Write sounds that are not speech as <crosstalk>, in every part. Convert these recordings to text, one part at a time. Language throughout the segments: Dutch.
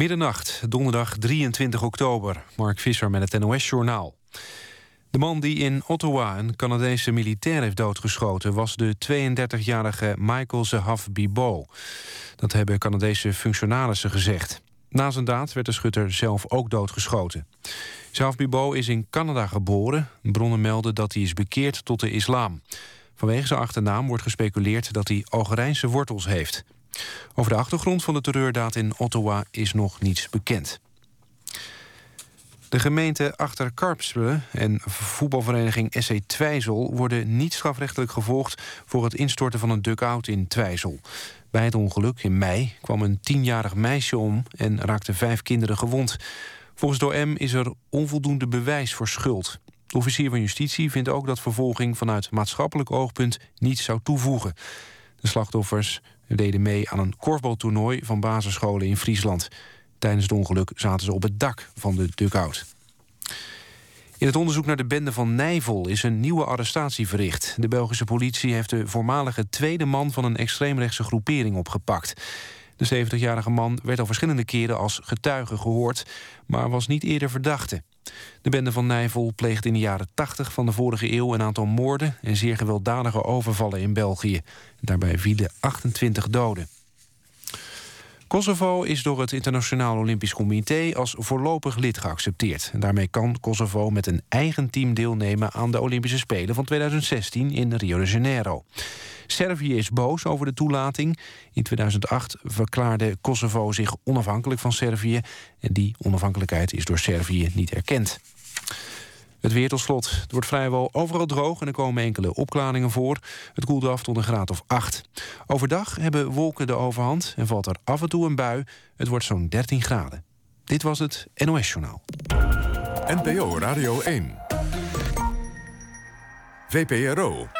Middernacht, donderdag 23 oktober. Mark Visser met het NOS-journaal. De man die in Ottawa een Canadese militair heeft doodgeschoten... was de 32-jarige Michael Zehaf Bibo. Dat hebben Canadese functionarissen gezegd. Na zijn daad werd de schutter zelf ook doodgeschoten. Zehaf Bibo is in Canada geboren. Bronnen melden dat hij is bekeerd tot de islam. Vanwege zijn achternaam wordt gespeculeerd dat hij Algerijnse wortels heeft. Over de achtergrond van de terreurdaad in Ottawa is nog niets bekend. De gemeente Achterkarpselen en voetbalvereniging SC Twijzel... worden niet strafrechtelijk gevolgd voor het instorten van een dugout in Twijzel. Bij het ongeluk in mei kwam een tienjarig meisje om... en raakten vijf kinderen gewond. Volgens de OM is er onvoldoende bewijs voor schuld. De officier van justitie vindt ook dat vervolging... vanuit maatschappelijk oogpunt niets zou toevoegen. De slachtoffers deden mee aan een korfbaltoernooi van basisscholen in Friesland. Tijdens het ongeluk zaten ze op het dak van de dugout. In het onderzoek naar de bende van Nijvel is een nieuwe arrestatie verricht. De Belgische politie heeft de voormalige tweede man van een extreemrechtse groepering opgepakt. De 70-jarige man werd al verschillende keren als getuige gehoord, maar was niet eerder verdachte. De bende van Nijvel pleegde in de jaren 80 van de vorige eeuw een aantal moorden en zeer gewelddadige overvallen in België. Daarbij vielen 28 doden. Kosovo is door het Internationaal Olympisch Comité als voorlopig lid geaccepteerd. En daarmee kan Kosovo met een eigen team deelnemen aan de Olympische Spelen van 2016 in Rio de Janeiro. Servië is boos over de toelating. In 2008 verklaarde Kosovo zich onafhankelijk van Servië. En die onafhankelijkheid is door Servië niet erkend. Het weer tot slot. Het wordt vrijwel overal droog en er komen enkele opklaringen voor. Het koelt af tot een graad of 8. Overdag hebben wolken de overhand en valt er af en toe een bui. Het wordt zo'n 13 graden. Dit was het NOS Journaal. NPO Radio 1. VPRO.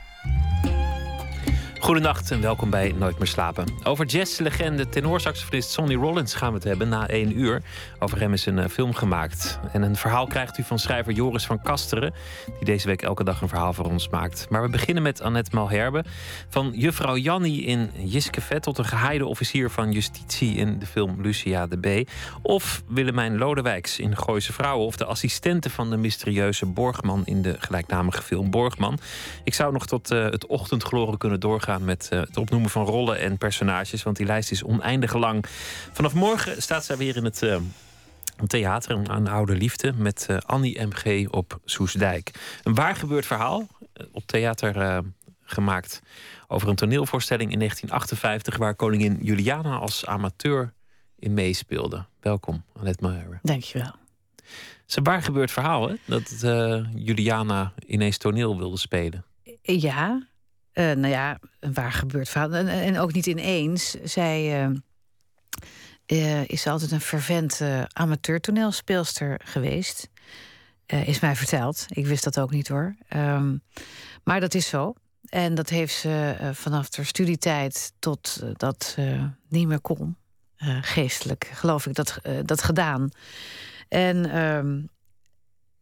Goedenacht en welkom bij Nooit meer slapen. Over jazzlegende tenorsaxofonist Sonny Rollins gaan we het hebben na één uur. Over hem is een uh, film gemaakt. En een verhaal krijgt u van schrijver Joris van Kasteren... die deze week elke dag een verhaal voor ons maakt. Maar we beginnen met Annette Malherbe. Van juffrouw Jannie in Jiskevet... tot een gehaaide officier van justitie in de film Lucia de B. Of Willemijn Lodewijks in Gooise Vrouwen... of de assistente van de mysterieuze Borgman... in de gelijknamige film Borgman. Ik zou nog tot uh, het ochtendgloren kunnen doorgaan met uh, het opnoemen van rollen en personages. Want die lijst is oneindig lang. Vanaf morgen staat zij weer in het uh, theater aan Oude Liefde. Met uh, Annie M.G. op Soesdijk. Een waar gebeurd verhaal. op theater gemaakt over een toneelvoorstelling in 1958. Waar koningin Juliana als amateur in meespeelde. Welkom, Annette Maher. Dankjewel. Het is een waar gebeurd verhaal, hè? Dat Juliana ineens toneel wilde spelen. Ja, uh, nou ja, waar gebeurt verhaal. En, en, ook niet ineens. Zij uh, uh, is altijd een fervent amateur-toneelspeelster geweest. is mij verteld. Ik wist dat ook niet hoor. Um, maar dat is zo. En dat heeft ze vanaf haar studietijd tot dat niet meer kon. geestelijk, geloof ik, dat, dat gedaan. En um,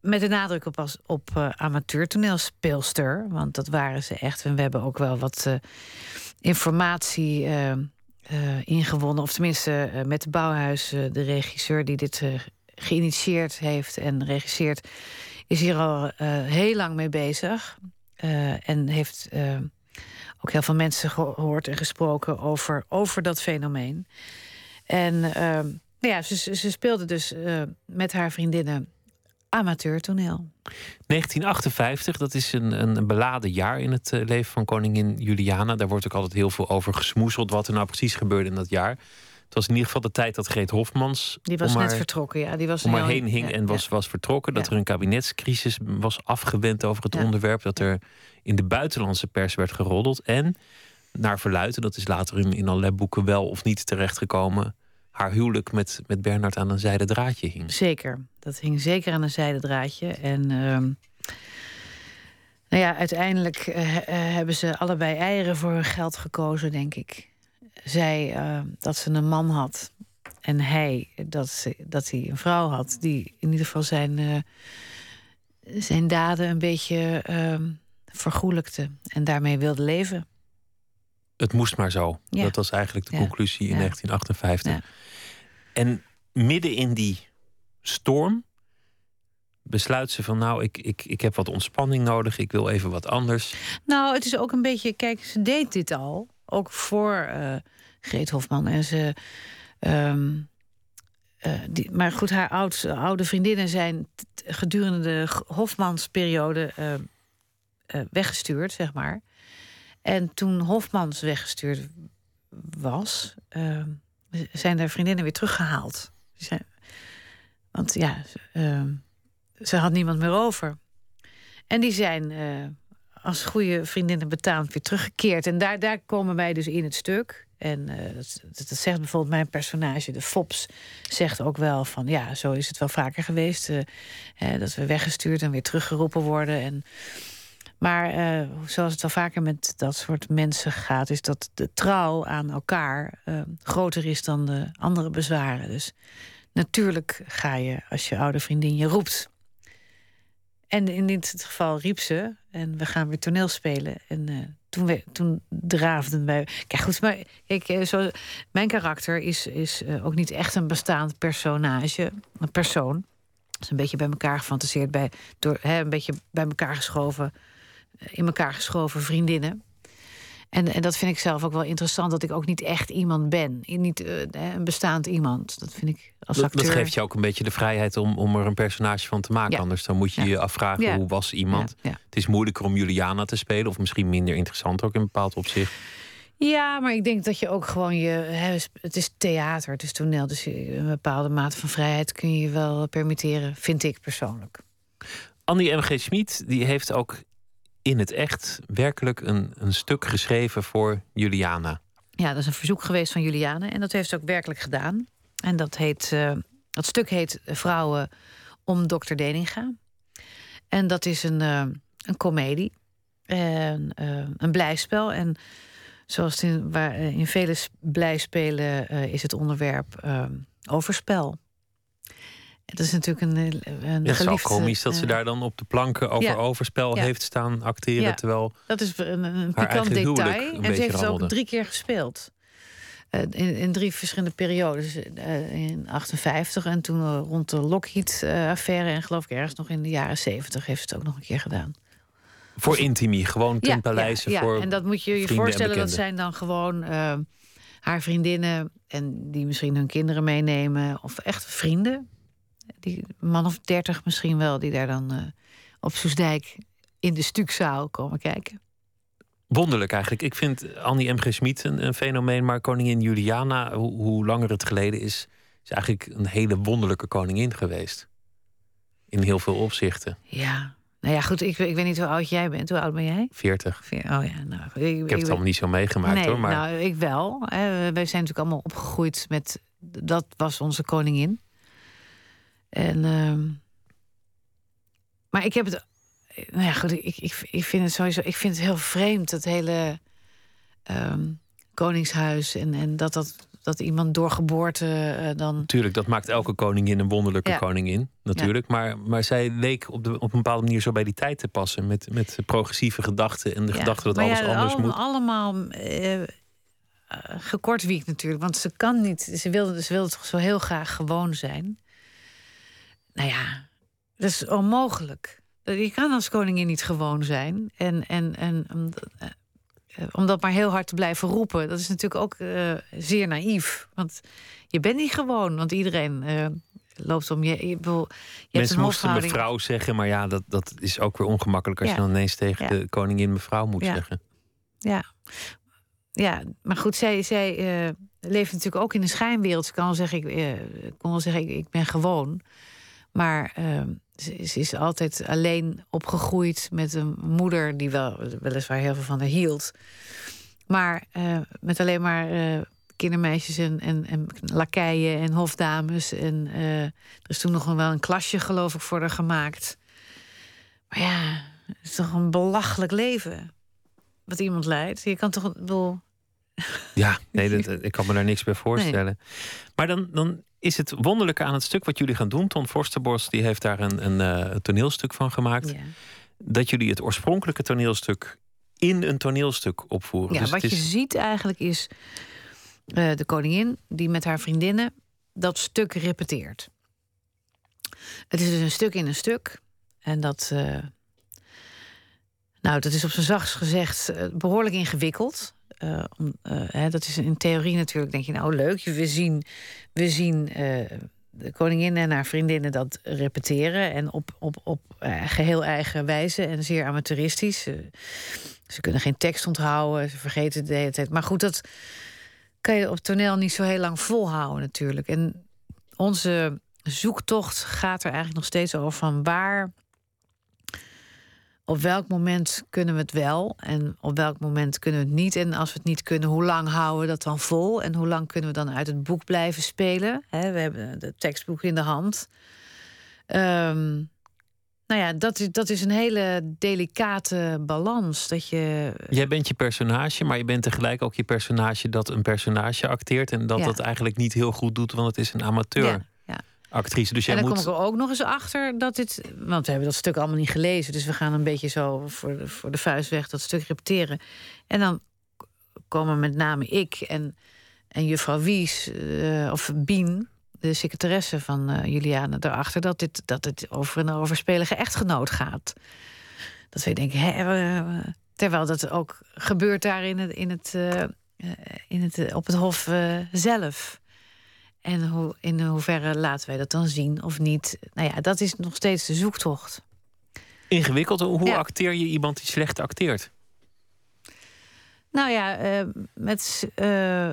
met de nadruk op, als, op uh. Want dat waren ze echt. En we hebben ook wel wat uh, informatie uh, ingewonnen. Of tenminste met de Bouwhuis, de regisseur die dit geïnitieerd heeft en regisseert... is hier al heel lang mee bezig. en heeft ook heel veel mensen gehoord en gesproken over, over dat fenomeen. En ja, ze, ze speelde dus met haar vriendinnen amateurtoneel. 1958, dat is een, een beladen jaar in het eh, leven van koningin Juliana. Daar wordt ook altijd heel veel over gesmoezeld wat er nou precies gebeurde in dat jaar. Het was in ieder geval de tijd dat Greet Hofmans. Die was net vertrokken, ja. Die was om haar heen hing en was, was vertrokken. Dat er een kabinetscrisis was afgewend over het onderwerp. Dat er in de buitenlandse pers werd geroddeld. En naar verluiden, dat is later in, in allerlei boeken wel of niet terechtgekomen haar huwelijk met, met Bernard aan een zijden draadje hing. Zeker, dat hing zeker aan een zijden draadje. En uh, nou ja, uiteindelijk uh, hebben ze allebei eieren voor hun geld gekozen, denk ik. Zij uh, dat ze een man had en hij dat, ze, dat hij een vrouw had die in ieder geval zijn zijn daden een beetje uh, vergoelijkte en daarmee wilde leven. Het moest maar zo. Ja. Dat was eigenlijk de conclusie in 1958. En midden in die storm besluit ze van nou, ik, ik, ik heb wat ontspanning nodig, ik wil even wat anders. Nou, het is ook een beetje, kijk, ze deed dit al, ook voor uh, Greet Hofman. En ze, um, uh, die, maar goed, haar oud, oude vriendinnen zijn gedurende de Hofmansperiode uh, weggestuurd, zeg maar. En toen Hofmans weggestuurd was, ehm, zijn er vriendinnen weer teruggehaald. Zijn, want ja, ehm, ze had niemand meer over. En die zijn uh, als goede vriendinnen betaald weer teruggekeerd. En daar, daar komen wij dus in het stuk. En uh, dat, zegt bijvoorbeeld mijn personage, de Fops, zegt ook wel van ja, zo is het wel vaker geweest. Uh, dat we weggestuurd en weer teruggeroepen worden. En, maar zoals het wel vaker met dat soort mensen gaat, is dat de trouw aan elkaar groter is dan de andere bezwaren. Dus natuurlijk ga je als je oude vriendin je roept en in dit geval riep ze. En we gaan weer toneel spelen. En uh, toen, we, toen draafden wij. Kijk, goed, maar ik, eh, zo, mijn karakter is, is ook niet echt een bestaand personage, een persoon. is een beetje bij elkaar gefantaseerd, bij, door, hè, een beetje bij elkaar geschoven, in elkaar geschoven vriendinnen. En, en dat vind ik zelf ook wel interessant, dat ik ook niet echt iemand ben. Niet uh, een bestaand iemand. Dat vind ik als acteur... Dat geeft je ook een beetje de vrijheid om, om er een personage van te maken. Anders dan moet je je afvragen, hoe was iemand? Het is moeilijker om Juliana te spelen. Of misschien minder interessant ook in een bepaald opzicht. Ja, maar ik denk dat je ook gewoon je. Hè, het is theater, het is toneel. Dus een bepaalde mate van vrijheid kun je je wel permitteren, vind ik persoonlijk. Annie M.G. Schmid die heeft ook in het echt werkelijk een, een stuk geschreven voor Juliana. Ja, dat is een verzoek geweest van Juliana. En dat heeft ze ook werkelijk gedaan. En dat, heet, uh, dat stuk heet Vrouwen om Dr. Deninga. En dat is een, uh, een komedie. En, uh, een blijspel. En zoals in, waar, in vele blijspelen is het onderwerp overspel. Dat is natuurlijk een, een ja, Het is komisch dat ze daar dan op de planken over overspel heeft staan acteren. Ja. Terwijl dat is een, een pikant detail. En ze heeft het ook drie keer gespeeld. Uh, in, in, drie verschillende periodes. Uh, in 58 en toen uh, rond de Lockheed-affaire. en geloof ik ergens nog in de jaren 70 heeft ze het ook nog een keer gedaan. Voor dus, intimie, gewoon ten paleize. Ja, voor en dat moet je je voorstellen. Dat zijn dan gewoon haar vriendinnen. En die misschien hun kinderen meenemen. Of echt vrienden die man of dertig misschien wel, die daar dan uh, op Soesdijk in de stukzaal komen kijken. Wonderlijk eigenlijk. Ik vind Annie M. G. Schmid een, een, fenomeen, maar koningin Juliana, hoe, hoe, langer het geleden is, is eigenlijk een hele wonderlijke koningin geweest. In heel veel opzichten. Ja, nou ja, goed, ik, ik weet niet hoe oud jij bent. Hoe oud ben jij? 40. Oh ja, nou, ik, ik heb het allemaal niet zo meegemaakt nee, hoor. Maar... Nou, ik wel. Hè. Wij zijn natuurlijk allemaal opgegroeid met. Dat was onze koningin. En, uh, maar ik heb het. Nou ja, goed, ik, ik, ik vind het sowieso. Ik vind het heel vreemd, dat hele um, Koningshuis. En, en dat, dat, dat iemand door geboorte uh, dan. Tuurlijk, dat maakt elke koningin een wonderlijke ja. koningin. Natuurlijk. Ja. Maar, maar zij leek op, de, op een bepaalde manier zo bij die tijd te passen. Met, met progressieve gedachten en de gedachte dat alles anders allemaal, moet. Allemaal. Uh, gekortwiekt natuurlijk, want ze kan niet. Ze wilde, ze wilde toch zo heel graag gewoon zijn. Nou ja, dat is onmogelijk. Je kan als koningin niet gewoon zijn. En, en, en om, om dat maar heel hard te blijven roepen, dat is natuurlijk ook uh, zeer naïef. Want je bent niet gewoon, want iedereen uh, loopt om je. je, bedoel, je Mensen moesten mevrouw zeggen, maar ja, dat, dat is ook weer ongemakkelijk als ja. je dan ineens tegen ja. de koningin mevrouw moet ja. zeggen. Ja. Ja, maar goed, zij, zij leeft natuurlijk ook in een schijnwereld. Ze kan wel zeggen, ik, kon wel zeggen, ik, ik ben gewoon. Maar uh, ze, ze, is altijd alleen opgegroeid met een moeder die wel weliswaar heel veel van haar hield. Maar uh, met alleen maar uh, kindermeisjes en, en, en lakeien en hofdames. En er is toen nog wel een klasje, geloof ik, voor haar gemaakt. Maar ja, het is toch een belachelijk leven wat iemand leidt. Je kan toch, bedoel, Ja, nee, dat, ik kan me daar niks bij voorstellen. Maar dan, dan is het wonderlijke aan het stuk wat jullie gaan doen. Ton Forsterbos die heeft daar een, een, uh, toneelstuk van gemaakt. Ja. Dat jullie het oorspronkelijke toneelstuk in een toneelstuk opvoeren. Ja, dus wat je ziet eigenlijk is uh, de koningin die met haar vriendinnen dat stuk repeteert. Het is dus een stuk in een stuk. En dat, uh, nou, dat is op zijn zachtst gezegd behoorlijk ingewikkeld. Uh, om, hè, dat is in theorie natuurlijk, denk je, nou leuk. We zien, we zien de koningin en haar vriendinnen dat repeteren. En op, op, op geheel eigen wijze en zeer amateuristisch. Ze kunnen geen tekst onthouden, ze vergeten de hele tijd. Maar goed, dat kan je op toneel niet zo heel lang volhouden natuurlijk. En onze zoektocht gaat er eigenlijk nog steeds over van waar... Op welk moment kunnen we het wel en op welk moment kunnen we het niet? En als we het niet kunnen, hoe lang houden we dat dan vol? En hoe lang kunnen we dan uit het boek blijven spelen? we hebben het tekstboek in de hand. Um, nou ja, dat is, dat is een hele delicate balans. Dat je... Jij bent je personage, maar je bent tegelijk ook je personage dat een personage acteert. En dat dat eigenlijk niet heel goed doet, want het is een amateur. Ja, Actrice. Dus jij en dan moet... kom ik er ook nog eens achter dat dit. Want we hebben dat stuk allemaal niet gelezen. Dus we gaan een beetje zo voor de, voor de vuist weg dat stuk repeteren. En dan komen met name ik en, en juffrouw Wies, uh, of Bien, de secretaresse van uh, Juliane erachter dat, dit, dat het over een overspelige echtgenoot gaat. Dat we denken, hè, terwijl dat ook gebeurt daar in het, in het, uh, in het, op het Hof zelf. En hoe, in hoeverre laten wij dat dan zien of niet? Nou ja, dat is nog steeds de zoektocht. Ingewikkeld. Hoe ja. acteer je iemand die slecht acteert? Nou ja, uh, met uh,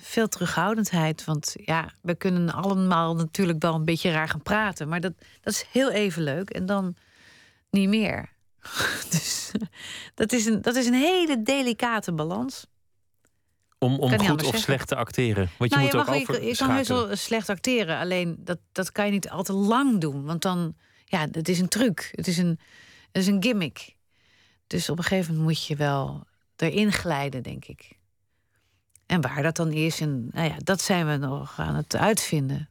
veel terughoudendheid. Want ja, we kunnen allemaal natuurlijk wel een beetje raar gaan praten. Maar dat, dat is heel even leuk. En dan niet meer. <laughs> dus dat is, een, dat is een hele delicate balans. Om, om goed of slecht te acteren. Want je nou, moet je ook over je, kan heus wel slecht acteren. Alleen dat, dat kan je niet al te lang doen. Want dan, ja, het is een truc. Het is een, het is een gimmick. Dus op een gegeven moment moet je wel erin glijden, denk ik. En waar dat dan is, en nou ja, dat zijn we nog aan het uitvinden.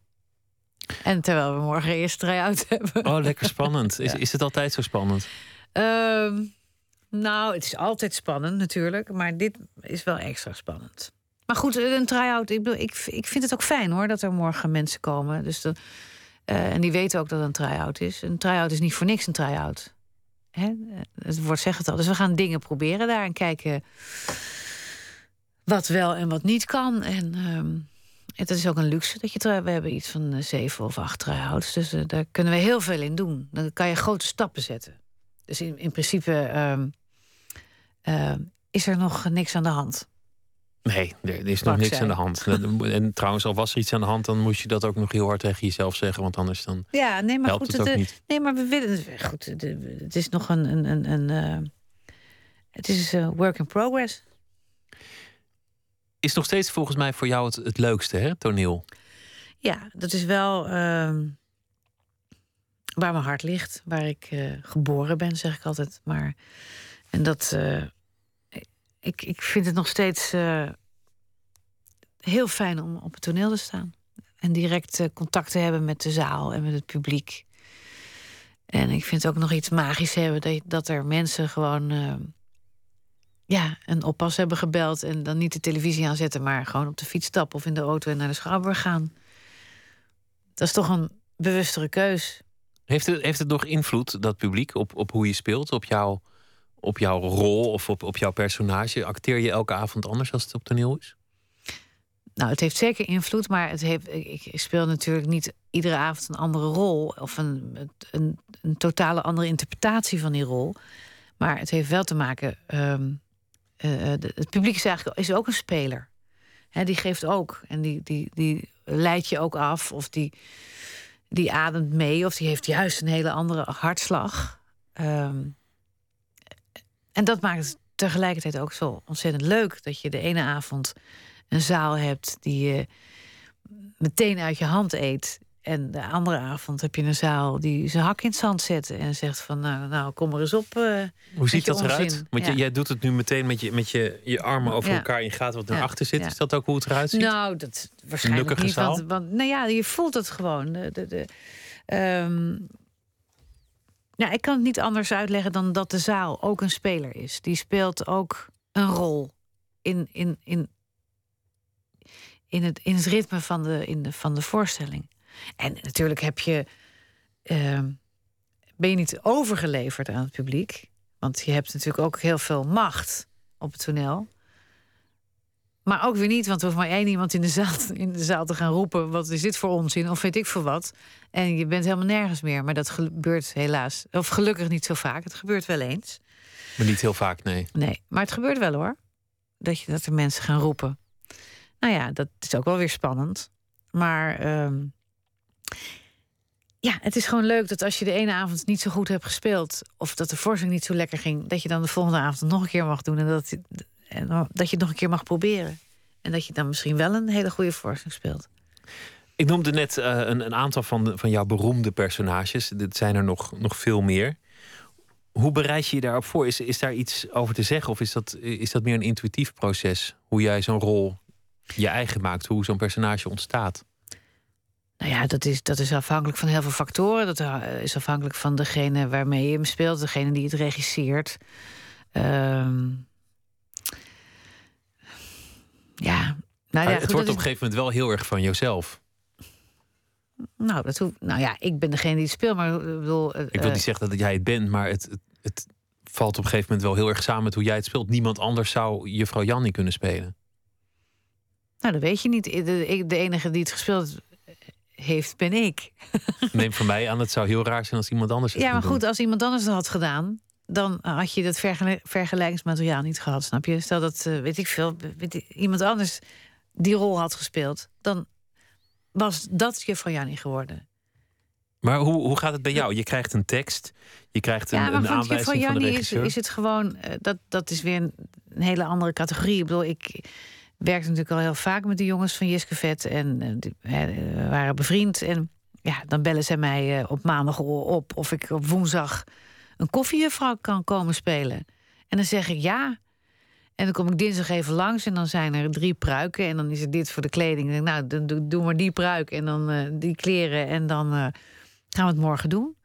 En terwijl we morgen eerst try-out hebben. Oh, lekker spannend. <laughs> Is, is het altijd zo spannend? Uh, nou, het is altijd spannend natuurlijk, maar dit is wel extra spannend. Maar goed, een try-out, ik, ik, ik vind het ook fijn hoor dat er morgen mensen komen. Dus uh, en die weten ook dat een try-out is. Een try-out is niet voor niks een try-out. Hè? Het woord zegt het al. Dus we gaan dingen proberen daar en kijken wat wel en wat niet kan. En um, het is ook een luxe dat je We hebben iets van uh, zeven of acht try-outs. Dus uh, daar kunnen we heel veel in doen. Dan kan je grote stappen zetten. Dus in, in principe um, uh, is er nog niks aan de hand. Nee, er is nog niks aan de hand. <laughs> En trouwens, al was er iets aan de hand, dan moest je dat ook nog heel hard tegen jezelf zeggen. Want anders dan. Ja, nee, maar goed. Het, niet. Nee, maar we willen. Goed, het is nog een. een, een, een uh, het is een work in progress. Is nog steeds volgens mij voor jou het, het leukste, hè, toneel? Ja, dat is wel uh, waar mijn hart ligt. Waar ik uh, geboren ben, zeg ik altijd. Maar. En dat ik, ik vind het nog steeds uh, heel fijn om op het toneel te staan. En direct uh, contact te hebben met de zaal en met het publiek. En ik vind het ook nog iets magisch hebben dat, dat er mensen gewoon ja, een oppas hebben gebeld. En dan niet de televisie aanzetten, maar gewoon op de fiets stappen of in de auto en naar de Schouwburg gaan. Dat is toch een bewustere keus. Heeft het, heeft het nog invloed, dat publiek, op, op hoe je speelt, op jouw op jouw rol of op, op jouw personage? Acteer je elke avond anders als het op toneel is? Nou, het heeft zeker invloed, maar het heeft, ik, speel natuurlijk niet iedere avond een andere rol of een, een, een totale andere interpretatie van die rol. Maar het heeft wel te maken. Um, uh, het publiek is eigenlijk is ook een speler. He, die geeft ook en die, die, die leidt je ook af of die, die ademt mee of die heeft juist een hele andere hartslag. Um, en dat maakt het tegelijkertijd ook zo ontzettend leuk dat je de ene avond een zaal hebt die je meteen uit je hand eet. En de andere avond heb je een zaal die zijn hak in het zand zet en zegt van nou, nou kom er eens op. Uh, Hoe ziet dat eruit? Want ja. jij doet het nu meteen met je, met je, je armen over elkaar en je gaat wat naar achter zit. Is dat ook hoe het eruit ziet? Nou, dat waarschijnlijk niet. Want, want, nou ja, je voelt het gewoon. De, de, de um, ja, ik kan het niet anders uitleggen dan dat de zaal ook een speler is. Die speelt ook een rol in, in, in, in, het, in het ritme van de, in de, van de voorstelling. En natuurlijk heb je, uh, ben je niet overgeleverd aan het publiek. Want je hebt natuurlijk ook heel veel macht op het toneel. Maar ook weer niet, want er hoeft maar één iemand in de, zaal, in de zaal te gaan roepen: wat is dit voor onzin? Of weet ik voor wat. En je bent helemaal nergens meer. Maar dat gebeurt helaas, of gelukkig niet zo vaak. Het gebeurt wel eens. Maar niet heel vaak, nee. Nee, maar het gebeurt wel hoor. Dat, je, dat er mensen gaan roepen. Nou ja, dat is ook wel weer spannend. Maar um, ja, het is gewoon leuk dat als je de ene avond niet zo goed hebt gespeeld. of dat de voorstelling niet zo lekker ging. dat je dan de volgende avond nog een keer mag doen. En dat, en dat je het nog een keer mag proberen. En dat je dan misschien wel een hele goede voorstelling speelt. Ik noemde net uh, een, een, aantal van, de, van jouw beroemde personages. Dit zijn er nog, nog veel meer. Hoe bereid je je daarop voor? Is, is daar iets over te zeggen? Of is dat, is dat meer een intuïtief proces? Hoe jij zo'n rol je eigen maakt? Hoe zo'n personage ontstaat? Nou ja, dat is, dat is afhankelijk van heel veel factoren. Dat eh, is afhankelijk van degene waarmee je hem speelt, degene die het regisseert. Uh, ja, nou ja, het wordt op een gegeven moment wel heel erg van jezelf. Nou, dat hoeft, nou ja, ik ben degene die het speelt, maar ik bedoel. ik wil niet eh, zeggen dat jij het bent, maar het, het, het, valt op een gegeven moment wel heel erg samen met hoe jij het speelt. Niemand anders zou juffrouw Jannie kunnen spelen. Nou, dat weet je niet. De, de enige die het gespeeld heeft, ben ik. Neem van mij aan, het zou heel raar zijn als iemand anders het Ja, maar goed, als iemand anders het had gedaan, dan had je dat vergelijkingsmateriaal niet gehad, snap je? Stel dat, uh, weet ik veel, weet ik, iemand anders die rol had gespeeld, dan was dat juffrouw Jannie geworden. Maar hoe, hoe gaat het bij jou? Je krijgt een tekst, je krijgt een, ja, een aanwijzing van de regisseur. Is, is het gewoon, uh, dat, dat is weer een, een, hele andere categorie. Ik bedoel, ik werkte natuurlijk al heel vaak met de jongens van Jiske Vet en uh, die, waren bevriend. En ja, dan bellen zij mij op maandag op of ik op woensdag een koffiejuffrouw kan komen spelen. En dan zeg ik ja. En dan kom ik dinsdag even langs en dan zijn er drie pruiken. En dan is er dit voor de kleding. En nou, dan doen we die pruik en dan uh, die kleren. En dan uh, gaan we het morgen doen.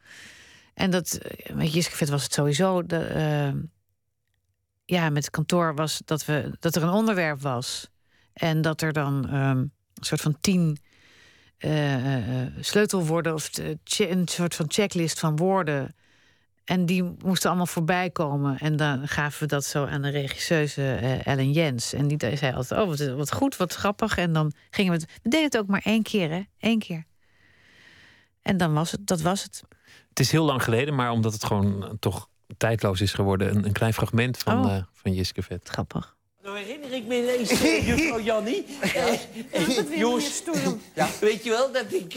En dat, eh, met Jiskevet was het sowieso. De, ja, met het kantoor was dat, we, dat er een onderwerp was. En dat er dan um, een soort van tien sleutelwoorden... of een soort van checklist van woorden en die moesten allemaal voorbij komen. En dan gaven we dat zo aan de regisseuse uh, Ellen Jens. En die zei altijd, oh, wat, wat goed, wat grappig. En dan gingen we het... We deden het ook maar één keer, hè? Eén keer. En dan was het, dat was het. Het is heel lang geleden, maar omdat het gewoon toch tijdloos is geworden... een, een klein fragment van, oh. uh, van Jiske Vet. Grappig. Nou herinner ik me ineens, uh, juffrouw Jannie. <laughs> Ja. Uh, Joost, ja. weet je wel, dat ik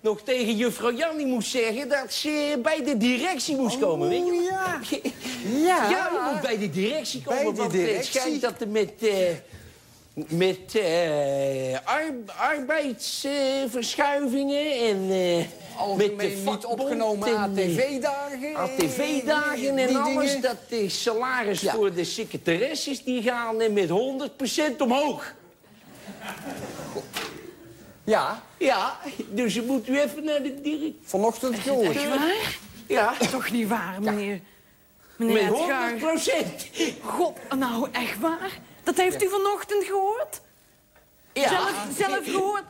nog tegen juffrouw Jannie moest zeggen dat ze bij de directie moest oh, komen. Weet je? <laughs> Ja. ja. Ja, je moet bij de directie komen. Bij de want directie. het schijnt dat er met, uh, met uh, arbeidsverschuivingen en... Uh, met de niet opgenomen ATV-dagen. ATV-dagen en alles. Dingen. Dat de salaris ja. voor de secretaresses die gaan met 100% omhoog. Ja. Ja, dus je moet u even naar de direct. Vanochtend gehoord. Echt waar? Ja. Toch niet waar, meneer. Meneer Met 100 procent. God, nou echt waar? Dat heeft u vanochtend gehoord? Ja. Zelf, zelf gehoord?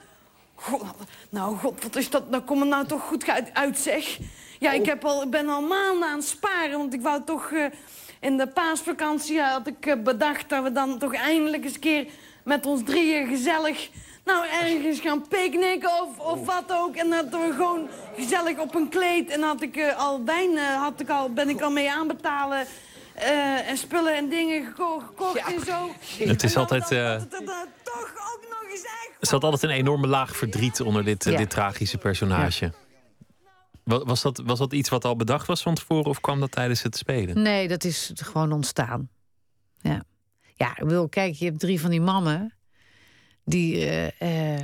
God, nou, god, wat is dat? Nou, kom er nou toch goed uit, uit zeg. Ja, ik, oh. heb al, ik ben al maanden aan het sparen, want ik wou toch... Uh, in de paasvakantie had ik uh, bedacht dat we dan toch eindelijk eens een keer... met ons drieën gezellig nou ergens gaan picknicken of, of oh. wat ook. En dat we gewoon gezellig op een kleed. En had ik uh, al wijn, uh, had ik al, ben ik al mee aanbetalen. Uh, en spullen en dingen gekocht, gekocht ja. en zo. Het is altijd... toch ook nog eens echt... Er zat altijd een enorme laag verdriet onder dit, ja. dit tragische personage. Ja. Was dat, was dat iets wat al bedacht was van tevoren of kwam dat tijdens het spelen? Nee, dat is gewoon ontstaan. Ja, ja ik bedoel, kijk, je hebt drie van die mannen die, uh,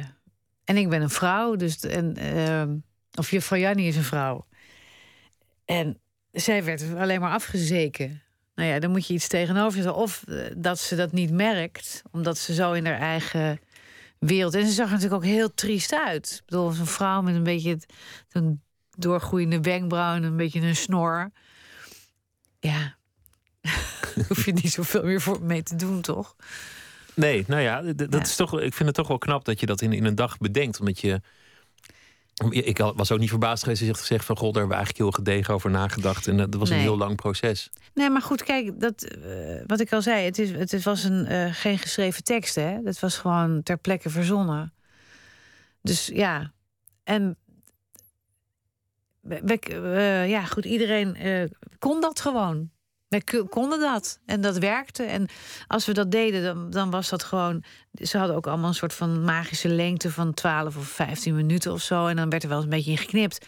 En ik ben een vrouw, dus en, ehm, of juffrouw Jannie is een vrouw. En zij werd alleen maar afgezeken. Nou ja, dan moet je iets tegenover zetten. Of eh, dat ze dat niet merkt, omdat ze zo in haar eigen wereld. En ze zag er natuurlijk ook heel triest uit. Ik bedoel, een vrouw met een beetje een doorgroeiende wenkbrauw en een beetje een snor. Ja, <laughs> hoef je niet zoveel meer voor mee te doen, toch? Nee, nou ja, dat is toch. Ik vind het toch wel knap dat je dat in, in een dag bedenkt, omdat je ik was ook niet verbaasd geweest als je gezegd van... god, daar hebben we eigenlijk heel gedegen over nagedacht. En dat was een heel lang proces. Nee, maar goed, kijk, dat, uh, wat ik al zei... het, is, het was een, uh, geen geschreven tekst, hè. Het was gewoon ter plekke verzonnen. Dus ja, en... We, uh, ja, goed, iedereen kon dat gewoon. Wij konden dat en dat werkte. En als we dat deden, dan, dan was dat gewoon. Ze hadden ook allemaal een soort van magische lengte van 12 of 15 minuten of zo. En dan werd er wel eens een beetje in geknipt.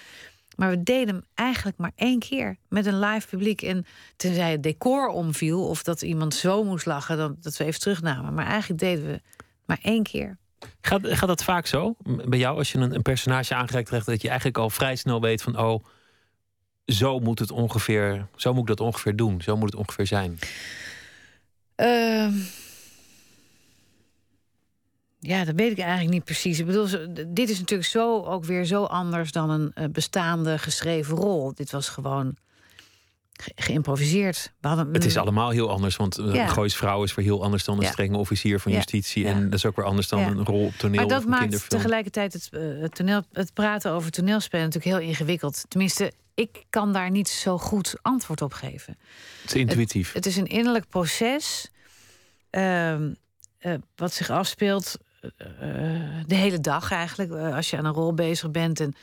Maar we deden hem eigenlijk maar één keer met een live publiek. En tenzij het decor omviel of dat iemand zo moest lachen, dan, dat we even terugnamen. Maar eigenlijk deden we maar één keer. Gaat, gaat dat vaak zo bij jou als je een, een personage aangereikt krijgt, dat je eigenlijk al vrij snel weet van oh zo moet het ongeveer, zo moet ik dat ongeveer doen, zo moet het ongeveer zijn? Uh, ja, dat weet ik eigenlijk niet precies. Ik bedoel, dit is natuurlijk zo ook weer zo anders dan een eh, bestaande geschreven rol. Dit was gewoon geïmproviseerd. We hadden, het is allemaal heel anders, want ja. Goois vrouw is weer heel anders dan een ja. strenge officier van justitie. En dat is ook weer anders dan een rol op toneel. Maar dat of maakt tegelijkertijd het, uh, het, toneel, het praten over toneelspelen natuurlijk heel ingewikkeld. Tenminste, ik kan daar niet zo goed antwoord op geven. Het is intuïtief. Het, het is een innerlijk proces uh, wat zich afspeelt de hele dag eigenlijk. als je aan een rol bezig bent en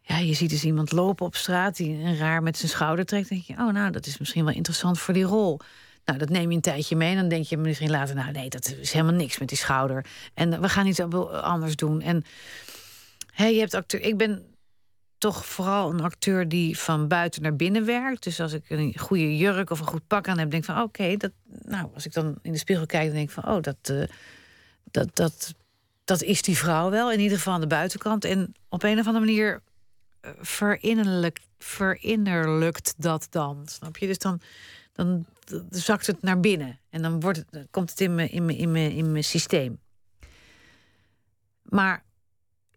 ja, je ziet dus iemand lopen op straat die een raar met zijn schouder trekt. denk je, oh, nou, dat is misschien wel interessant voor die rol. Nou, dat neem je een tijdje mee. En dan denk je misschien later, nou nee, dat is helemaal niks met die schouder. En we gaan iets anders doen. En hè, je hebt acteur. Ik ben toch vooral een acteur die van buiten naar binnen werkt. Dus als ik een goede jurk of een goed pak aan heb, denk ik van oké, dat. Nou, als ik dan in de spiegel kijk, dan denk ik van oh, dat, uh, dat, dat, dat is die vrouw wel. In ieder geval aan de buitenkant. En op een of andere manier verinnerlijk, verinnerlijkt dat dan. Snap je? Dus dan, dan zakt het naar binnen. En dan wordt het, komt het in mijn, in, mijn, in, mijn, in mijn systeem. Maar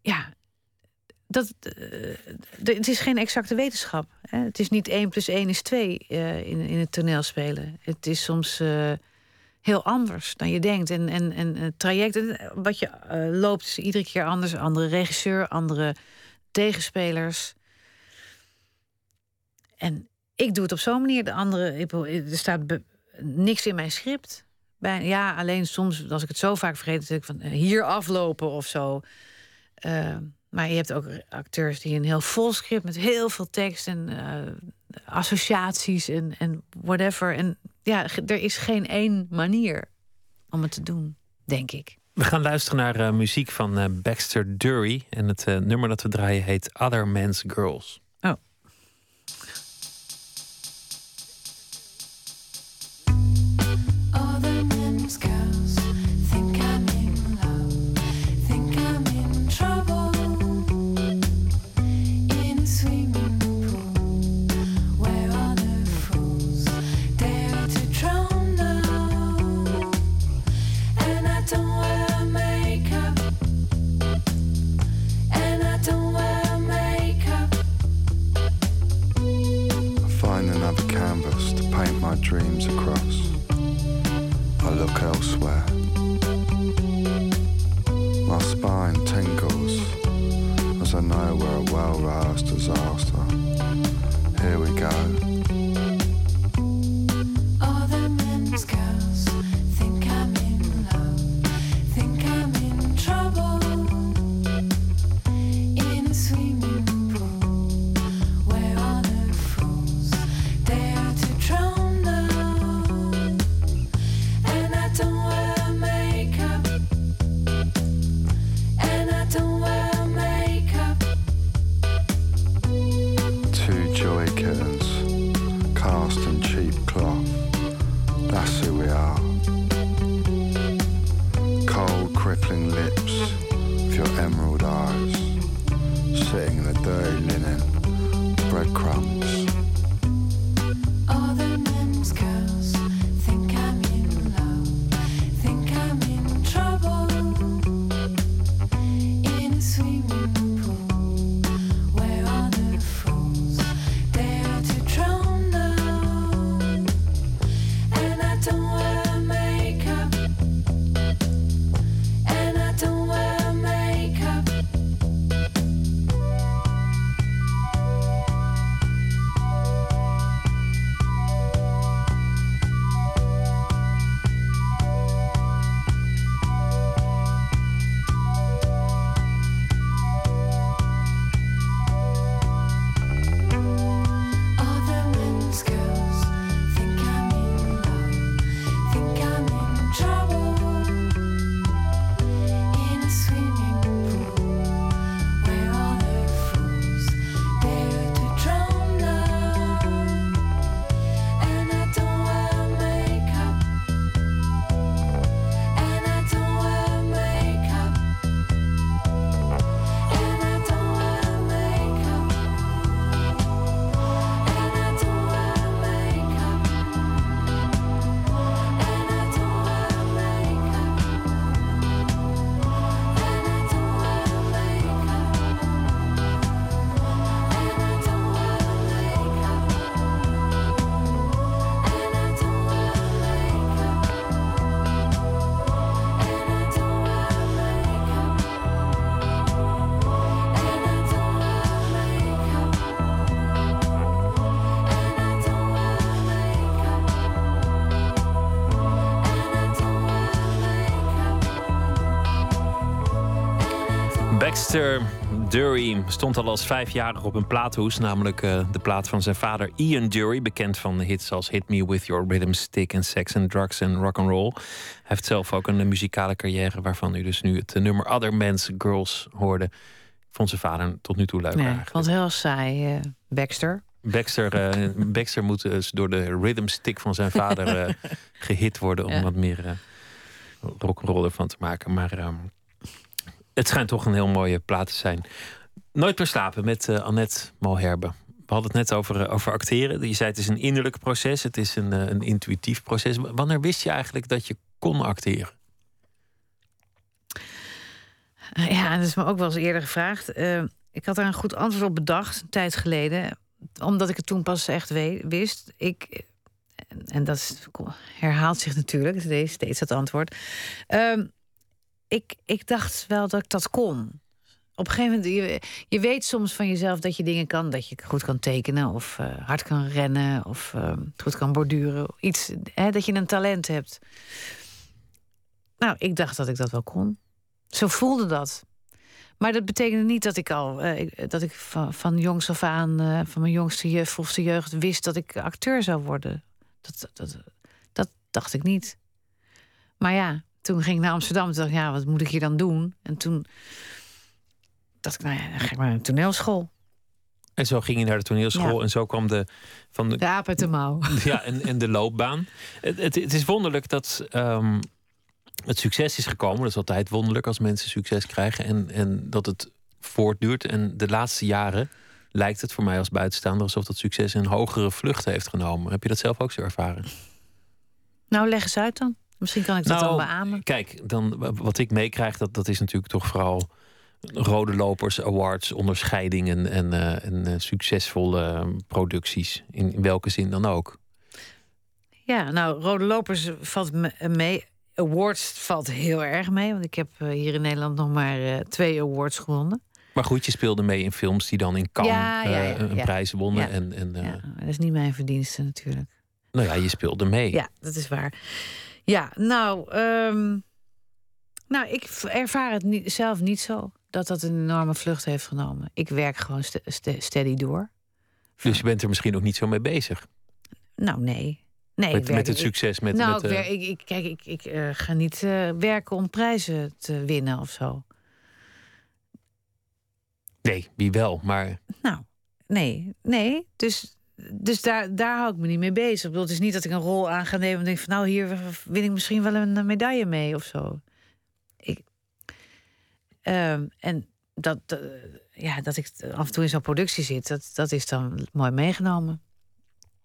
ja, dat, uh, het is geen exacte wetenschap. Hè? Het is niet 1 plus 1 is 2 uh, in, in het toneelspelen. Het is soms uh, heel anders dan je denkt. En, en, en het traject wat je loopt is iedere keer anders. Andere regisseur, andere tegenspelers. En ik doe het op zo'n manier. De andere, er staat niks in mijn script. Ja, alleen soms, als ik het zo vaak vergeet, ik van eh, hier aflopen of zo. Maar je hebt ook acteurs die een heel vol script met heel veel tekst en uh, associaties en, en whatever. En ja, er is geen één manier om het te doen, denk ik. We gaan luisteren naar uh, muziek van uh, Baxter Dury. En het nummer dat we draaien heet Other Men's Girls. As I know we're a well rehearsed disaster. Dury stond al als vijfjarige op een plaathoes, namelijk eh, de plaat van zijn vader Ian Dury, bekend van hits als Hit Me With Your Rhythm Stick en Sex and Drugs and Rock and Roll. Hij heeft zelf ook een muzikale carrière waarvan u dus nu het nummer Other Men's Girls hoorde. Vond zijn vader tot nu toe leuk Nee, eigenlijk. vond heel saai, eh, Baxter. Baxter, eh, Baxter moet dus door de rhythm stick van zijn vader eh, <laughs> gehit worden om Ja. wat meer uh, rock'n'roll ervan te maken. Maar ehm, het schijnt toch een heel mooie plaat te zijn. Nooit meer slapen met eh, Annette Malherbe. We hadden het net over, eh, over acteren. Je zei het is een innerlijk proces, het is een, eh, een intuïtief proces. Wanneer wist je eigenlijk dat je kon acteren? Ja, dat is me ook wel eens eerder gevraagd. Ik had daar een goed antwoord op bedacht, een tijd geleden. Omdat ik het toen pas echt wist. Ik, en, dat herhaalt zich natuurlijk, steeds dat antwoord. Ehm, ik, ik dacht wel dat ik dat kon. Op een gegeven moment, je, weet soms van jezelf dat je dingen kan. Dat je goed kan tekenen of eh, hard kan rennen of ehm, goed kan borduren. Iets, hè, dat je een talent hebt. Nou, ik dacht dat ik dat wel kon. Zo voelde dat. Maar dat betekende niet dat ik al eh, dat ik van, jongs af aan, eh, van mijn jongste je, vroegste jeugd, wist dat ik acteur zou worden. Dat, dat, dat dacht ik niet. Maar ja, toen ging ik naar Amsterdam. Toen dacht ik, ja, wat moet ik hier dan doen? En toen dacht ik, nou ja, dan ga ik maar naar een toneelschool. En zo ging je naar de toneelschool Ja. en zo kwam de, van de, De aap uit de mouw. <laughs> Ja, en, en de loopbaan. Het, het, het is wonderlijk dat ehm, het succes is gekomen. Dat is altijd wonderlijk als mensen succes krijgen. En, en dat het voortduurt. En de laatste jaren lijkt het voor mij als buitenstaander alsof dat succes een hogere vlucht heeft genomen. Heb je dat zelf ook zo ervaren? Nou, leg eens uit dan. Misschien kan ik dat Nou, dan beamen. Kijk, dan, wat ik meekrijg, dat, dat is natuurlijk toch vooral rode lopers, awards, onderscheidingen en, eh, en eh, succesvolle eh, producties. In, in welke zin dan ook. Ja, nou, Rode Lopers valt me- mee. Awards valt heel erg mee. Want ik heb eh, hier in Nederland nog maar eh, twee awards gewonnen. Maar goed, je speelde mee in films die dan in Cannes Ja, ja, ja, eh, een prijs wonnen. En, en eh, Ja, dat is niet mijn verdienste natuurlijk. nou ja, je speelde mee. Ja, dat is waar. Ja, nou, ehm, nou ik ervaar het niet, zelf niet zo dat dat een enorme vlucht heeft genomen. Ik werk gewoon ste- ste- steady door. Dus je bent er misschien ook niet zo mee bezig. Nou, nee. nee met, werk- met het succes. Met, nou, met, ik, eh, werk- ik, ik, kijk, ik, ik eh, ga niet eh, werken om prijzen te winnen of zo. Nee, wie wel. Maar Nou, nee, nee. Dus, dus daar, daar hou ik me niet mee bezig. Ik bedoel, het is niet dat ik een rol aan ga nemen en denk van nou, hier win ik misschien wel een medaille mee of zo. Ik, Ehm, en dat, eh, ja, dat ik af en toe in zo'n productie zit, dat, dat is dan mooi meegenomen.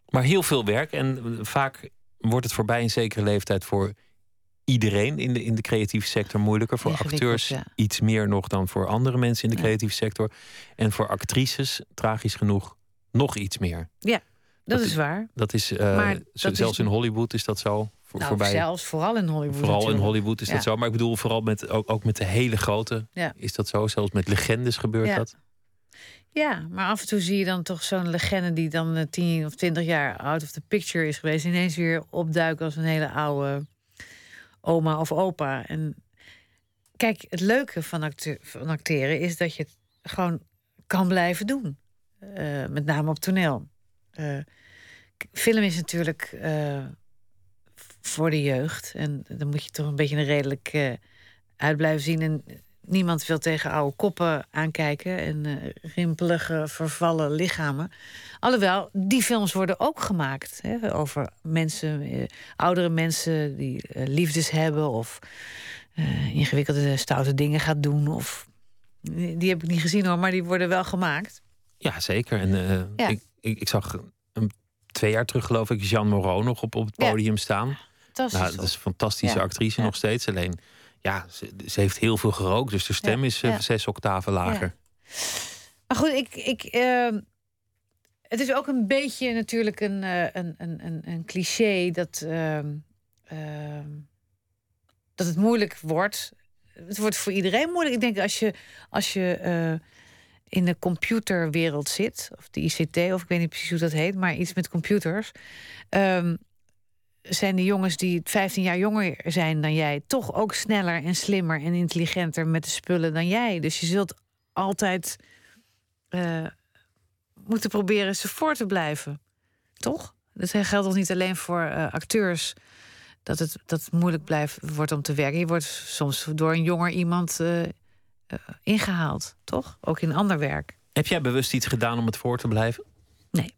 Maar heel veel werk. En vaak wordt het voorbij een zekere leeftijd voor iedereen in de, in de creatieve sector moeilijker. Voor acteurs ja. iets meer nog dan voor andere mensen in de creatieve sector. En voor actrices, tragisch genoeg, nog iets meer. Ja, dat, Dat is waar. Dat is, eh, Maar zo- dat zelfs is- in Hollywood is dat zo. Voor, Nou, voorbij, zelfs vooral in Hollywood. vooral in. Hollywood is Ja. dat zo. Maar ik bedoel, vooral met, ook, ook met de hele grote Ja. is dat zo. Zelfs met legendes gebeurt Ja. dat. Ja, maar af en toe zie je dan toch zo'n legende die dan eh, 10 of 20 jaar out of the picture is geweest, ineens weer opduiken als een hele oude oma of opa. En kijk, het leuke van, acte- van acteren is dat je het gewoon kan blijven doen. Eh, met name op toneel. Eh, film is natuurlijk eh, voor de jeugd. En dan moet je toch een beetje een redelijk uit blijven zien. En niemand wil tegen oude koppen aankijken en rimpelige, vervallen lichamen. Alhoewel, die films worden ook gemaakt hè, over mensen, oudere mensen die liefdes hebben of ingewikkelde, stoute dingen gaat doen. Of, die heb ik niet gezien hoor, maar die worden wel gemaakt. Ja, zeker. En eh, Ja. Ik, ik, ik zag een, twee jaar terug, geloof ik, Jean Moreau nog op, op het Ja. podium staan. Fantastisch. Nou, dat is een fantastische actrice nog steeds. Alleen, ja, ze, ze heeft heel veel gerookt. Dus de stem is Ja. zes octaven lager. Maar goed, ik. ik ehm, het is ook een beetje natuurlijk een, eh, een, een, een, een cliché dat, ehm, ehm, dat het moeilijk wordt. Het wordt voor iedereen moeilijk. Ik denk als je, als je in de computerwereld zit, of de ICT, of ik weet niet precies hoe dat heet, maar iets met computers. ehm, zijn de jongens die 15 jaar jonger zijn dan jij toch ook sneller en slimmer en intelligenter met de spullen dan jij. Dus je zult altijd eh, moeten proberen ze voor te blijven. Toch? Dat geldt toch niet alleen voor eh, acteurs. Dat het, dat moeilijk blijft, wordt om te werken. Je wordt soms door een jonger iemand eh, ingehaald, toch? Ook in ander werk. Heb jij bewust iets gedaan om het voor te blijven? Nee.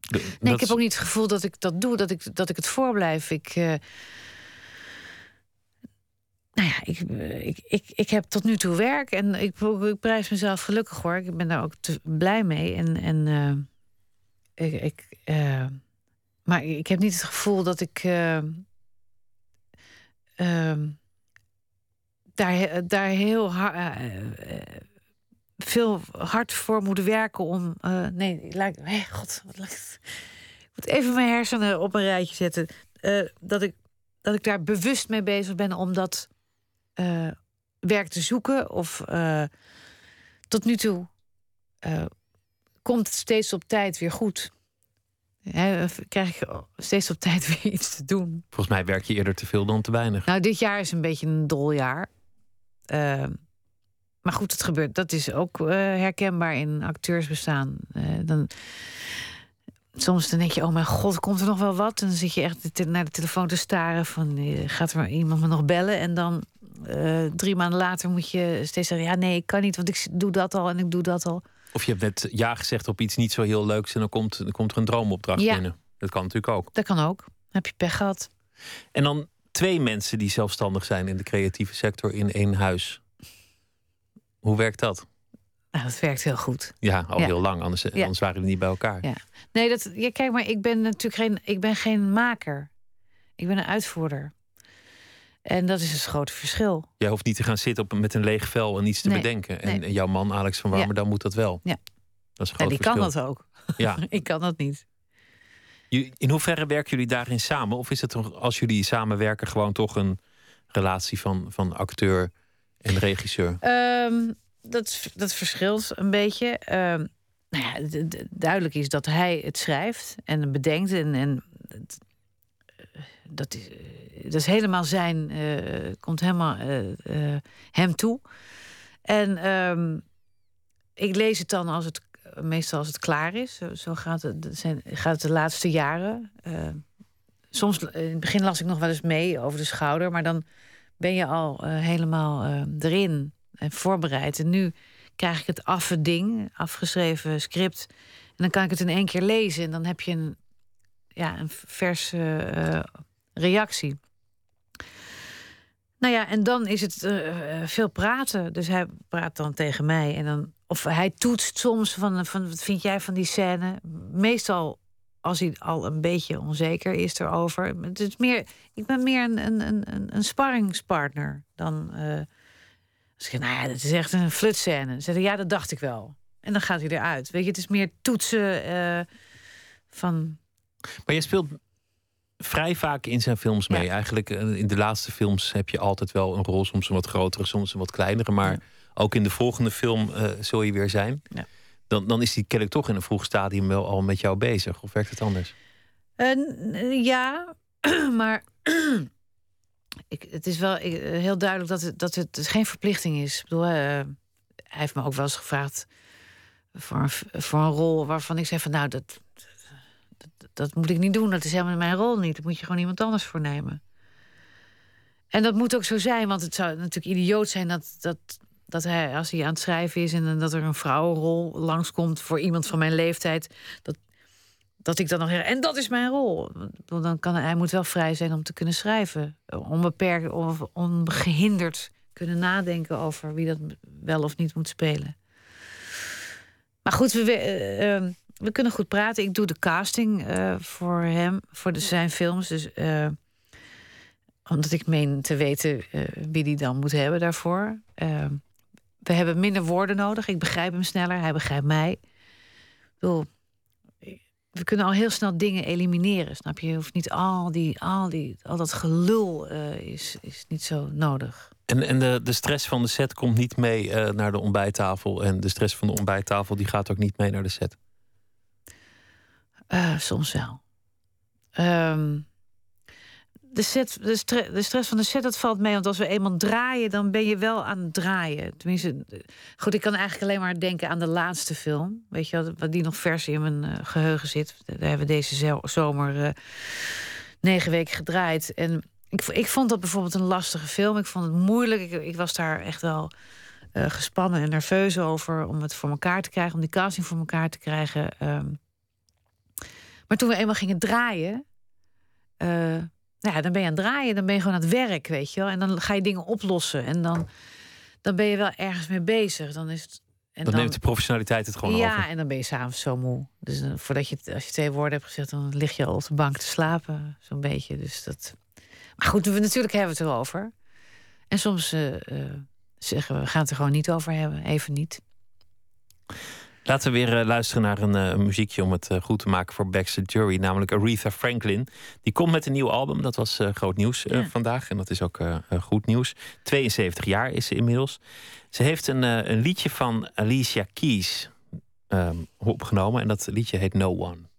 De- Nee, dat ik heb ook niet het gevoel dat ik dat doe, dat ik, dat ik het voorblijf. Ik, eh, nou ja, ik, eh, ik, ik, ik heb tot nu toe werk en ik, ik prijs mezelf gelukkig hoor. Ik ben daar ook te blij mee. En, en eh, ik, ik, eh, maar ik heb niet het gevoel dat ik eh, daar, daar heel hard. veel hard voor moet werken om. eh, nee, ik lijk, hey, god, wat. Ik moet even mijn hersenen op een rijtje zetten. Eh, dat, ik, dat ik daar bewust mee bezig ben om dat eh, werk te zoeken. Of eh, tot nu toe eh, komt het steeds op tijd weer goed. Hè, krijg ik steeds op tijd <laughs> weer iets te doen. Volgens mij werk je eerder te veel dan te weinig. Nou, dit jaar is een beetje een dol jaar. Eh, maar goed, het gebeurt. Dat is ook eh, herkenbaar in acteursbestaan. Eh, dan, soms dan denk je, oh mijn god, komt er nog wel wat? En dan zit je echt naar de telefoon te staren van, eh, gaat er maar iemand me nog bellen? En dan drie maanden later moet je steeds zeggen, ja nee, ik kan niet, want ik doe dat al en ik doe dat al. Of je hebt net ja gezegd op iets niet zo heel leuks en dan komt, dan komt er een droomopdracht Ja. binnen. Dat kan natuurlijk ook. Dat kan ook. Dan heb je pech gehad. En dan twee mensen die zelfstandig zijn in de creatieve sector in één huis. Hoe werkt dat? Nou, dat werkt heel goed. Ja, al Ja. heel lang, anders, Ja. anders waren we niet bij elkaar. Ja. Nee, dat, ja, kijk, maar ik ben natuurlijk geen, ik ben geen maker. Ik ben een uitvoerder. En dat is het grote verschil. Jij hoeft niet te gaan zitten op, met een leeg vel en iets te Nee, bedenken. En, nee. en jouw man, Alex van Warmer, dan moet dat wel. Ja. Dat is een En groot die kan dat ook. Ja. <laughs> ik kan dat niet. In hoeverre werken jullie daarin samen? Of is het als jullie samenwerken, gewoon toch een relatie van, van acteur en regisseur? Ehm, dat, dat verschilt een beetje. Ehm, nou ja, duidelijk is dat hij het schrijft en bedenkt. En, en eh, dat, is, eh, dat is helemaal zijn, eh, komt helemaal hem toe. En ehm, ik lees het dan als het, meestal als het klaar is. Zo, gaat, het, zijn, gaat het de laatste jaren. Eh, soms, in het begin las ik nog wel eens mee over de schouder, maar dan ben je al eh, helemaal eh, erin en voorbereid. En nu krijg ik het affe ding, afgeschreven script. En dan kan ik het in één keer lezen. En dan heb je een, ja, een verse eh, reactie. Nou ja, en dan is het eh, eh, veel praten. Dus hij praat dan tegen mij. En dan, of hij toetst soms van, van wat vind jij van die scène? Meestal als hij al een beetje onzeker is erover. Het is meer, ik ben meer een, een, een, een- een sparringspartner dan. eh als ik zeg, nou ja, dat is echt een flutscène. Dan zeg ik, ja, dat dacht ik wel. En dan gaat hij eruit. Weet je, het is meer toetsen eh, van. Maar je speelt vrij vaak in zijn films mee. Eigenlijk eh, in de laatste films heb je altijd wel een rol. Soms een wat grotere, soms een wat kleinere. Maar ook in de volgende film eh, zul je weer zijn. Ja. Dan, dan is die kennelijk toch in een vroeg stadium wel al met jou bezig. Of werkt het anders? Eh, ja, <clears throat> maar <clears throat> ik, het is wel eh, heel duidelijk dat het, dat het geen verplichting is. Ik bedoel, hij heeft me ook wel eens gevraagd voor een, voor een rol waarvan ik zei van nou, dat, dat, dat moet ik niet doen. Dat is helemaal mijn rol niet. Daar moet je gewoon iemand anders voor nemen. En dat moet ook zo zijn, want het zou natuurlijk idioot zijn dat, dat, dat hij, als hij aan het schrijven is en dat er een vrouwenrol langskomt voor iemand van mijn leeftijd, dat, dat ik dan nog en dat is mijn rol. Dan kan hij, moet wel vrij zijn om te kunnen schrijven. Onbeperkt of ongehinderd kunnen nadenken over wie dat wel of niet moet spelen. Maar goed, we, eh, eh, we kunnen goed praten. Ik doe de casting eh, voor hem, voor de, zijn films. Dus, eh, omdat ik meen te weten wie die dan moet hebben daarvoor. We hebben minder woorden nodig. Ik begrijp hem sneller, hij begrijpt mij. Ik bedoel, we kunnen al heel snel dingen elimineren, snap je? Je hoeft niet al, die, al, die, al dat gelul eh, is, is niet zo nodig. En, en de, de stress van de set komt niet mee eh, naar de ontbijttafel. En de stress van de ontbijttafel die gaat ook niet mee naar de set. Eh, soms wel. Ehm, de, set, de, stre- de stress van de set, dat valt mee. Want als we eenmaal draaien, dan ben je wel aan het draaien. Tenminste, eh, goed, ik kan eigenlijk alleen maar denken aan de laatste film. Weet je wat die nog vers in mijn eh, geheugen zit. Daar hebben we deze zo- zomer eh, negen weken gedraaid. En ik, ik vond dat bijvoorbeeld een lastige film. Ik vond het moeilijk. Ik, was daar echt wel gespannen en nerveus over... om het voor elkaar te krijgen, om die casting voor elkaar te krijgen... Ehm, maar toen we eenmaal gingen draaien. Nou ja, dan ben je aan het draaien, dan ben je gewoon aan het werk, weet je wel. En dan ga je dingen oplossen. En dan, dan ben je wel ergens mee bezig. Dan is het. En Dan, neemt de professionaliteit het gewoon ja, over. en dan ben je s'avonds zo moe. Dus dan, voordat je, als je twee woorden hebt gezegd, dan lig je al op de bank te slapen, zo'n beetje. Dus dat. Maar goed, we, natuurlijk hebben we het erover. En soms eh, eh, zeggen we, we gaan het er gewoon niet over hebben, even niet. Laten we weer eh, luisteren naar een, eh, een muziekje om het eh, goed te maken voor Baxter Jury. Namelijk Aretha Franklin. Die komt met een nieuw album. Dat was groot nieuws Ja. vandaag. En dat is ook goed nieuws. 72 jaar is ze inmiddels. Ze heeft een, een liedje van Alicia Keys ehm, opgenomen. En dat liedje heet No One.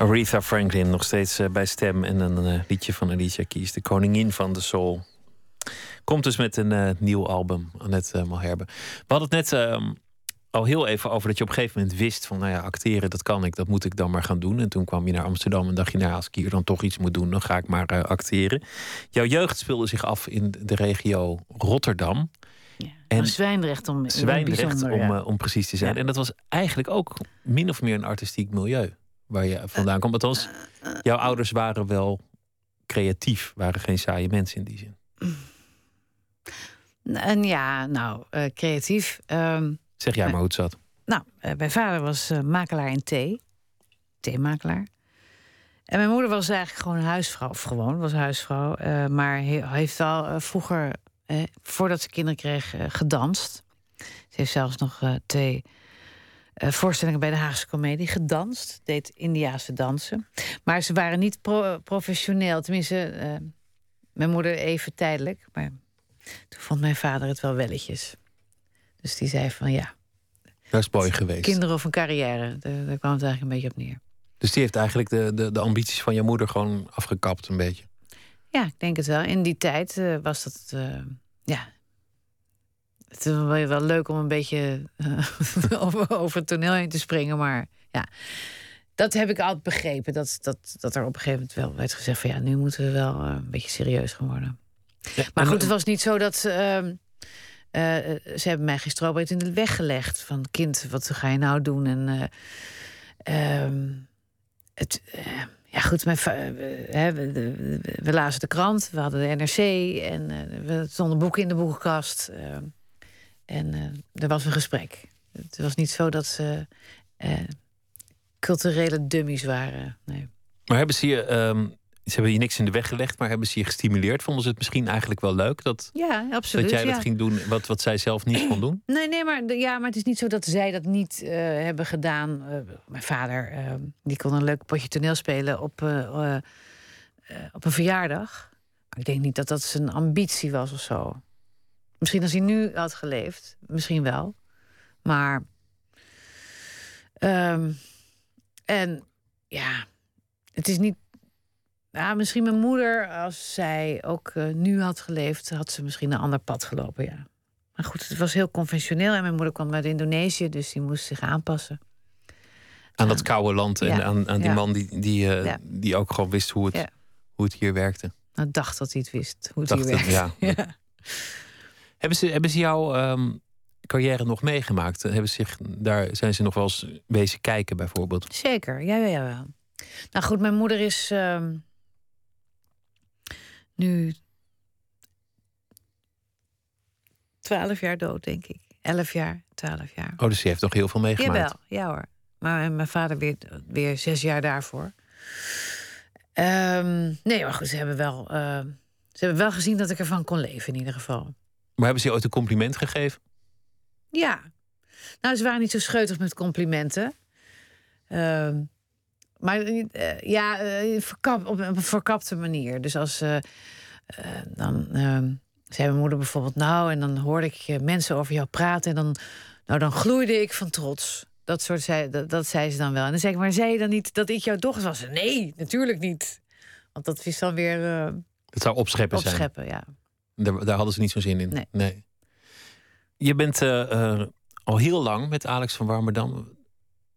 Aretha Franklin nog steeds eh, bij stem. En een eh, liedje van Alicia Keys, de koningin van de soul. Komt dus met een eh, nieuw album, Annette uh, Malherbe. We hadden het net ehm, al heel even over dat je op een gegeven moment wist van... nou ja, acteren, dat kan ik, dat moet ik dan maar gaan doen. En toen kwam je naar Amsterdam en dacht je... nou, als ik hier dan toch iets moet doen, dan ga ik maar acteren. Jouw jeugd speelde zich af in de regio Rotterdam. En Zwijndrecht om, Zwijndrecht, om, ja. om precies te zijn. Ja. En dat was eigenlijk ook min of meer een artistiek milieu waar je vandaan komt. Althans, jouw ouders waren wel creatief, waren geen saaie mensen in die zin. En ja, nou, eh, creatief. Ehm, Zeg jij maar hoe het zat. Nou, eh, mijn vader was eh, makelaar in thee. Theemakelaar. En mijn moeder was eigenlijk gewoon huisvrouw. Of gewoon, was huisvrouw. eh, maar he- heeft wel eh, vroeger, eh, voordat ze kinderen kreeg, eh, gedanst. Ze heeft zelfs nog eh, twee eh, voorstellingen bij de Haagse Comedie gedanst. Deed Indiaanse dansen. Maar ze waren niet pro- professioneel. Tenminste, eh, mijn moeder even tijdelijk. Maar toen vond mijn vader het wel welletjes. Dus die zei van ja, Dat is mooi geweest. Kinderen of een carrière. Daar, daar kwam het eigenlijk een beetje op neer. Dus die heeft eigenlijk de, de, de ambities van je moeder gewoon afgekapt een beetje. Ja, ik denk het wel. In die tijd eh, was dat. ja. Het is wel, wel leuk om een beetje eh, <laughs> over, over het toneel heen te springen. Maar ja, dat heb ik altijd begrepen. Dat, dat, dat er op een gegeven moment wel werd gezegd: van ja, nu moeten we wel eh, een beetje serieus gaan worden. Maar goed, het was niet zo dat. ehm, eh, ze hebben mij geen in de weg gelegd. Van kind, wat ga je nou doen? En eh, ehm, het, ja, goed, mijn we, we, lazen de krant, we hadden de NRC en we stonden boeken in de boekenkast. En eh, er was een gesprek. Het was niet zo dat ze eh, culturele dummies waren. Nee. Maar hebben ze je, ehm, ze hebben je niks in de weg gelegd, maar hebben ze je gestimuleerd? Vonden ze het misschien eigenlijk wel leuk dat, Ja, absoluut. dat jij ja. dat ging doen wat, wat zij zelf niet kon doen? Nee, nee, maar, ja, maar het is niet zo dat zij dat niet eh, hebben gedaan. Eh, mijn vader, eh, die kon een leuk potje toneel spelen op, eh, eh, eh, op een verjaardag. Maar ik denk niet dat dat zijn ambitie was of zo. Misschien als hij nu had geleefd, misschien wel. Maar. ehm, en ja, het is niet. Ja, misschien mijn moeder, als zij ook eh, nu had geleefd, had ze misschien een ander pad gelopen, ja. Maar goed, het was heel conventioneel. En mijn moeder kwam uit Indonesië, dus die moest zich aanpassen. Aan dat koude land en Ja, aan, aan die ja. man die, die, eh, Ja. die ook gewoon wist hoe het, hoe het hier werkte. Nou, dacht dat hij het wist, hoe het Dacht hier het, werkt. ja. <laughs> Hebben ze, hebben ze jouw ehm, carrière nog meegemaakt? Hebben ze zich, daar zijn ze nog wel eens wezen kijken, bijvoorbeeld? Zeker, ja, ja, ja. wel. Nou goed, mijn moeder is ehm, nu twaalf jaar dood, denk ik. Elf jaar, twaalf jaar. Oh, dus die heeft nog heel veel meegemaakt. Jawel, ja hoor. Maar mijn vader weer, weer zes jaar daarvoor. Ehm, nee, maar goed, ze hebben, wel, ze hebben wel gezien dat ik ervan kon leven in ieder geval. Maar hebben ze je ooit een compliment gegeven? Ja. Nou, ze waren niet zo scheutig met complimenten. Ehm, maar eh, ja, eh, verkap, op een verkapte manier. Dus als eh, dan ehm, zei mijn moeder bijvoorbeeld... nou, en dan hoorde ik mensen over jou praten... en dan, nou, dan gloeide ik van trots. Dat, soort zei, dat, dat zei ze dan wel. En dan zei ik, maar zei je dan niet dat ik jouw dochter was? Nee, natuurlijk niet. Want dat is dan weer Het zou opscheppen, opscheppen, ja. Daar, daar hadden ze niet zo'n zin in. Nee. Je bent eh, eh, al heel lang met Alex van Warmerdam.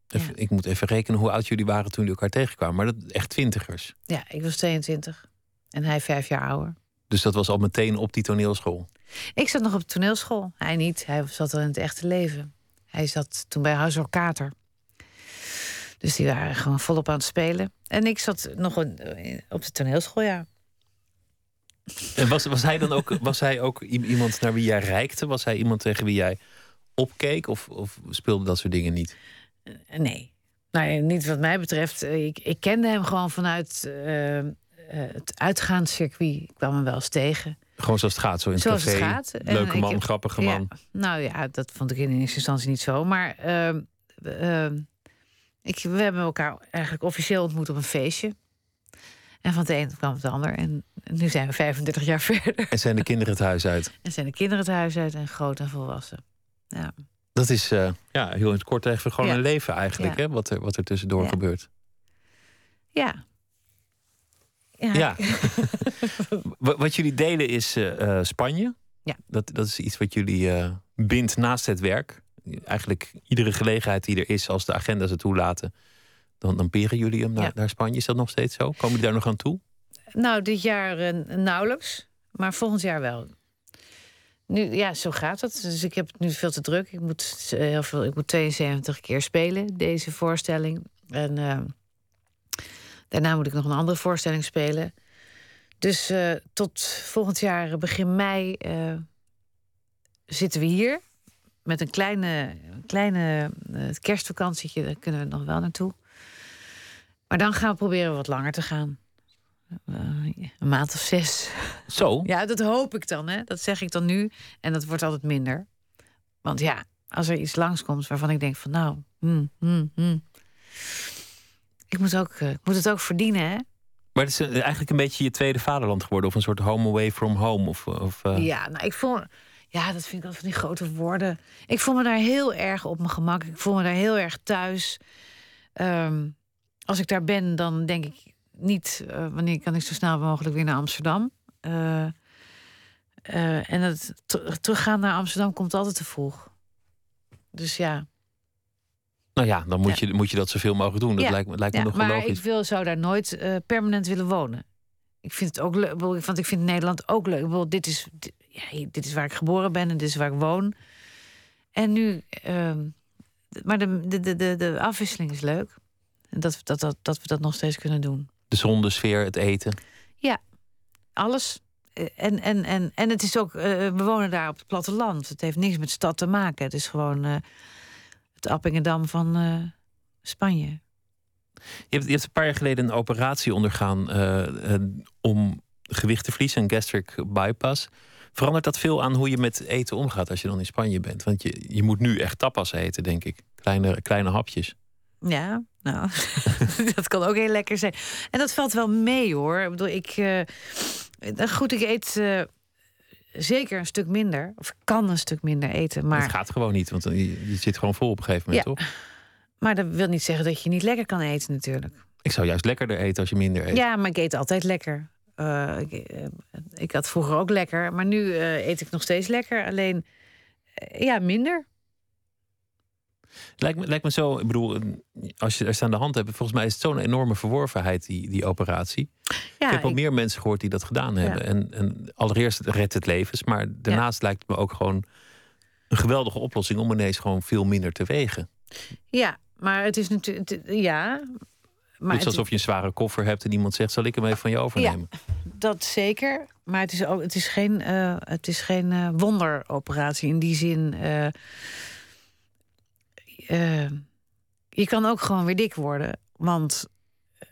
Even, Ik moet even rekenen hoe oud jullie waren toen jullie elkaar tegenkwamen. Maar dat echt twintigers. Ja, ik was 22 en hij vijf jaar ouder. Dus dat was al meteen op die toneelschool. Ik zat nog op de toneelschool. Hij niet. Hij zat al in het echte leven. Hij zat toen bij Huis Kater. Dus die waren gewoon volop aan het spelen. En ik zat nog een- op de toneelschool, ja. En was, was hij dan ook, was hij ook iemand naar wie jij reikte? Was hij iemand tegen wie jij opkeek? Of, of speelde dat soort dingen niet? Eh, Nee. Nou, niet wat mij betreft. Eh, Ik, ik kende hem gewoon vanuit eh, het uitgaanscircuit. Ik kwam hem wel eens tegen. Gewoon zoals het gaat, zo in het Zoals café. het gaat. Leuke man, grappige Ja, man. nou ja, dat vond ik in eerste instantie niet zo. Maar ehm, ehm, ik, we hebben elkaar eigenlijk officieel ontmoet op een feestje. En van het een kwam het ander. En nu zijn we 35 jaar <laughs> verder. En zijn de kinderen het huis uit? En zijn de kinderen het huis uit en groot en volwassen. Ja. Dat is eh, ja, heel in het kort even gewoon Ja. een leven eigenlijk, Ja. hè, wat, er, wat er tussendoor Ja. gebeurt. Ja. Ja. Ja. <laughs> Wa- wat jullie delen is eh, eh, Spanje. Ja. Dat, dat is iets wat jullie eh, bindt naast het werk. Eigenlijk iedere gelegenheid die er is, als de agenda's het toelaten, dan, dan peren jullie hem naar, Ja. naar Spanje. Is dat nog steeds zo? Komen jullie daar nog aan toe? Nou, dit jaar eh, nauwelijks, maar volgend jaar wel. Nu, ja, zo gaat het. Dus ik heb het nu veel te druk. Ik moet, eh, heel veel, ik moet 72 keer spelen, deze voorstelling. En eh, daarna moet ik nog een andere voorstelling spelen. Dus tot volgend jaar, begin mei, zitten we hier. Met een kleine, kleine kerstvakantietje, daar kunnen we nog wel naartoe. Maar dan gaan we proberen wat langer te gaan. Eh, een maand of zes. Zo? <laughs> Ja, dat hoop ik dan. Hè? Dat zeg ik dan nu. En dat wordt altijd minder. Want ja, als er iets langskomt waarvan ik denk van nou... hmm, hmm, hmm. Ik, moet ook, eh, ik moet het ook verdienen, hè? Maar het is eh, eigenlijk een beetje je tweede vaderland geworden. Of een soort home away from home. Of, of, Ja, nou, ik voel... Ja, dat vind ik altijd van die grote woorden. Ik voel me daar heel erg op mijn gemak. Ik voel me daar heel erg thuis. Ehm, als ik daar ben, dan denk ik niet... eh, wanneer kan ik zo snel mogelijk weer naar Amsterdam? Eh, eh, en het ter- teruggaan naar Amsterdam komt altijd te vroeg. Dus ja. Nou ja, dan moet, Je, moet je dat zoveel mogelijk doen. Dat Ja. lijkt, me- lijkt me Ja, nog wel maar logisch. ik wil, zou daar nooit permanent willen wonen. Ik vind het ook leuk, want ik vind Nederland ook leuk. Ik bedoel, dit, is, dit, dit is waar ik geboren ben en dit is waar ik woon. En nu, ehm, maar de, de, de, de, de afwisseling is leuk. En dat, dat, dat, dat we dat nog steeds kunnen doen. De zon, de sfeer, het eten. Ja, alles. Eh, En, en, en, en het is ook, eh, we wonen daar op het platteland. Het heeft niks met stad te maken. Het is gewoon eh, het Appingedam van Spanje. Je hebt, je hebt een paar jaar geleden een operatie ondergaan om gewicht te verliezen, een gastric bypass. Verandert dat veel aan hoe je met eten omgaat als je dan in Spanje bent? Want je, je moet nu echt tapas eten, denk ik. Kleine, kleine hapjes. Ja, nou, <laughs> dat kan ook heel lekker zijn. En dat valt wel mee hoor. Ik bedoel, ik. eh, goed, ik eet eh, zeker een stuk minder. Of kan een stuk minder eten. Maar, Het gaat gewoon niet, want je, je zit gewoon vol op een gegeven moment, Ja. toch? maar dat wil niet zeggen dat je niet lekker kan eten, natuurlijk. Ik zou juist lekkerder eten als je minder eet. Ja, maar ik eet altijd lekker. Eh, ik, ik had vroeger ook lekker, maar nu eet ik nog steeds lekker. Alleen, ja, minder. Lijkt me, lijkt me zo, ik bedoel, als je er aan de hand hebt, volgens mij is het zo'n enorme verworvenheid, die, die operatie. Ja, ik heb ik- meer mensen gehoord die dat gedaan hebben. En, en allereerst redt het levens, maar daarnaast lijkt het me ook gewoon een geweldige oplossing om ineens gewoon veel minder te wegen. Ja, maar het is natuurlijk. Ja. Maar het is alsof je een zware koffer hebt en iemand zegt: Zal ik hem even van je overnemen? Dat zeker. Maar het is, ook, het is geen, eh, het is geen eh, wonderoperatie in die zin. eh, eh, je kan ook gewoon weer dik worden. Want eh,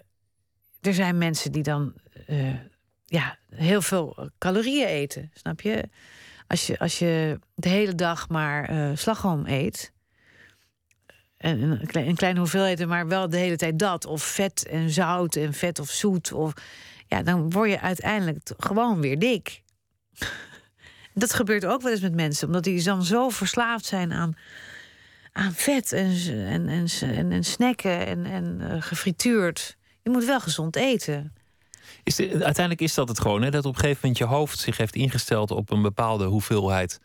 er zijn mensen die dan eh, ja, heel veel calorieën eten. Snap je? Als je, als je de hele dag maar eh slagroom eet. En een, een kleine hoeveelheid, maar wel de hele tijd dat. Of vet en zout en vet of zoet. Of, ja, dan word je uiteindelijk gewoon weer dik. <laughs> Dat gebeurt ook wel eens met mensen, omdat die dan zo verslaafd zijn aan, aan vet en, en, en, en, en snacken en, en eh, gefrituurd. Je moet wel gezond eten. Is de- uiteindelijk is dat het gewoon, hè? dat op een gegeven moment je hoofd zich heeft ingesteld op een bepaalde hoeveelheid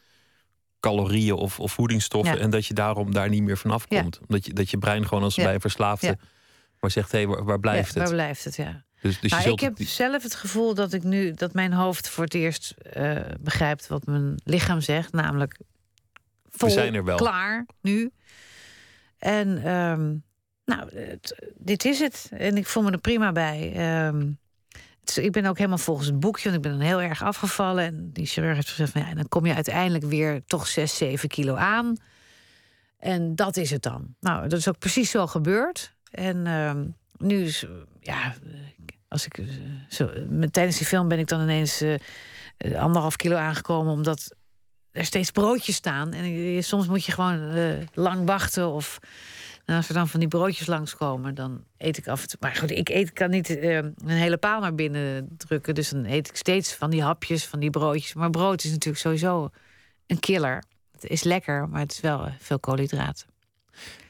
calorieën of, of voedingsstoffen. Ja. En dat je daarom daar niet meer vanaf Ja. komt. Dat, je, dat je brein gewoon als bij een verslaafde maar zegt: hé, waar, waar blijft het? Waar blijft het, ja. Dus, dus maar je zult ik heb zelf het gevoel dat ik nu dat mijn hoofd voor het eerst eh, begrijpt wat mijn lichaam zegt, namelijk vol, zijn er wel. klaar nu. En ehm, nou, het- dit is het. En ik voel me er prima bij. Het is- ik ben ook helemaal volgens het boekje, want ik ben dan heel erg afgevallen. En die chirurg heeft gezegd: van, ja, dan kom je uiteindelijk weer toch 6, 7 kilo aan. En dat is het dan. Nou, dat is ook precies zo gebeurd. En ehm, nu is, ja, als ik eh, zo, met, tijdens die film ben ik dan ineens eh, eh, anderhalf kilo aangekomen, omdat er steeds broodjes staan. En soms moet je gewoon eh, lang wachten. Of en als er dan van die broodjes langskomen, dan eet ik af en toe. Maar goed, ik eet, kan niet eh, een hele paal naar binnen drukken. Dus dan eet ik steeds van die hapjes, van die broodjes. Maar brood is natuurlijk sowieso een killer. Het is lekker, maar het is wel eh, veel koolhydraten.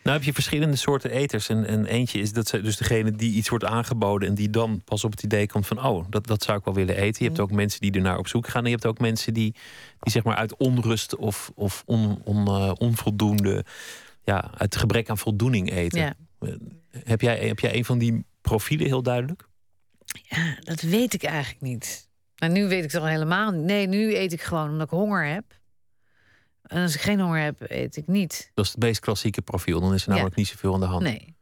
Nou heb je verschillende soorten eters. En, en eentje is dat ze, dus degene die iets wordt aangeboden... en die dan pas op het idee komt van... oh, dat, dat zou ik wel willen eten. Je hebt ook mensen die ernaar op zoek gaan. En je hebt ook mensen die, die zeg maar uit onrust of, of on, on, eh, onvoldoende... ja, uit gebrek aan voldoening eten. Ja. Eh, Heb, jij, heb jij een van die profielen heel duidelijk? Ja, dat weet ik eigenlijk niet. Maar nu weet ik het al helemaal niet. Nee, nu eet ik gewoon omdat ik honger heb. En als ik geen honger heb, eet ik niet. Dat is het meest klassieke profiel. Dan is er namelijk niet zoveel aan de hand. Nee.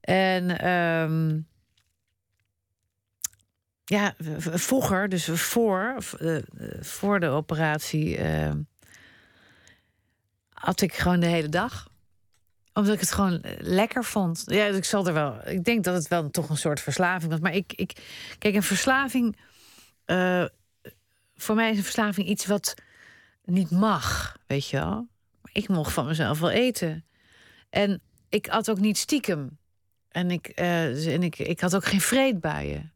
En ehm, ja, vroeger, dus voor, eh, voor de operatie, ehm, had ik gewoon de hele dag. Omdat ik het gewoon lekker vond. Ja, dus ik zal er wel. Ik denk dat het wel toch een soort verslaving was. Maar ik, ik kijk, een verslaving. eh, voor mij is een verslaving iets wat niet mag, weet je wel. Ik mocht van mezelf wel eten. En ik had ook niet stiekem. En ik, eh, en ik, ik had ook geen vreedbuien.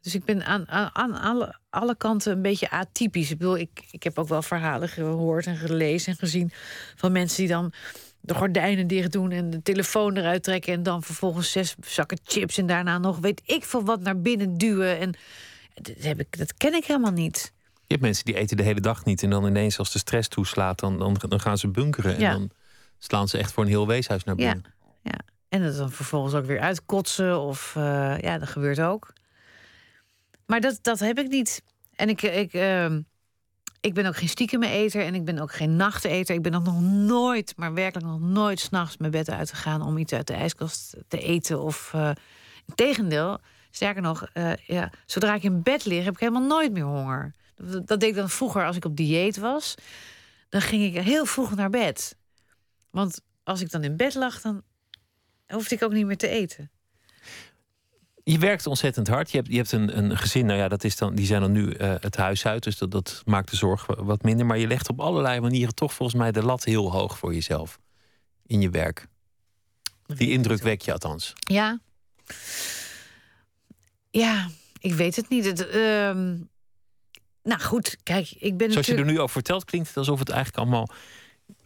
Dus ik ben aan, aan, aan alle, alle kanten een beetje atypisch. Ik bedoel, ik, ik heb ook wel verhalen gehoord en gelezen en gezien... van mensen die dan de gordijnen dicht doen... en de telefoon eruit trekken... en dan vervolgens zes zakken chips... en daarna nog weet ik veel wat naar binnen duwen. En dat, heb ik, dat ken ik helemaal niet. Je hebt mensen die eten de hele dag niet. En dan ineens als de stress toeslaat, dan, dan, dan gaan ze bunkeren. Ja. En dan slaan ze echt voor een heel weeshuis naar Ja, binnen. ja. En het dan vervolgens ook weer uitkotsen. Of eh, ja, dat gebeurt ook. Maar dat, dat heb ik niet. En ik, ik, ehm, ik ben ook geen stiekeme eter en ik ben ook geen nachteter. Ik ben ook nog nooit, maar werkelijk nog nooit s'nachts mijn bed uitgegaan om iets uit de ijskast te eten. Of uh, tegendeel, sterker nog, eh, ja, zodra ik in bed lig, heb ik helemaal nooit meer honger. Dat, deed ik dan vroeger als ik op dieet was. Dan ging ik heel vroeg naar bed. Want als ik dan in bed lag, dan hoefde ik ook niet meer te eten. Je werkt ontzettend hard. Je hebt, je hebt een, een gezin, nou ja, dat is dan, die zijn dan nu eh, het huis uit. Dus dat, dat maakt de zorg wa- wat minder. Maar je legt op allerlei manieren toch volgens mij de lat heel hoog voor jezelf. In je werk. Die indruk wek je althans. Ja. Ja, ik weet het niet. Het, ehm, nou goed, kijk, ik ben Zoals je er nu over vertelt, klinkt het alsof het eigenlijk allemaal,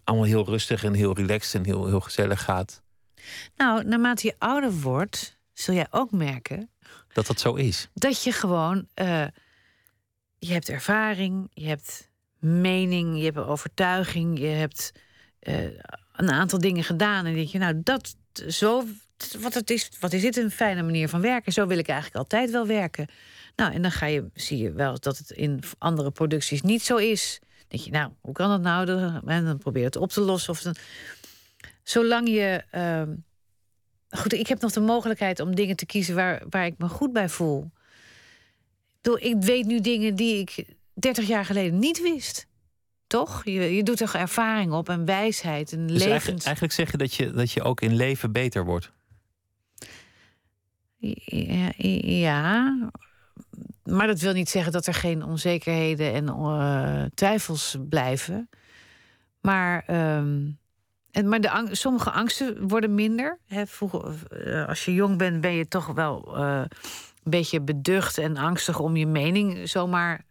allemaal heel rustig en heel relaxed en heel, heel gezellig gaat. Nou, naarmate je ouder wordt, zul jij ook merken Dat dat zo is. dat je gewoon... eh, je hebt ervaring, je hebt mening, je hebt overtuiging... je hebt eh, een aantal dingen gedaan en dan denk je... nou, dat zo... Wat, het is, wat is dit een fijne manier van werken? Zo wil ik eigenlijk altijd wel werken. Nou, en dan ga je, zie je wel dat het in andere producties niet zo is. Dan denk je, nou, hoe kan dat nou? En dan probeer je het op te lossen. Of dan, zolang je. ehm, goed, ik heb nog de mogelijkheid om dingen te kiezen waar, waar ik me goed bij voel. Ik, weet nu dingen die ik 30 jaar geleden niet wist. Toch? Je, je doet er ervaring op en wijsheid en Dus levens. eigenlijk, eigenlijk zeg je dat, je dat je ook in leven beter wordt. Ja, ja, maar dat wil niet zeggen dat er geen onzekerheden en eh, twijfels blijven. Maar, ehm, en, maar de sommige angsten worden minder. Hè, vroeger, eh, als je jong bent, ben je toch wel eh, een beetje beducht en angstig om je mening zomaar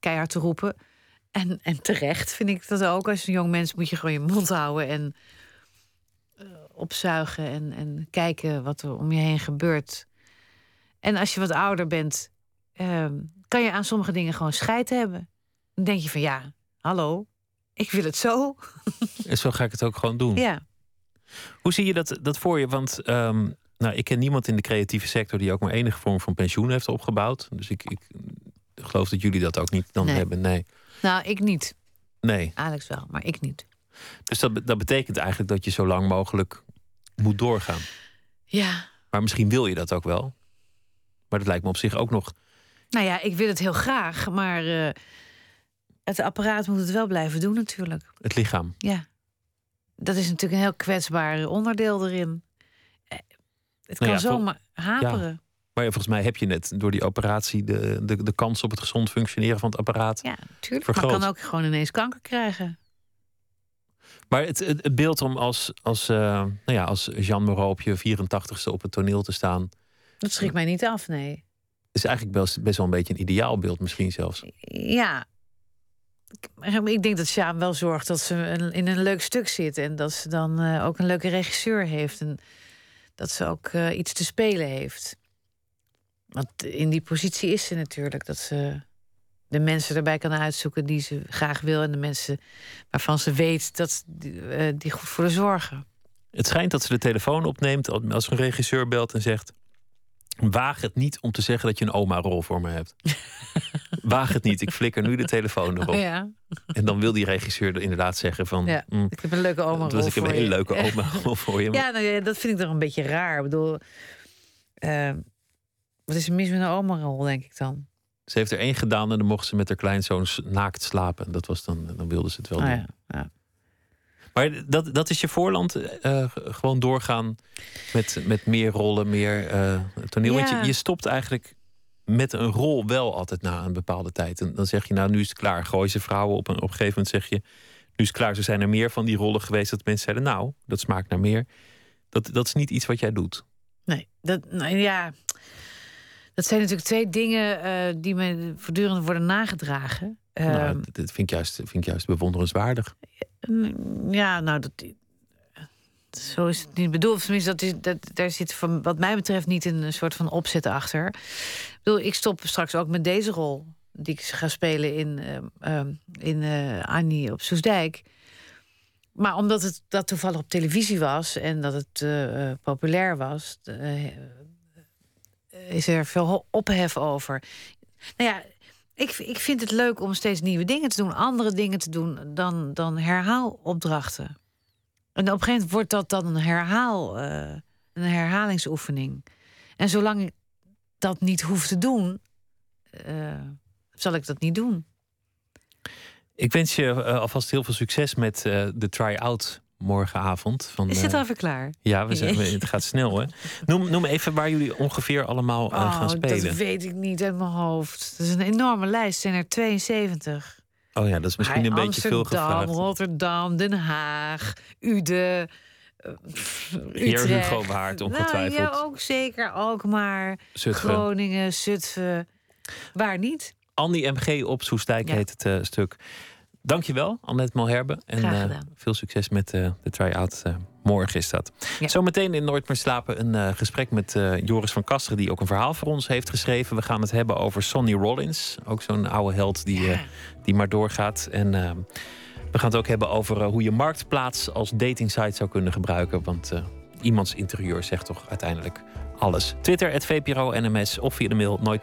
keihard te roepen. En, en terecht vind ik dat ook. Als een jong mens moet je gewoon je mond houden en opzuigen en, en kijken wat er om je heen gebeurt. En als je wat ouder bent, ehm, kan je aan sommige dingen gewoon scheid hebben. Dan denk je van ja, hallo, ik wil het zo. <laughs> En zo ga ik het ook gewoon doen. Ja. Hoe zie je dat, dat voor je? Want ehm, nou, ik ken niemand in de creatieve sector die ook maar enige vorm van pensioen heeft opgebouwd. Dus ik, ik geloof dat jullie dat ook niet dan Nee. hebben. Nee. Nou, ik niet. nee. Alex wel, maar ik niet. Dus dat, dat betekent eigenlijk dat je zo lang mogelijk moet doorgaan. Ja, Maar misschien wil je dat ook wel. Maar dat lijkt me op zich ook nog. nou ja, ik wil het heel graag, maar eh, het apparaat moet het wel blijven doen natuurlijk. Het lichaam. Ja, dat is natuurlijk een heel kwetsbaar onderdeel erin. Eh, Het kan Nou ja, vol- zomaar haperen. Maar ja, volgens mij heb je net door die operatie de, de, de kans op het gezond functioneren van het apparaat. Ja, tuurlijk. Vergroot. Maar kan ook gewoon ineens kanker krijgen. Maar het, het, het beeld om als, als, eh, nou ja, als Jean Moreau op je 84ste op het toneel te staan. Dat schrikt mij niet af, nee. is eigenlijk best, best wel een beetje een ideaalbeeld, misschien zelfs. Ja. ik denk dat Sjaan wel zorgt dat ze in een leuk stuk zit. En dat ze dan eh, ook een leuke regisseur heeft. En dat ze ook eh, iets te spelen heeft. Want in die positie is ze natuurlijk. Dat ze de mensen erbij kan uitzoeken die ze graag wil. En de mensen waarvan ze weet dat die, eh, die goed voor de zorgen. Het schijnt dat ze de telefoon opneemt als een regisseur belt en zegt: Waag het niet om te zeggen dat je een oma-rol voor me hebt. <laughs> Waag het niet, ik flikker nu de telefoon erop. Ja, En dan wil die regisseur er inderdaad zeggen: van, ja. mm, ik heb een leuke oma. dat was ik heb een hele leuke <laughs> oma-rol voor je. Ja, nou ja, dat vind ik toch een beetje raar. Ik bedoel, eh, wat is er mis met een oma-rol, denk ik dan? Ze heeft er één gedaan en dan mocht ze met haar kleinzoon naakt slapen. Dat was dan, dan wilde ze het wel Oh, doen. ja, ja. Maar dat, dat is je voorland, eh, gewoon doorgaan met, met meer rollen, meer eh, toneel. Want je, je stopt eigenlijk met een rol wel altijd na een bepaalde tijd. En dan zeg je, nou, nu is het klaar. Gooi ze vrouwen op. En op een gegeven moment zeg je, nu is het klaar. Zo zijn er meer van die rollen geweest dat mensen zeiden, nou, dat smaakt naar meer. Dat, dat is niet iets wat jij doet. Nee, dat, nou ja. Dat zijn natuurlijk twee dingen eh, die me voortdurend worden nagedragen. nou, Ehm, dat, dat vind, ik juist, vind ik juist bewonderenswaardig. Mm, Ja, nou, dat, zo is het niet bedoeld. Tenminste, dat is, dat, daar zit van, wat mij betreft niet een soort van opzet achter. Ik bedoel, ik stop straks ook met deze rol die ik ga spelen in, ehm, ehm, in eh, Annie op Soesdijk. Maar omdat het dat toevallig op televisie was en dat het eh, eh, populair was, eh, is er veel ophef over. Nou ja, ik, ik vind het leuk om steeds nieuwe dingen te doen, andere dingen te doen dan, dan herhaalopdrachten. En op een gegeven moment wordt dat dan een herhaal, eh, een herhalingsoefening. En zolang ik dat niet hoef te doen, eh, zal ik dat niet doen. Ik wens je eh, alvast heel veel succes met de try-out morgenavond. Van, Is dit eh, al even klaar? Ja, we zijn, het gaat snel, hè? Noem, noem even waar jullie ongeveer allemaal eh, gaan Oh, spelen. dat weet ik niet uit mijn hoofd. Dat is een enorme lijst. Er zijn er 72. Oh ja, dat is misschien een beetje veel Amsterdam, gevraagd. Rotterdam, Den Haag, Uden, eh, Heer Utrecht. Hugo Waard, ongetwijfeld. Nou, ja, ook zeker. Alkmaar, Zutphen. Groningen, Zutphen. Waar niet? Annie MG op Soestdijk Ja. heet het eh, stuk. Dankjewel, Annette Malherbe. En eh, veel succes met eh, de try-out. eh, morgen is dat. Ja. Zometeen in Nooit meer slapen een gesprek met Joris van Kasteren... die ook een verhaal voor ons heeft geschreven. We gaan het hebben over Sonny Rollins. Ook zo'n oude held die, die maar doorgaat. En we gaan het ook hebben over hoe je Marktplaats als datingsite zou kunnen gebruiken. Want iemands interieur zegt toch uiteindelijk alles. Twitter, het VPRO NMS of via de mail nooit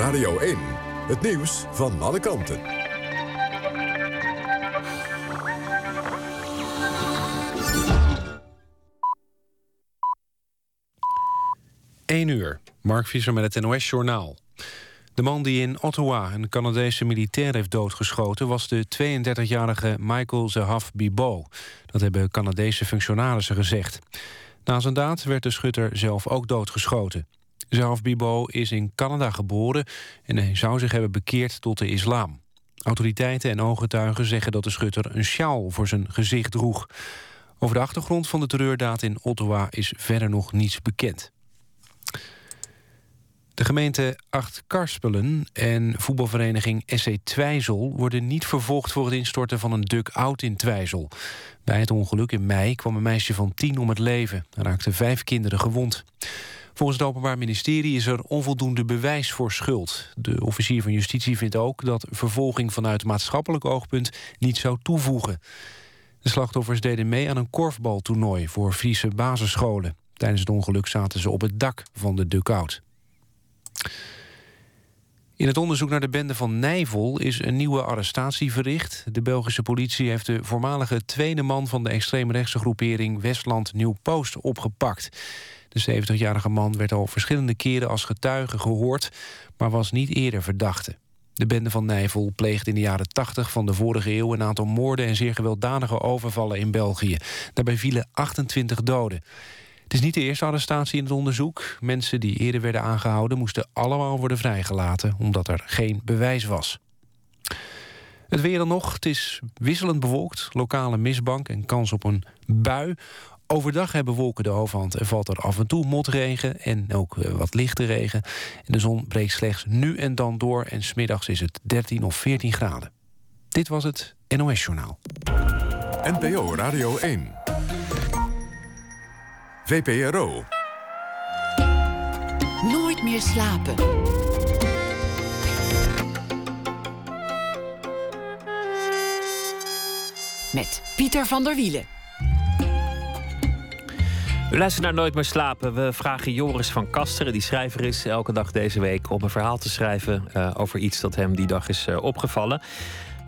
Radio 1, het nieuws van alle kanten. 1 uur. Mark Visser met het NOS-journaal. De man die in Ottawa een Canadese militair heeft doodgeschoten... was de 32-jarige Michael Zahaf Bibo. Dat hebben Canadese functionarissen gezegd. Na zijn daad werd de schutter zelf ook doodgeschoten. Zahaf Bibo is in Canada geboren... en hij zou zich hebben bekeerd tot de islam. Autoriteiten en ooggetuigen zeggen dat de schutter een sjaal voor zijn gezicht droeg. Over de achtergrond van de terreurdaad in Ottawa is verder nog niets bekend. De gemeente Acht-Karspelen en voetbalvereniging SC Twijzel... worden niet vervolgd voor het instorten van een duck-out in Twijzel. Bij het ongeluk in mei kwam een meisje van tien om het leven. Er raakten vijf kinderen gewond. Volgens het Openbaar Ministerie is er onvoldoende bewijs voor schuld. De officier van Justitie vindt ook dat vervolging vanuit maatschappelijk oogpunt niet zou toevoegen. De slachtoffers deden mee aan een korfbaltoernooi voor Friese basisscholen. Tijdens het ongeluk zaten ze op het dak van de duck-out. In het onderzoek naar de bende van Nijvel is een nieuwe arrestatie verricht. De Belgische politie heeft de voormalige tweede man van de extreemrechtse groepering Westland Nieuw Post opgepakt. De 70-jarige man werd al verschillende keren als getuige gehoord, maar was niet eerder verdachte. De bende van Nijvel pleegde in de jaren 80 van de vorige eeuw een aantal moorden en zeer gewelddadige overvallen in België. Daarbij vielen 28 doden. Het is niet de eerste arrestatie in het onderzoek. Mensen die eerder werden aangehouden moesten allemaal worden vrijgelaten omdat er geen bewijs was. Het weer dan nog. Het is wisselend bewolkt. Lokale mistbank en kans op een bui. Overdag hebben wolken de overhand en valt er af en toe motregen en ook eh, wat lichte regen. En de zon breekt slechts nu en dan door en smiddags is het 13 of 14 graden. Dit was het NOS Journaal. NPO Radio 1. VPRO. Nooit meer slapen. Met Pieter van der Wielen. U luistert naar Nooit meer slapen. We vragen Joris van Kasteren, die schrijver is, elke dag deze week om een verhaal te schrijven eh, over iets dat hem die dag is eh, opgevallen.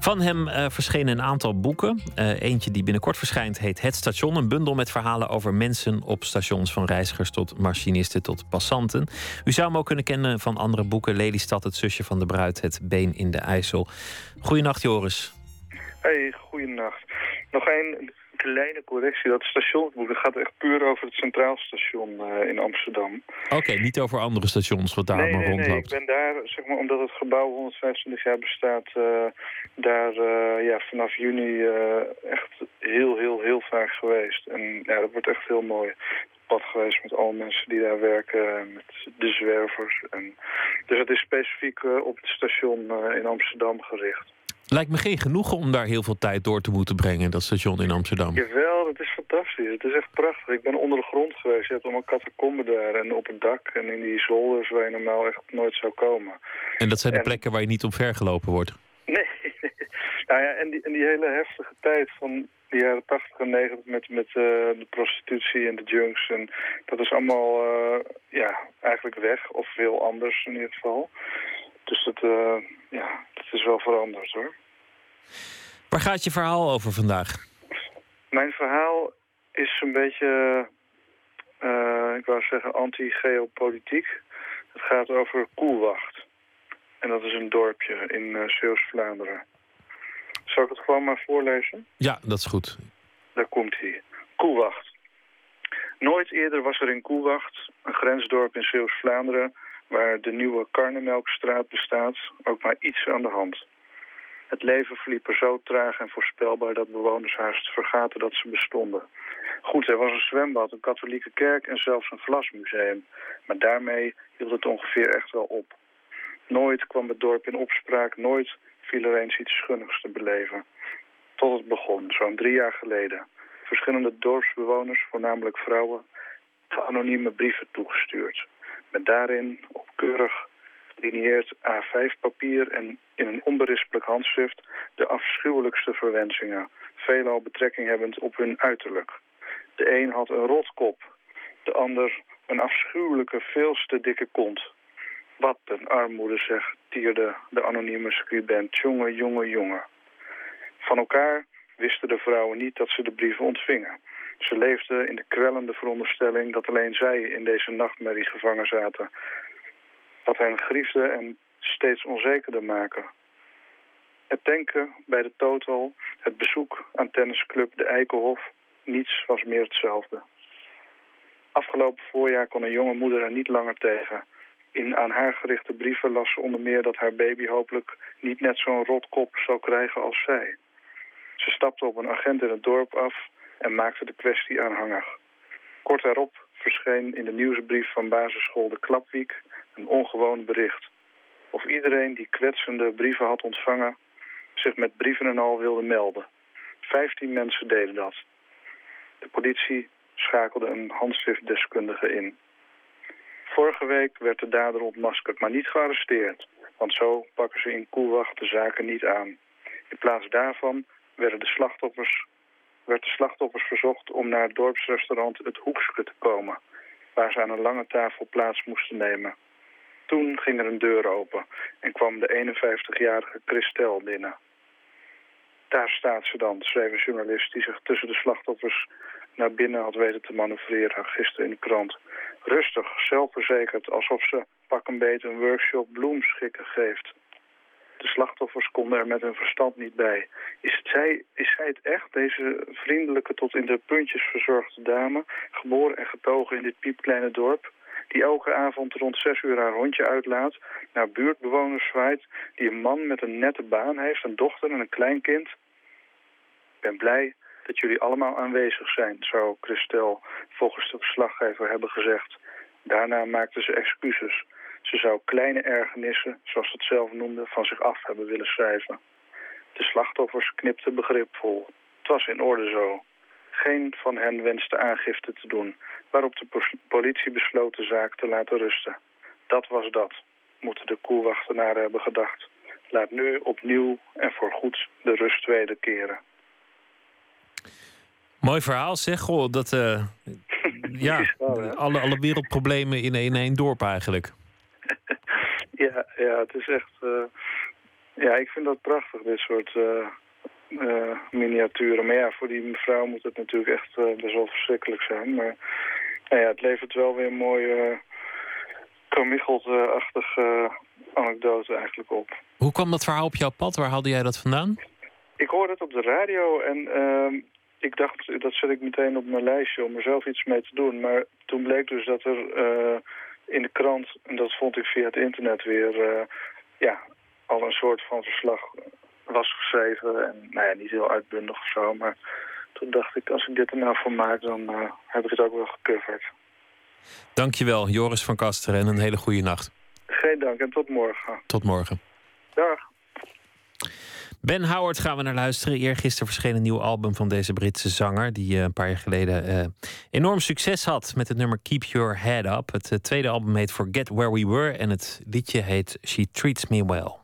Van hem eh, verschenen een aantal boeken. Eentje die binnenkort verschijnt heet Het Station. Een bundel met verhalen over mensen op stations. Van reizigers tot machinisten tot passanten. U zou hem ook kunnen kennen van andere boeken. Lelystad, Het Zusje van de Bruid, Het Been in de IJssel. Goedenacht Joris. Hey, goeienacht. Nog één kleine correctie. Dat stationsboek dat gaat echt puur over het Centraal Station eh, in Amsterdam. Oké, niet over andere stations wat daar nee, maar nee, nee, ik rondloopt. ben daar, zeg maar, omdat het gebouw 125 jaar bestaat, eh, daar eh, ja, vanaf juni echt heel, heel, heel vaak geweest. En ja, dat wordt echt heel mooi. Pad geweest met alle mensen die daar werken, met de zwervers. En, dus het is specifiek op het station in Amsterdam gericht. Lijkt me geen genoegen om daar heel veel tijd door te moeten brengen, dat station in Amsterdam. Jawel, het is fantastisch. Het is echt prachtig. Ik ben onder de grond geweest. Je hebt allemaal catacomben daar en op het dak en in die zolders waar je normaal echt nooit zou komen. En dat zijn de En- plekken waar je niet op vergelopen wordt. Nee. <laughs> nou ja, en die, en die hele heftige tijd van de jaren 80 en 90 met, met eh, de prostitutie en de junks. En dat is allemaal eh, ja, eigenlijk weg, of veel anders in ieder geval. Dus dat, eh, ja, dat is wel veranderd hoor. Waar gaat je verhaal over vandaag? Mijn verhaal is een beetje, eh, ik wou zeggen, anti-geopolitiek. Het gaat over Koelwacht. En dat is een dorpje in uh, Zeeuws-Vlaanderen. Zal ik het gewoon maar voorlezen? Ja, dat is goed. Daar komt hij. Koelwacht. Nooit eerder was er in Koelwacht, een grensdorp in Zeeuws-Vlaanderen... waar de nieuwe Karnemelkstraat bestaat, ook maar iets aan de hand. Het leven verliep er zo traag en voorspelbaar dat bewoners haast vergaten dat ze bestonden. Goed, er was een zwembad, een katholieke kerk en zelfs een glasmuseum. Maar daarmee hield het ongeveer echt wel op. Nooit kwam het dorp in opspraak, nooit viel er eens iets schunnigs te beleven. Tot het begon, zo'n drie jaar geleden. Verschillende dorpsbewoners, voornamelijk vrouwen, anonieme brieven toegestuurd. Met daarin op keurig gelinieerd A5-papier en in een onberispelijk handschrift de afschuwelijkste verwensingen, veelal betrekking hebbend op hun uiterlijk. De een had een rotkop, de ander een afschuwelijke, veel te dikke kont. Wat een armoede zeg, tierde de anonieme scribent. Jonge, jonge, jonge. Van elkaar wisten de vrouwen niet dat ze de brieven ontvingen. Ze leefden in de kwellende veronderstelling dat alleen zij in deze nachtmerrie gevangen zaten. Wat hen griefde en steeds onzekerder maken. Het tanken bij de Total, het bezoek aan tennisclub De Eikenhof, niets was meer hetzelfde. Afgelopen voorjaar kon een jonge moeder er niet langer tegen. In aan haar gerichte brieven las ze onder meer dat haar baby hopelijk niet net zo'n rotkop zou krijgen als zij. Ze stapte op een agent in het dorp af en maakte de kwestie aanhangig. Kort daarop verscheen in de nieuwsbrief van basisschool De Klapwiek een ongewoon bericht. Of iedereen die kwetsende brieven had ontvangen zich met brieven en al wilde melden. Vijftien mensen deden dat. De politie schakelde een handschriftdeskundige in. Vorige week werd de dader ontmaskerd, maar niet gearresteerd. Want zo pakken ze in Koelwacht de zaken niet aan. In plaats daarvan werden de slachtoffers, werd de slachtoffers verzocht om naar het dorpsrestaurant Het Hoekske te komen. Waar ze aan een lange tafel plaats moesten nemen. Toen ging er een deur open en kwam de 51-jarige Christel binnen. Daar staat ze dan, schreef een journalist die zich tussen de slachtoffers naar binnen had weten te manoeuvreren gisteren in de krant. Rustig, zelfverzekerd, alsof ze pak een beet een workshop bloemschikken geeft. De slachtoffers konden er met hun verstand niet bij. Is, het zij, is zij het echt, deze vriendelijke tot in de puntjes verzorgde dame... geboren en getogen in dit piepkleine dorp... die elke avond rond zes uur haar hondje uitlaat... naar buurtbewoners zwaait... die een man met een nette baan heeft, een dochter en een kleinkind... Ik ben blij dat jullie allemaal aanwezig zijn, zou Christel volgens de verslaggever hebben gezegd. Daarna maakte ze excuses. Ze zou kleine ergernissen, zoals ze het zelf noemde, van zich af hebben willen schrijven. De slachtoffers knipten begripvol. Het was in orde zo. Geen van hen wenste aangifte te doen, waarop de politie besloot de zaak te laten rusten. Dat was dat, moeten de koelwachtenaren hebben gedacht. Laat nu opnieuw en voorgoed de rust wederkeren. Mooi verhaal, zeg. Goh, dat, eh, <laughs> ja, alle, alle wereldproblemen in, in één dorp eigenlijk. <laughs> Ja, ja, het is echt... eh, ja, ik vind dat prachtig, dit soort eh, eh, miniaturen. Maar ja, voor die mevrouw moet het natuurlijk echt eh, best wel verschrikkelijk zijn. Maar nou ja, het levert wel weer een mooie, uh, anekdote eigenlijk op. Hoe kwam dat verhaal op jouw pad? Waar haalde jij dat vandaan? Ik hoorde het op de radio en ehm, ik dacht, dat zet ik meteen op mijn lijstje om er zelf iets mee te doen. Maar toen bleek dus dat er eh, in de krant, en dat vond ik via het internet weer, ja, al een soort van verslag was geschreven. En nou ja, niet heel uitbundig of zo, maar toen dacht ik, als ik dit er nou voor maak, dan eh, heb ik het ook wel gecoverd. Dankjewel, Joris van Kasteren. En een hele goede nacht. Geen dank en tot morgen. Tot morgen. Dag. Ben Howard gaan we naar luisteren. Eergisteren verscheen een nieuw album van deze Britse zanger... die eh, een paar jaar geleden eh, enorm succes had met het nummer Keep Your Head Up. Het tweede album heet Forget Where We Were... en het liedje heet She Treats Me Well.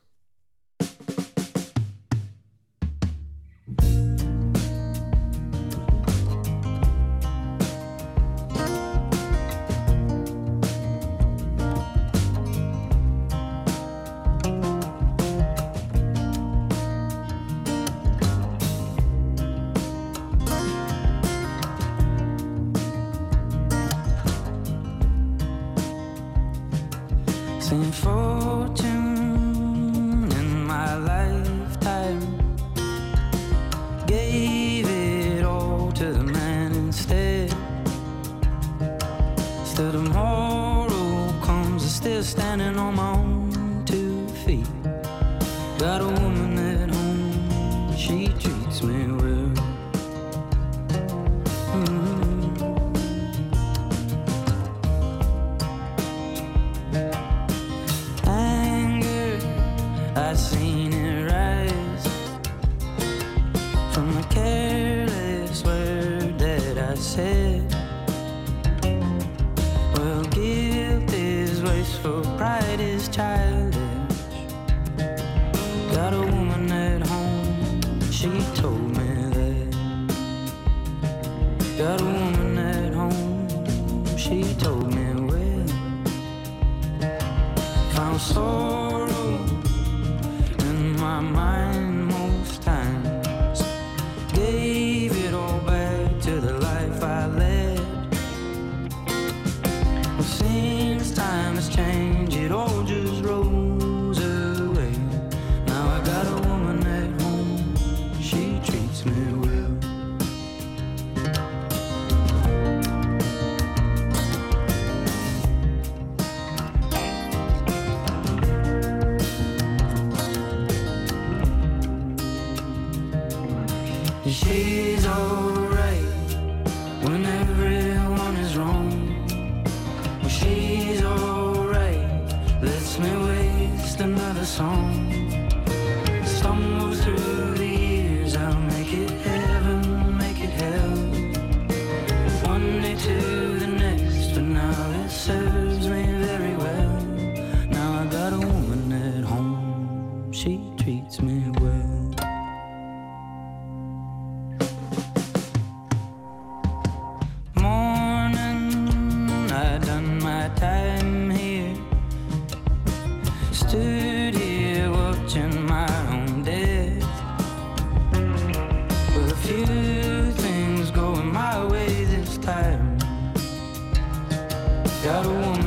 Got a woman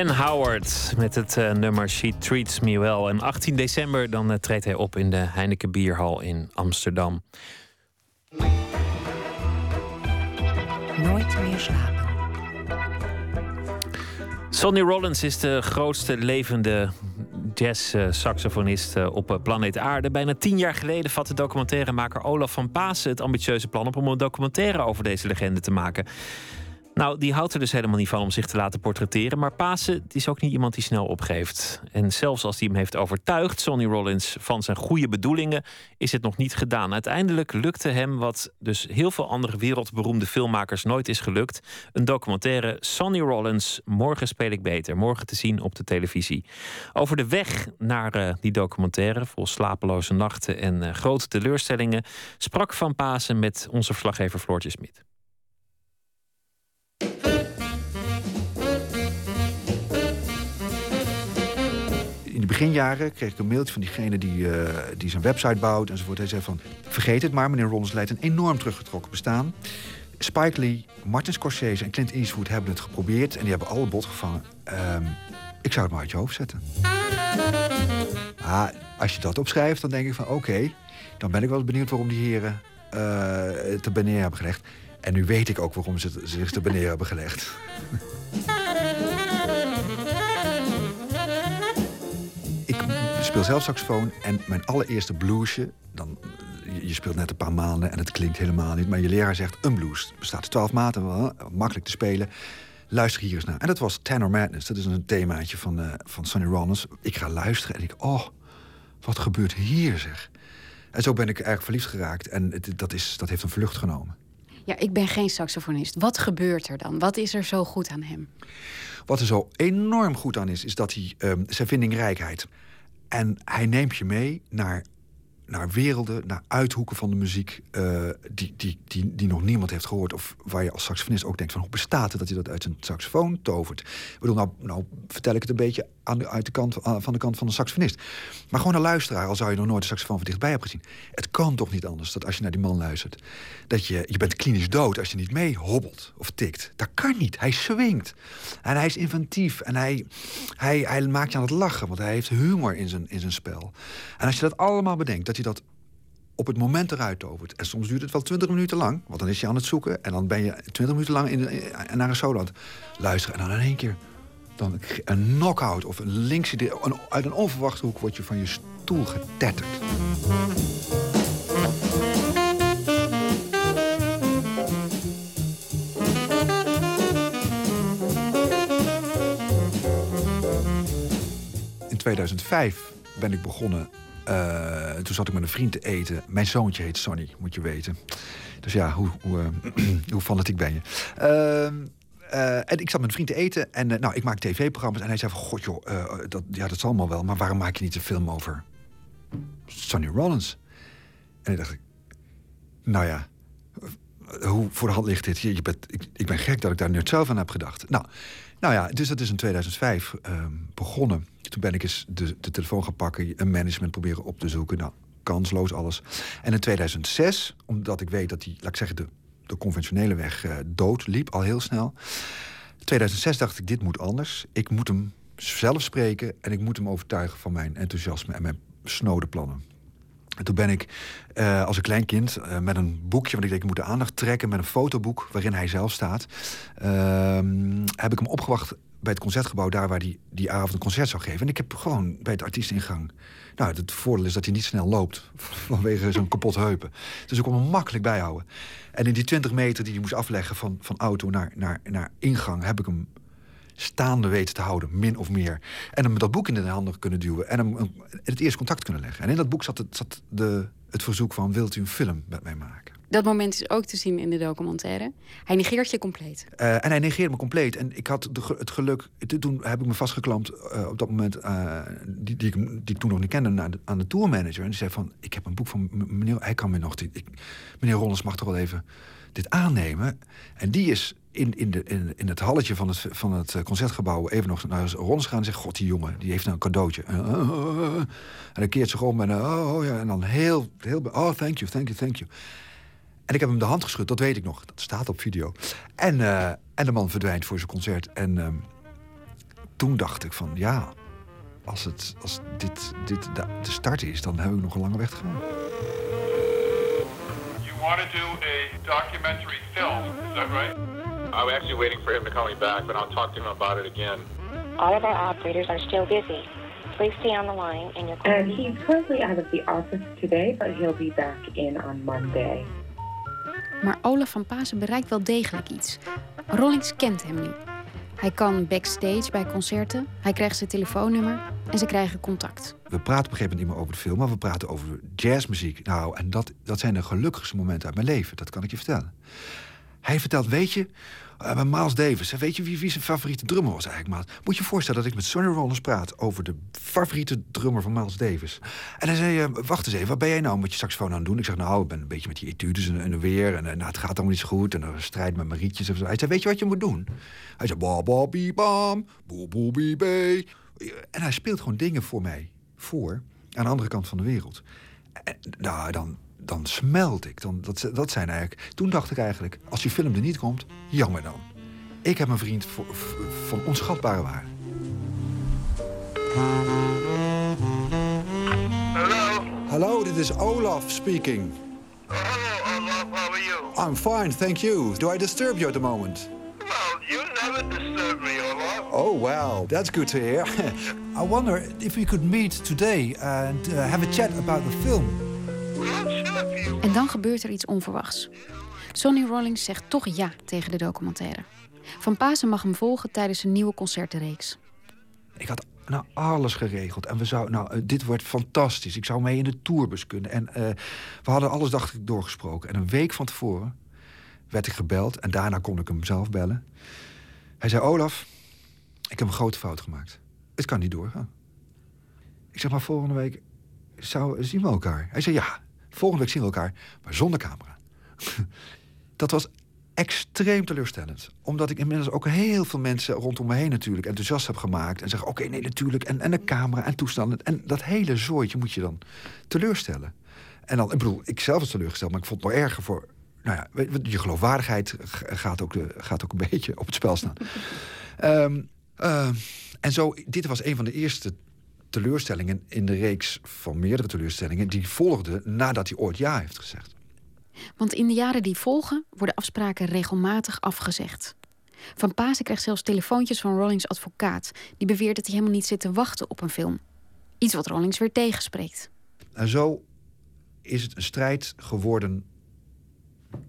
Ben Howard met het eh, nummer She Treats Me Well. En 18 december dan eh, treedt hij op in de Heineken Bierhal in Amsterdam. Nooit meer slapen. Sonny Rollins is de grootste levende jazz-saxofonist eh, op planeet Aarde. Bijna tien jaar geleden vatte documentairemaker Olaf van Pasen het ambitieuze plan op om een documentaire over deze legende te maken. Nou, die houdt er dus helemaal niet van om zich te laten portretteren. Maar Pasen is ook niet iemand die snel opgeeft. En zelfs als hij hem heeft overtuigd, Sonny Rollins, van zijn goede bedoelingen, is het nog niet gedaan. Uiteindelijk lukte hem wat dus heel veel andere wereldberoemde filmmakers nooit is gelukt. Een documentaire Sonny Rollins, Morgen speel ik beter. Morgen te zien op de televisie. Over de weg naar eh, die documentaire, vol slapeloze nachten en eh, grote teleurstellingen, sprak Van Pasen met onze verslaggever Floortje Smit. In de beginjaren kreeg ik een mailtje van diegene die, eh, die zijn website bouwt enzovoort. Hij zei van, vergeet het maar, meneer Rollins leidt een enorm teruggetrokken bestaan. Spike Lee, Martin Scorsese en Clint Eastwood hebben het geprobeerd... en die hebben alle bot gevangen. Ehm, ik zou het maar uit je hoofd zetten. Maar als je dat opschrijft, dan denk ik van oké... dan ben ik wel eens benieuwd waarom die heren eh te beneer hebben gelegd. En nu weet ik ook waarom ze zich te beneer hebben gelegd. <laughs> speel zelf saxofoon en mijn allereerste bluesje... Dan, je- speelt net een paar maanden en het klinkt helemaal niet... maar je leraar zegt, een blues bestaat uit twaalf maten, makkelijk te spelen. Luister hier eens naar. En dat was Tenor Madness. Dat is een themaatje van, eh, van Sonny Rollins. Ik ga luisteren en ik, oh, wat gebeurt hier zeg. En zo ben ik eigenlijk verliefd geraakt. En het, dat, is, dat heeft een vlucht genomen. Ja, ik ben geen saxofonist. Wat gebeurt er dan? Wat is er zo goed aan hem? Wat er zo enorm goed aan is, is dat hij ehm, zijn vindingrijkheid. En hij neemt je mee naar, naar werelden, naar uithoeken van de muziek. eh, die, die, die, die nog niemand heeft gehoord. Of waar je als saxofonist ook denkt: van hoe bestaat het dat hij dat uit zijn saxofoon tovert? Ik bedoel, nou, nou vertel ik het een beetje aan de, uit de kant, van de kant van de saxofonist. Maar gewoon een luisteraar, al zou je nog nooit de saxofoon van dichtbij hebben gezien. Het kan toch niet anders dat als je naar die man luistert, dat je, je bent klinisch dood als je niet mee hobbelt of tikt. Dat kan niet. Hij swingt. En hij is inventief. En hij, hij, hij maakt je aan het lachen, want hij heeft humor in zijn, in zijn spel. En als je dat allemaal bedenkt, dat hij dat op het moment eruit tovert. En soms duurt het wel 20 minuten lang, want dan is je aan het zoeken. En dan ben je 20 minuten lang in, in- naar een solo aan het luisteren. En dan in één keer dan een knock-out of een linkse... een- uit een onverwachte hoek word je van je stoel getetterd. In 2005 ben ik begonnen. eh, toen zat ik met een vriend te eten. Mijn zoontje heet Sonny, moet je weten. Dus ja, hoe, hoe, eh, <clears throat> hoe fanatiek ben je? Ehm, eh, en ik zat met een vriend te eten en eh, nou, ik maak tv-programma's. En hij zei van, god joh, eh, dat, ja, dat zal allemaal wel. Maar waarom maak je niet een film over Sonny Rollins? En ik dacht, nou ja, hoe voor de hand ligt dit? Je, bent, ik, ben gek dat ik daar nooit zelf aan heb gedacht. Nou, nou ja, dus dat is in 2005 ehm, begonnen. Toen ben ik eens de, de telefoon gaan pakken, een management proberen op te zoeken. Nou, kansloos alles. En in 2006, omdat ik weet dat die, laat ik zeggen, de, de conventionele weg eh, dood liep, al heel snel. 2006 dacht ik, dit moet anders. Ik moet hem zelf spreken en ik moet hem overtuigen van mijn enthousiasme en mijn snode plannen. En toen ben ik eh, als een klein kind eh, met een boekje, want ik denk ik moet de aandacht trekken, met een fotoboek waarin hij zelf staat, ehm, heb ik hem opgewacht bij het concertgebouw, daar waar hij die, die avond een concert zou geven. En ik heb gewoon bij het artiestingang. Nou, het voordeel is dat hij niet snel loopt <laughs> vanwege zo'n kapot heupen. Dus ik kon hem makkelijk bijhouden. En in die 20 meter die hij moest afleggen van, van auto naar, naar, naar ingang, heb ik hem staande weten te houden, min of meer. En hem dat boek in de handen kunnen duwen en hem het eerste contact kunnen leggen. En in dat boek zat het, zat de, het verzoek van: wilt u een film met mij maken? Dat moment is ook te zien in de documentaire. Hij negeert je compleet. Eh, en hij negeerde me compleet. En ik had het geluk. Toen heb ik me vastgeklampt eh, op dat moment. eh, die, die, ik, die ik toen nog niet kende. Aan de tourmanager. En die zei van. Ik heb een boek van meneer. Hij kan me nog. Ik, meneer Rollens mag toch wel even dit aannemen. En die is in, in, de, in, in het halletje van het, van het concertgebouw. even nog naar Rollens gaan. En zegt: God, die jongen. Die heeft nou een cadeautje. En, eh, en dan keert zich om. En, oh, oh, ja, en dan heel. heel oh, thank you, thank you, thank you. En ik heb hem de hand geschud, dat weet ik nog. Dat staat op video. En, eh, en de man verdwijnt voor zijn concert. En ehm, toen dacht ik van, ja, als, het, als dit, dit de, de start is... dan heb ik nog een lange weg te gaan. You want to do a documentary film, is that right? I'm actually waiting for him to call me back, but I'll talk to him about it again. All of our operators are still busy. Please stay on the line and your call. And he's currently out of the office today, but he'll be back in on Monday. Maar Olaf van Pasen bereikt wel degelijk iets. Rollins kent hem nu. Hij kan backstage bij concerten, hij krijgt zijn telefoonnummer en ze krijgen contact. We praten op een gegeven moment niet meer over de film... maar we praten over jazzmuziek. Nou, en dat, dat zijn de gelukkigste momenten uit mijn leven. Dat kan ik je vertellen. Hij vertelt, weet je, eh, bij Miles Davis... weet je wie, wie zijn favoriete drummer was eigenlijk, Miles? Moet je je voorstellen dat ik met Sonny Rollins praat... over de favoriete drummer van Miles Davis. En hij zei, eh, wacht eens even, wat ben jij nou met je saxofoon aan doen? Ik zeg, nou, ik ben een beetje met die etudes en, en weer... en nou, het gaat allemaal niet zo goed en dan strijd met mijn rietjes en zo. Hij zei, weet je wat je moet doen? Hij zei, ba ba bam, boe boe bee. En hij speelt gewoon dingen voor mij voor... aan de andere kant van de wereld. En, nou, dan, dan smelt ik. Dan, dat, dat zijn eigenlijk... Toen dacht ik eigenlijk, als die film er niet komt, jammer dan. Ik heb een vriend voor, van onschatbare waarde. Hello? Hallo, dit is Olaf speaking. Hello, Olaf, how are you? I'm fine, thank you. Do I disturb you at the moment? Well, you never disturb me, Olaf. Oh, well, that's good to hear. <laughs> I wonder if we could meet today and uh, have a chat about the film. En dan gebeurt er iets onverwachts. Sonny Rollins zegt toch ja tegen de documentaire. Van Pasen mag hem volgen tijdens een nieuwe concertenreeks. Ik had nou alles geregeld. En we zou, nou, eh, dit wordt fantastisch. Ik zou mee in de tourbus kunnen. En eh, we hadden alles, dacht ik, doorgesproken. En een week van tevoren werd ik gebeld. En daarna kon ik hem zelf bellen. Hij zei, Olaf, ik heb een grote fout gemaakt. Het kan niet doorgaan. Ik zeg, maar volgende week zou, zien we elkaar. Hij zei, ja, volgende week zien we elkaar, maar zonder camera. <laughs> Dat was extreem teleurstellend. Omdat ik inmiddels ook heel veel mensen rondom me heen natuurlijk enthousiast heb gemaakt. En zeggen, oké, nee, natuurlijk. En, en een camera en toestanden. En dat hele zooitje moet je dan teleurstellen. En dan, ik bedoel, ik zelf was teleurgesteld, maar ik vond het nog erger voor... Nou ja, je, geloofwaardigheid gaat ook, gaat ook een <laughs> beetje op het spel staan. Ehm, ehm, en zo, dit was een van de eerste teleurstellingen in de reeks van meerdere teleurstellingen... die volgden nadat hij ooit ja heeft gezegd. Want in de jaren die volgen worden afspraken regelmatig afgezegd. Van Pasen krijgt zelfs telefoontjes van Rollins advocaat... die beweert dat hij helemaal niet zit te wachten op een film. Iets wat Rollins weer tegenspreekt. En zo is het een strijd geworden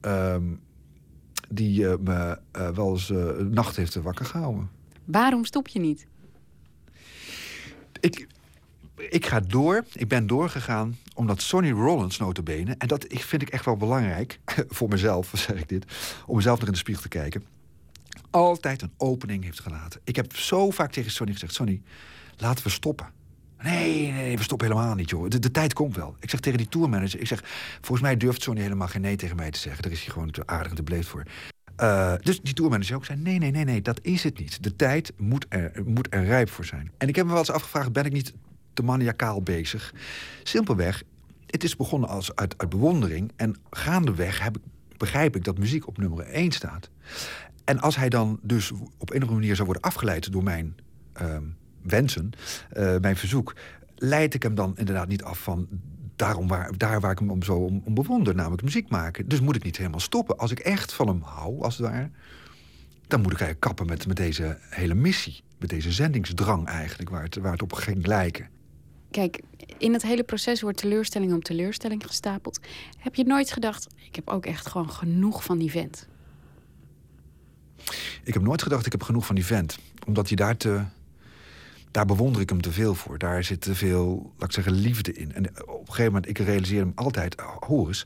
ehm, die eh, me eh, wel eens een nacht heeft wakker gehouden. Waarom stop je niet? Ik, ik ga door, ik ben doorgegaan, omdat Sonny Rollins notabene... en dat vind ik echt wel belangrijk, <laughs> voor mezelf <laughs> zeg ik dit... om mezelf nog in de spiegel te kijken. altijd een opening heeft gelaten. Ik heb zo vaak tegen Sonny gezegd: Sonny, laten we stoppen. Nee, nee, we stoppen helemaal niet, joh. De, tijd komt wel. Ik zeg tegen die tourmanager, ik zeg... volgens mij durft Sonny helemaal geen nee tegen mij te zeggen. Daar is hij gewoon te aardig en te beleefd voor. Eh, dus die tourmanager ook zei, nee, nee, nee, nee, dat is het niet. De tijd moet er, moet er rijp voor zijn. En ik heb me wel eens afgevraagd, ben ik niet te maniacaal bezig? Simpelweg, het is begonnen als uit, uit bewondering... en gaandeweg heb ik, begrijp ik dat muziek op nummer 1 staat. En als hij dan dus op een of andere manier zou worden afgeleid door mijn ehm, wensen, eh, mijn verzoek, leid ik hem dan inderdaad niet af van daarom waar, daar waar ik hem om zo om, om bewonder, namelijk muziek maken. Dus moet ik niet helemaal stoppen. Als ik echt van hem hou, als het ware, dan moet ik eigenlijk kappen met, met deze hele missie. Met deze zendingsdrang eigenlijk, waar het, waar het op ging lijken. Kijk, in het hele proces wordt teleurstelling op teleurstelling gestapeld. Heb je nooit gedacht, ik heb ook echt gewoon genoeg van die vent? Ik heb nooit gedacht, ik heb genoeg van die vent. Omdat hij daar te... Daar bewonder ik hem te veel voor. Daar zit te veel, laat ik zeggen, liefde in. En op een gegeven moment, ik realiseer hem altijd... Oh, hoor eens,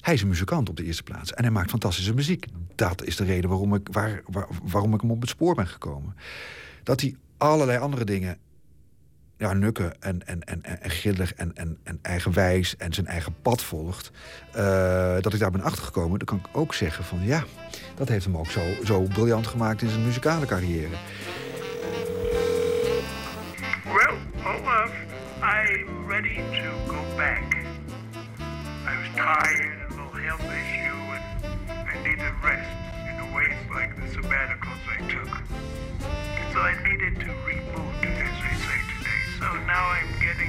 hij is een muzikant op de eerste plaats. En hij maakt fantastische muziek. Dat is de reden waarom ik, waar, waar- waarom ik hem op het spoor ben gekomen. Dat hij allerlei andere dingen ja, nukken en, en, en, en, en grillig en, en, en eigenwijs en zijn eigen pad volgt. eh, dat ik daar ben achtergekomen, dan kan ik ook zeggen van ja, dat heeft hem ook zo, zo briljant gemaakt in zijn muzikale carrière. Tired, a little health issue, and I needed rest in a way like the sabbaticals I took. So I needed to reboot, as they say today. So now I'm getting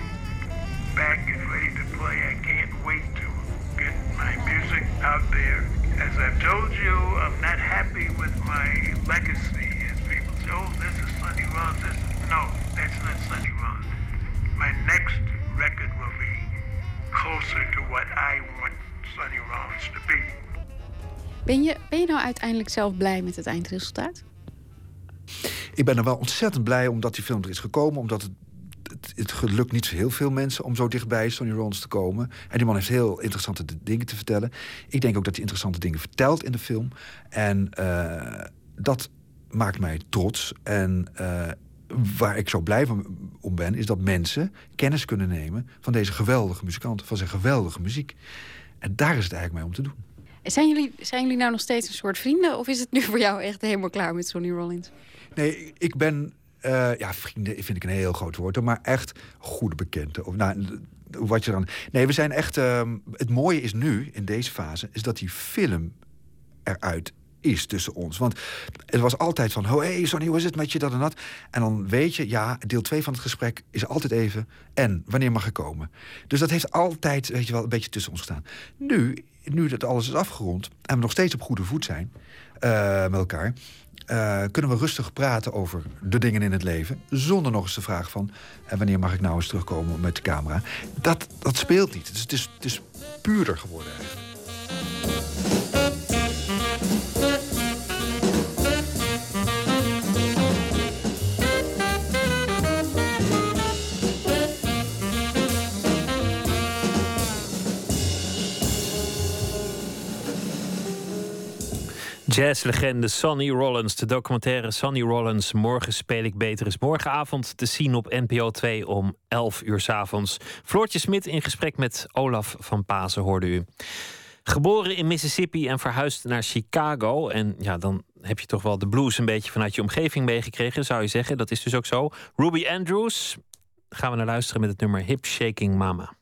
back and ready to play. I can't wait to get my music out there. As I've told you, I'm not happy with my legacy. As people say, oh, this is Sonny Rollins. This is... no, that's not Sonny Rollins. My next record will be closer to what I want Sonny Rollins to be. Ben je, ben je nou uiteindelijk zelf blij met het eindresultaat? Ik ben er wel ontzettend blij omdat die film er is gekomen. Omdat het, het, het gelukt niet heel veel mensen om zo dichtbij Sonny Rollins te komen. En die man heeft heel interessante dingen te vertellen. Ik denk ook dat hij interessante dingen vertelt in de film. En eh, dat maakt mij trots. En eh, waar ik zo blij van om ben, is dat mensen kennis kunnen nemen van deze geweldige muzikant, van zijn geweldige muziek. En daar is het eigenlijk mee om te doen. Zijn jullie, zijn jullie nou nog steeds een soort vrienden? Of is het nu voor jou echt helemaal klaar met Sonny Rollins? Nee, ik ben. eh, ja, vrienden vind ik een heel groot woord, maar echt goede bekenden. Of, nou, wat je dan. Nee, we zijn echt. ehm, het mooie is nu, in deze fase, is dat die film eruit is tussen ons. Want het was altijd van, oh hey Sonny, hoe is het met je, dat en dat. En dan weet je, ja, deel 2 van het gesprek is altijd even... en wanneer mag ik komen? Dus dat heeft altijd, weet je wel, een beetje tussen ons gestaan. Nu, nu dat alles is afgerond en we nog steeds op goede voet zijn eh, met elkaar... eh, kunnen we rustig praten over de dingen in het leven... zonder nog eens de vraag van... en wanneer mag ik nou eens terugkomen met de camera? Dat, dat speelt niet. Dus het is, het is puurder geworden eigenlijk. Jazzlegende Sonny Rollins. De documentaire Sonny Rollins. Morgen speel ik beter is morgenavond te zien op NPO 2 om 11 uur 's avonds. Floortje Smit in gesprek met Olaf van Pasen hoorde u. Geboren in Mississippi en verhuisd naar Chicago. En ja, dan heb je toch wel de blues een beetje vanuit je omgeving meegekregen, zou je zeggen. Dat is dus ook zo. Ruby Andrews. Gaan we naar luisteren met het nummer Hip Shaking Mama.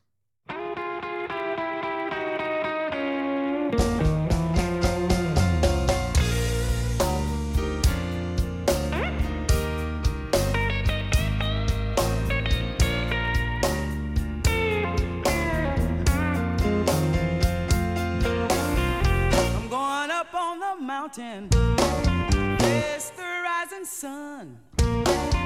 Mountain. Face the rising sun.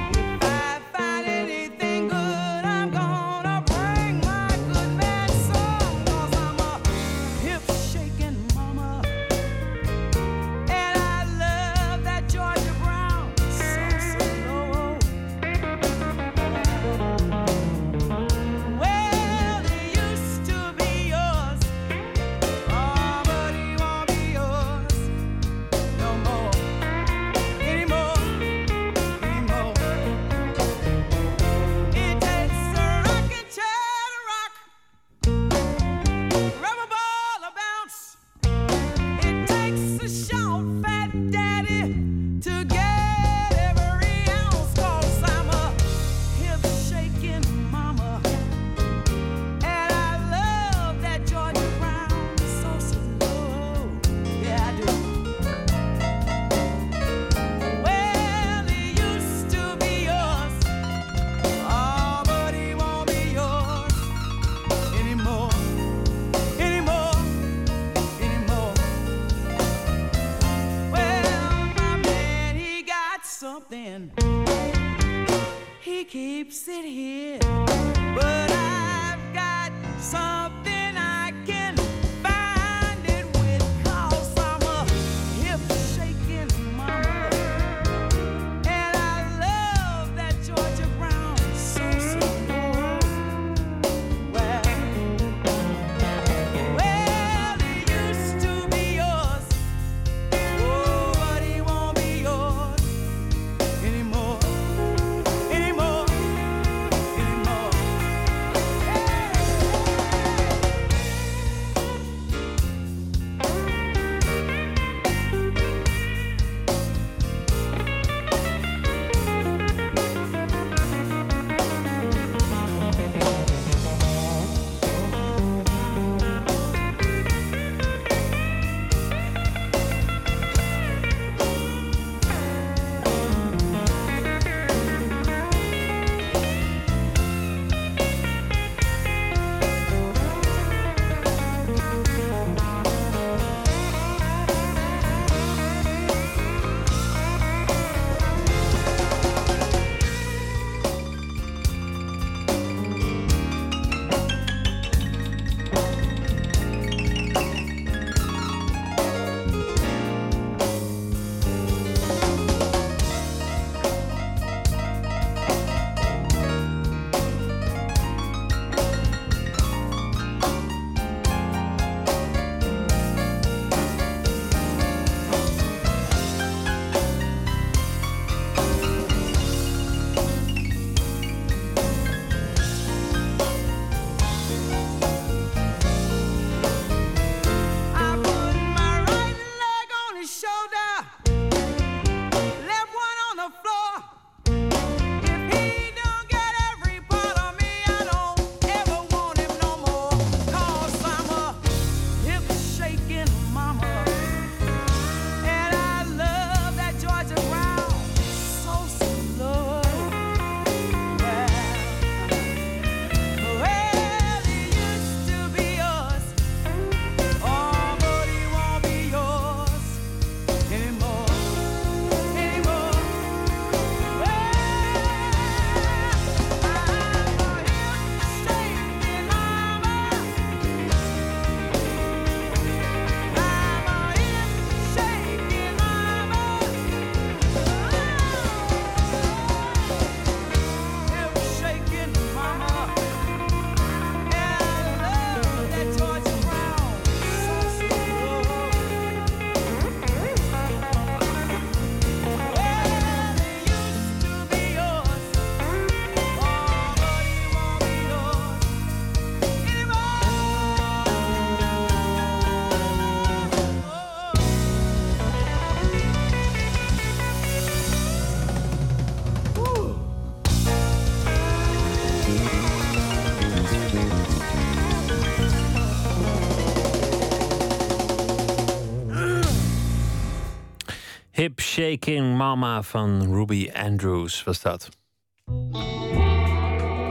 Shaking Mama van Ruby Andrews was dat.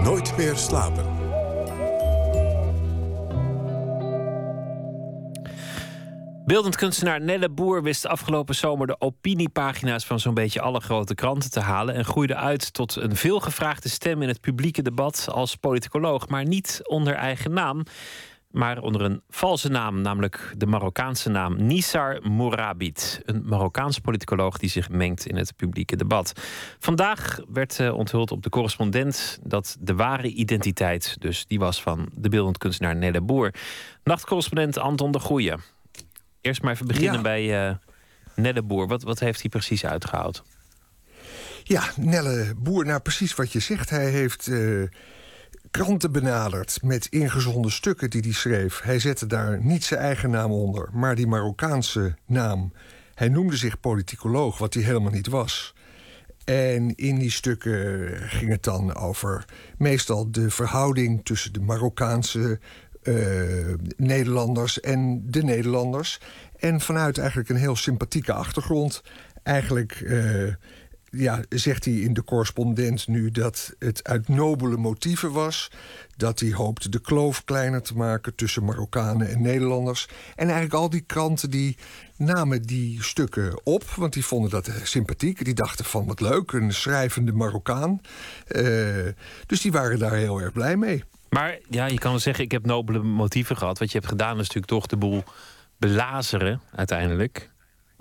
Nooit meer slapen. Beeldend kunstenaar Nelle Boer wist afgelopen zomer de opiniepagina's van zo'n beetje alle grote kranten te halen en groeide uit tot een veelgevraagde stem in het publieke debat als politicoloog, maar niet onder eigen naam, maar onder een valse naam, namelijk de Marokkaanse naam Nisar Mourabit, een Marokkaans politicoloog die zich mengt in het publieke debat. Vandaag werd eh, onthuld op de correspondent dat de ware identiteit, dus die was van de beeldend kunstenaar Nelle Boer. Nachtcorrespondent Anton de Goeie. Eerst maar even beginnen Ja. bij eh Nelle Boer. Wat, wat heeft hij precies uitgehaald? Ja, Nelle Boer, nou precies wat je zegt. Hij heeft eh, kranten benaderd met ingezonden stukken die hij schreef. Hij zette daar niet zijn eigen naam onder, maar die Marokkaanse naam. Hij noemde zich politicoloog, wat hij helemaal niet was. En in die stukken ging het dan over meestal de verhouding tussen de Marokkaanse eh, Nederlanders en de Nederlanders. En vanuit eigenlijk een heel sympathieke achtergrond eigenlijk eh, ja, zegt hij in de correspondent nu dat het uit nobele motieven was. Dat hij hoopte de kloof kleiner te maken tussen Marokkanen en Nederlanders. En eigenlijk al die kranten die namen die stukken op, want die vonden dat sympathiek. Die dachten van wat leuk, een schrijvende Marokkaan. Eh, dus die waren daar heel erg blij mee. Maar ja, je kan wel zeggen, ik heb nobele motieven gehad. Wat je hebt gedaan is natuurlijk toch de boel belazeren uiteindelijk.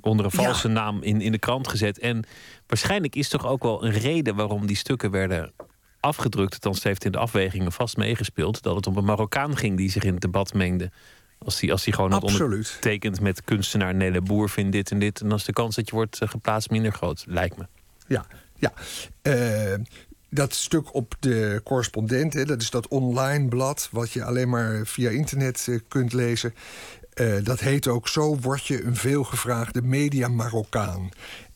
Onder een valse naam in, in de krant gezet. En waarschijnlijk is toch ook wel een reden waarom die stukken werden afgedrukt. Althans, heeft in de afwegingen vast meegespeeld. Dat het om een Marokkaan ging die zich in het debat mengde. Als die, als die gewoon had ondertekend met kunstenaar Nelle Boer vindt dit en dit. En dan is de kans dat je wordt eh, geplaatst minder groot, lijkt me. Ja, ja. Eh, dat stuk op de correspondent, hè, dat is dat online blad... wat je alleen maar via internet eh, kunt lezen. Dat heet ook Zo word je een veelgevraagde media Marokkaan.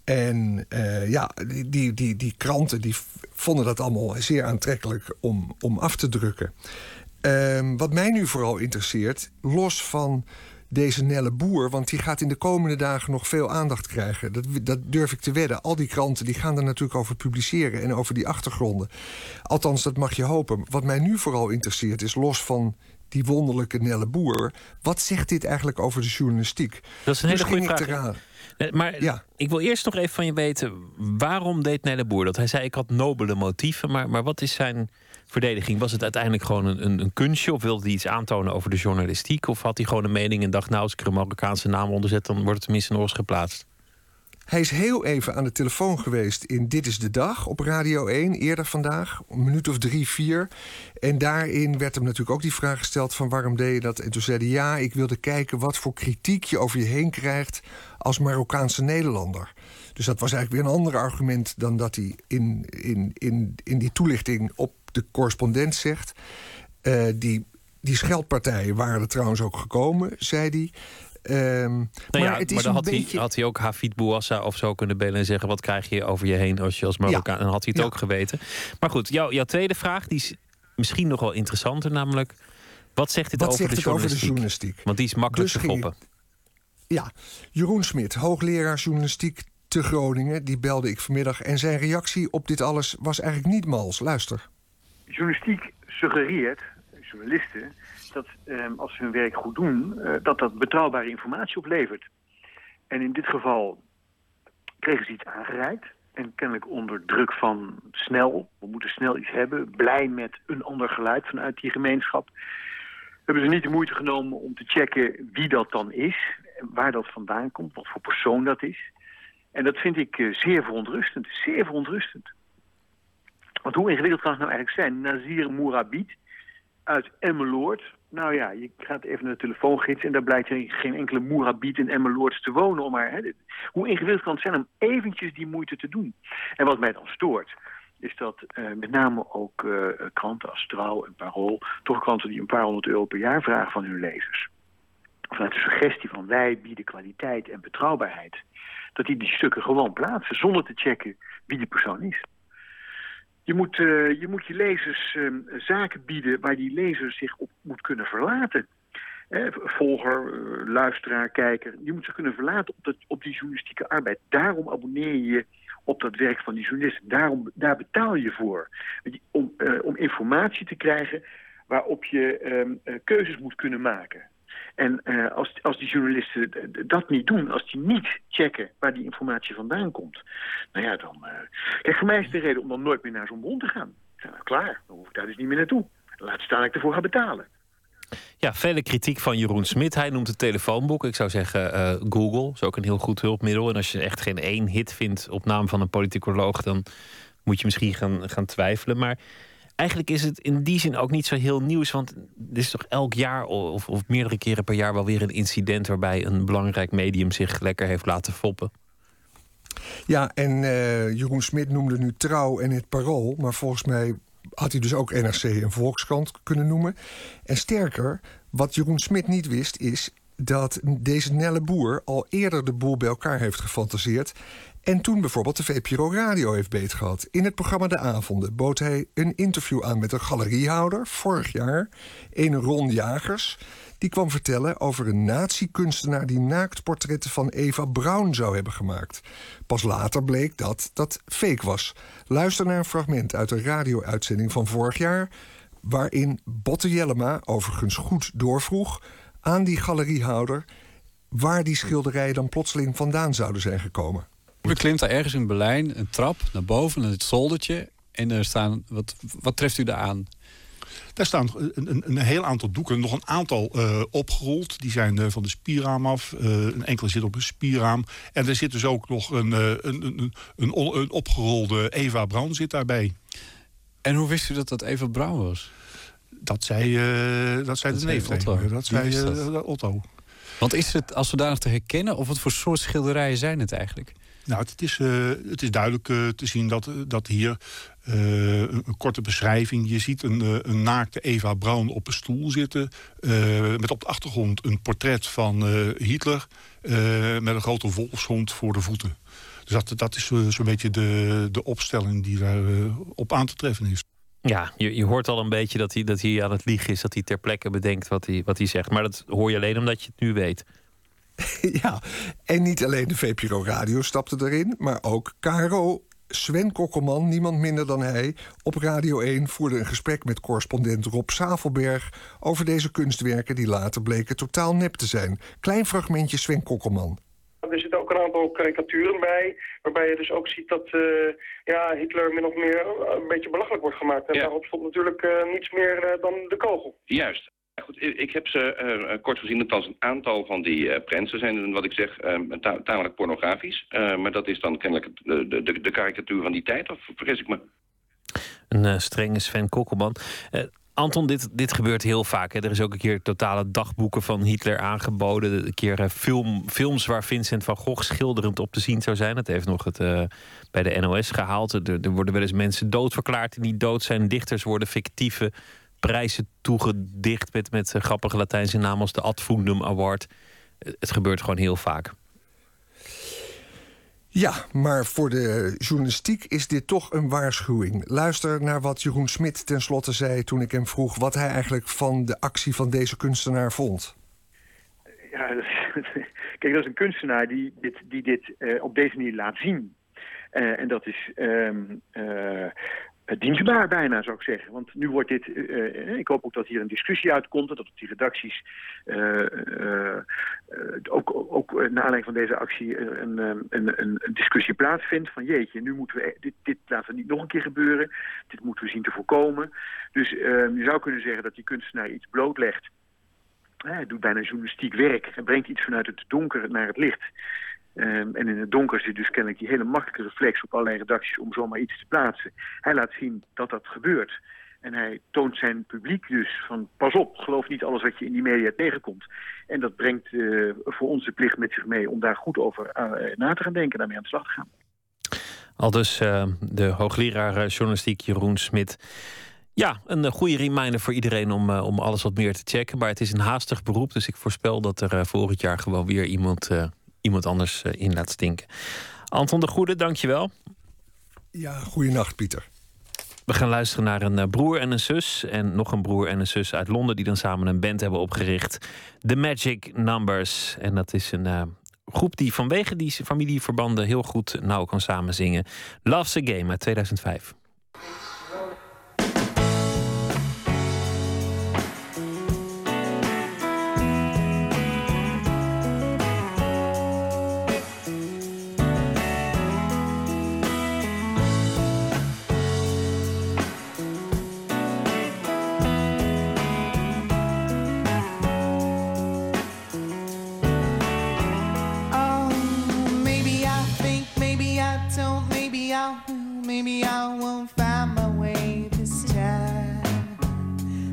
En eh, ja, die, die, die, die kranten die vonden dat allemaal zeer aantrekkelijk om, om af te drukken. Ehm, wat mij nu vooral interesseert, los van deze Nelle Boer... want die gaat in de komende dagen nog veel aandacht krijgen. Dat, dat durf ik te wedden. Al die kranten die gaan er natuurlijk over publiceren... en over die achtergronden. Althans, dat mag je hopen. Wat mij nu vooral interesseert is, los van die wonderlijke Nelle Boer... wat zegt dit eigenlijk over de journalistiek? Dat is een hele Dus goede vraag. Nee, Maar ik wil eerst nog even van je weten, waarom deed Nelle Boer dat? Hij zei, ik had nobele motieven, maar, maar wat is zijn verdediging? Was het uiteindelijk gewoon een, een, een kunstje? Of wilde hij iets aantonen over de journalistiek? Of had hij gewoon een mening en dacht, nou, als ik er een Marokkaanse naam onder zet... dan wordt het tenminste nog eens geplaatst? Hij is heel even aan de telefoon geweest in Dit is de Dag op Radio 1, eerder vandaag, een minuut of drie, vier. En daarin werd hem natuurlijk ook die vraag gesteld van waarom deed je dat? En toen zei hij ja, ik wilde kijken wat voor kritiek je over je heen krijgt als Marokkaanse Nederlander. Dus dat was eigenlijk weer een ander argument dan dat hij in, in, in, in die toelichting op de correspondent zegt. Eh, die, die scheldpartijen waren er trouwens ook gekomen, zei hij. Ehm, Nou maar ja, het is maar dan een had, beetje... hij, had hij ook Hafid Bouassa of zo kunnen bellen en zeggen... wat krijg je over je heen als je als Marokkaan... En dan had hij het ook geweten. Maar goed, jouw jouw tweede vraag die is misschien nog wel interessanter. Namelijk, wat zegt dit Wat over, zegt de het over de journalistiek? Want die is makkelijk Dus te ging foppen. Ja, Jeroen Smit, hoogleraar journalistiek te Groningen, die belde ik vanmiddag. En zijn reactie op dit alles was eigenlijk niet mals. Luister. journalistiek suggereert, journalisten, dat ehm, als ze hun werk goed doen, eh, dat dat betrouwbare informatie oplevert. En in dit geval kregen ze iets aangereikt. En kennelijk onder druk van snel, we moeten snel iets hebben, blij met een ander geluid vanuit die gemeenschap. Hebben ze niet de moeite genomen om te checken wie dat dan is, waar dat vandaan komt, wat voor persoon dat is. En dat vind ik eh, zeer verontrustend, zeer verontrustend. Want hoe ingewikkeld kan het nou eigenlijk zijn? Nazir Mourabit uit Emmeloord. Nou ja, je gaat even naar de telefoongids en daar blijkt geen enkele Mourabit in Emmeloord te wonen. Om maar, hè, hoe ingewikkeld kan het zijn om eventjes die moeite te doen? En wat mij dan stoort, is dat eh, met name ook eh, kranten als Trouw en Parool... toch kranten die een paar honderd euro per jaar vragen van hun lezers. Vanuit de suggestie van wij bieden kwaliteit en betrouwbaarheid... dat die die stukken gewoon plaatsen zonder te checken wie die persoon is. Je moet, eh, je moet je lezers eh, zaken bieden waar die lezer zich op moet kunnen verlaten. Eh, volger, eh, luisteraar, kijker. Je moet zich kunnen verlaten op, dat, op die journalistieke arbeid. Daarom abonneer je je op dat werk van die journalist. Daarom, daar betaal je voor. Om, eh, om informatie te krijgen waarop je ehm, eh, keuzes moet kunnen maken. En eh, als, als die journalisten dat niet doen, als die niet checken waar die informatie vandaan komt, nou ja, dan. eh, Kijk, voor mij is de reden om dan nooit meer naar zo'n bron te gaan. Nou klaar, dan hoef ik daar dus niet meer naartoe. Laat staan dat ik ervoor ga betalen. Ja, vele kritiek van Jeroen Smit. Hij noemt het telefoonboek. Ik zou zeggen eh, Google. is ook een heel goed hulpmiddel. En als je echt geen één hit vindt op naam van een politicoloog... dan moet je misschien gaan, gaan twijfelen. Maar eigenlijk is het in die zin ook niet zo heel nieuws. Want er is toch elk jaar of, of meerdere keren per jaar... wel weer een incident waarbij een belangrijk medium zich lekker heeft laten foppen. Ja, en eh, Jeroen Smit noemde nu Trouw en het Parool. Maar volgens mij had hij dus ook NRC en Volkskrant kunnen noemen. En sterker, wat Jeroen Smit niet wist, is dat deze Nelle Boer al eerder de boel bij elkaar heeft gefantaseerd. En toen bijvoorbeeld de VPRO Radio heeft beetgehad. In het programma De Avonden bood hij een interview aan met een galeriehouder, vorig jaar, een Ron Jagers. Die kwam vertellen over een nazi-kunstenaar die naaktportretten van Eva Braun zou hebben gemaakt. Pas later bleek dat dat fake was. Luister naar een fragment uit een radio-uitzending van vorig jaar, waarin Botte Jellema overigens goed doorvroeg aan die galeriehouder waar die schilderijen dan plotseling vandaan zouden zijn gekomen. We klimt daar ergens in Berlijn een trap naar boven, het zoldertje. En er staan, wat, wat treft u daar aan? Daar staan een, een, een heel aantal doeken, nog een aantal eh, opgerold. Die zijn eh, van de spierraam af. Eh, een enkele zit op een spierraam. En er zit dus ook nog een, een, een, een, on- een opgerolde Eva Braun zit daarbij. En hoe wist u dat dat Eva Braun was? Dat zei, dat zei Dat de neef Otto. Dat zei dat? Otto. Want is het als zodanig te herkennen of wat voor soort schilderijen zijn het eigenlijk? Nou, het is, eh, het is duidelijk eh, te zien dat, dat hier eh, een, korte beschrijving... je ziet een, eh, een naakte Eva Braun op een stoel zitten... eh, met op de achtergrond een portret van eh, Hitler... eh, met een grote wolfshond voor de voeten. Dus dat, dat is eh, zo'n beetje de, de opstelling die daar eh, op aan te treffen is. Ja, je, je hoort al een beetje dat hij, dat hij aan het liegen is. Dat hij ter plekke bedenkt wat hij, wat hij zegt. Maar dat hoor je alleen omdat je het nu weet. <laughs> ja, en niet alleen de VPRO Radio stapte erin, maar ook KRO. Sven Kokkelman, niemand minder dan hij, op Radio 1 voerde een gesprek met correspondent Rob Savelberg over deze kunstwerken die later bleken totaal nep te zijn. Klein fragmentje Sven Kokkelman. Er zitten ook een aantal karikaturen bij, waarbij je dus ook ziet dat eh, ja, Hitler min of meer een beetje belachelijk wordt gemaakt. En daarop stond natuurlijk eh, niets meer eh, dan de kogel. Juist. Ik heb ze eh, kort gezien, althans een aantal van die eh prinsen zijn, wat ik zeg, eh, ta- tamelijk pornografisch. Eh, maar dat is dan kennelijk het- de, de, de, karikatuur van die tijd, of vergis ik me? Een eh, strenge Sven Kokkelman. Eh, Anton, dit, dit gebeurt heel vaak. Hè. Er is ook een keer totale dagboeken van Hitler aangeboden. Een keer eh, film, films waar Vincent van Gogh schilderend op te zien zou zijn. Dat heeft nog het, eh, bij de NOS gehaald. Er, er worden wel eens mensen doodverklaard die niet dood zijn. Dichters worden fictieve prijzen toegedicht met, met eh, grappige Latijnse namen als de Ad Fundum Award. Eh, Het gebeurt gewoon heel vaak. Ja, maar voor de journalistiek is dit toch een waarschuwing. Luister naar wat Jeroen Smit tenslotte zei toen ik hem vroeg wat hij eigenlijk van de actie van deze kunstenaar vond. Ja, dat is- <laughs> kijk, dat is een kunstenaar die dit, die dit eh, op deze manier laat zien. Eh, en dat is ehm, eh, dienstbaar bijna, zou ik zeggen. Want nu wordt dit... eh, eh, ik hoop ook dat hier een discussie uitkomt... en dat op die redacties eh, ook, ook naar aanleiding van deze actie... een, een, een, discussie plaatsvindt van... jeetje, nu moeten we... Dit, dit laten we niet nog een keer gebeuren. Dit moeten we zien te voorkomen. Dus je zou kunnen zeggen dat die kunstenaar iets blootlegt... Hij doet bijna journalistiek werk. Hij brengt iets vanuit het donker naar het licht. Ehm, en in het donker zit dus kennelijk die hele makkelijke reflex op allerlei redacties om zomaar iets te plaatsen. Hij laat zien dat dat gebeurt. En hij toont zijn publiek dus van pas op, geloof niet alles wat je in die media tegenkomt. En dat brengt eh, voor ons de plicht met zich mee om daar goed over eh, na te gaan denken en daarmee aan de slag te gaan. Al dus eh, de hoogleraar journalistiek Jeroen Smit. Ja, een goede reminder voor iedereen om, om alles wat meer te checken. Maar het is een haastig beroep, dus ik voorspel dat er eh, volgend jaar gewoon weer iemand, iemand anders eh, in laat stinken. Anton de Goede, dankjewel. Ja, goeienacht Pieter. We gaan luisteren naar een eh, broer en een zus. En nog een broer en een zus uit Londen die dan samen een band hebben opgericht. The Magic Numbers. En dat is een eh, groep die vanwege die familieverbanden heel goed nauw kan samenzingen. Love's a Game uit 2005.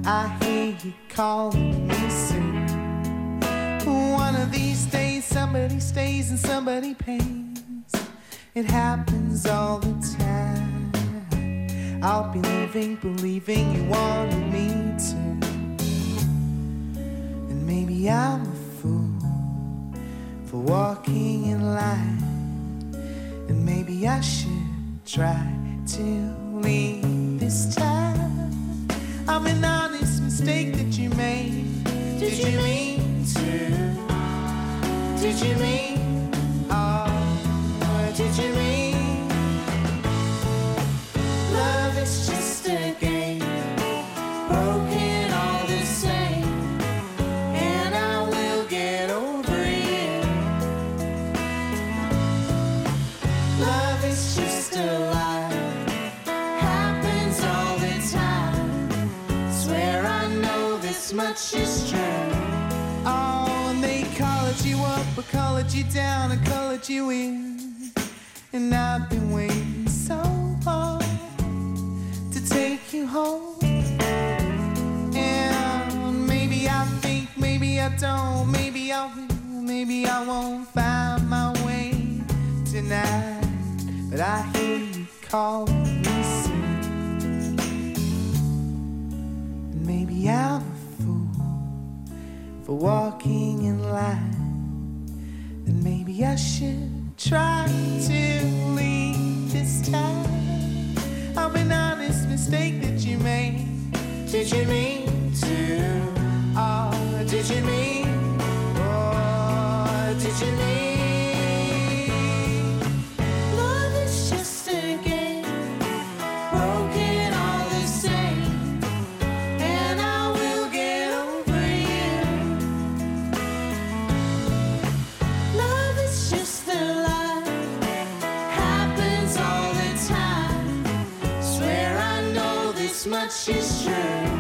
I hear you calling me soon. One of these days, somebody stays and somebody pays. It happens all the time. I'll be living, believing you wanted me to. And maybe I'm a fool for walking in line. And maybe I should try to leave this time. Did you mean? Colored you down, and colored you in. And I've been waiting so long to take you home. And maybe I think, maybe I don't, maybe I will, maybe I won't find my way tonight. But I hear you calling me soon. Maybe I'm a fool for walking in line. Maybe I should try to leave this time. I'm an honest mistake that you made. Did you mean to? Oh, did you mean? Oh, did you mean? such a.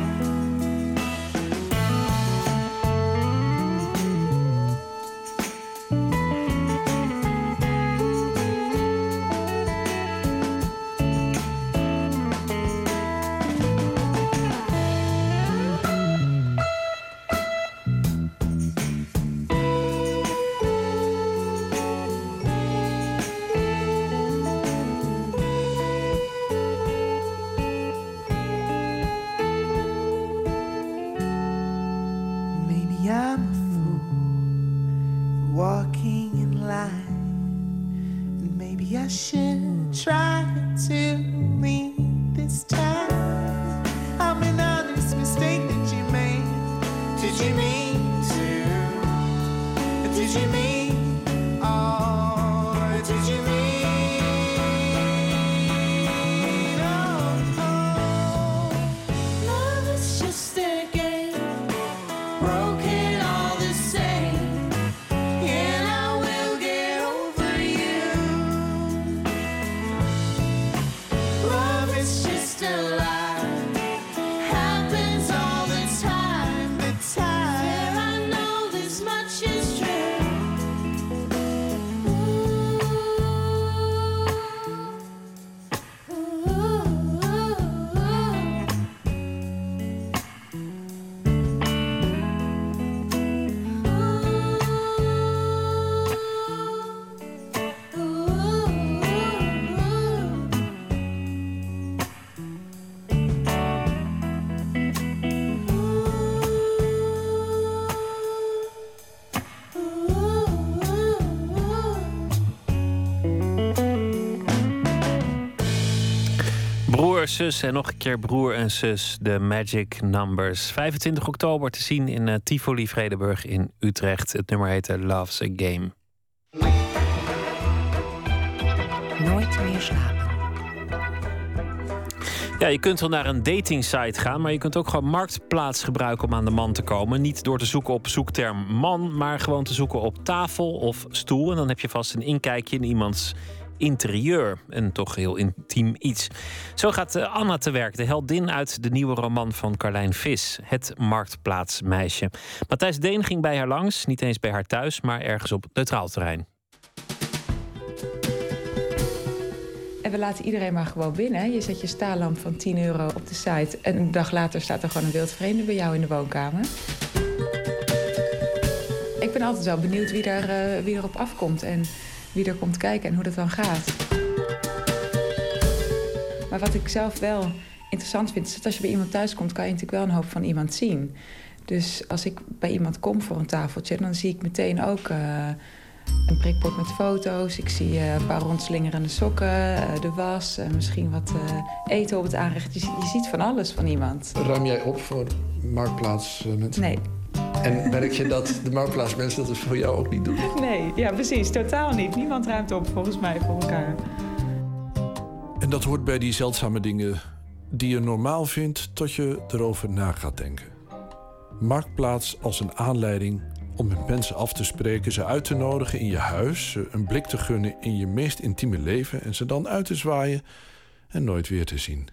zus en nog een keer broer en zus. De Magic Numbers. 25 oktober te zien in eh, Tivoli Vredenburg in Utrecht. Het nummer heette Love's a Game. Nooit meer slapen. Ja, je kunt wel naar een datingsite gaan, maar je kunt ook gewoon Marktplaats gebruiken om aan de man te komen. Niet door te zoeken op zoekterm man, maar gewoon te zoeken op tafel of stoel. En dan heb je vast een inkijkje in iemands interieur. En toch heel intiem iets. Zo gaat eh, Anna te werk, de heldin uit de nieuwe roman van Carlijn Vis. Het Marktplaatsmeisje. Matthijs Deen ging bij haar langs, niet eens bij haar thuis, maar ergens op neutraal terrein. En we laten iedereen maar gewoon binnen. Je zet je staallamp van 10 euro op de site... en een dag later staat er gewoon een wildvreemde bij jou in de woonkamer. Ik ben altijd wel benieuwd wie, eh, wie erop afkomt... en wie er komt kijken en hoe dat dan gaat. Maar wat ik zelf wel interessant vind... is dat als je bij iemand thuis komt... kan je natuurlijk wel een hoop van iemand zien. Dus als ik bij iemand kom voor een tafeltje... dan zie ik meteen ook... eh, Een prikbord met foto's. Ik zie eh, een paar rondslingerende sokken, eh, de was, misschien wat eten op het aanrecht. Je, je ziet van alles van iemand. Ruim jij op voor marktplaatsmensen? Nee. En merk je dat de marktplaatsmensen dat voor jou ook niet doen? Nee, ja precies. Totaal niet. Niemand ruimt op volgens mij voor elkaar. En dat hoort bij die zeldzame dingen die je normaal vindt tot je erover na gaat denken. Marktplaats als een aanleiding om met mensen af te spreken, ze uit te nodigen in je huis, ze een blik te gunnen in je meest intieme leven en ze dan uit te zwaaien en nooit weer te zien.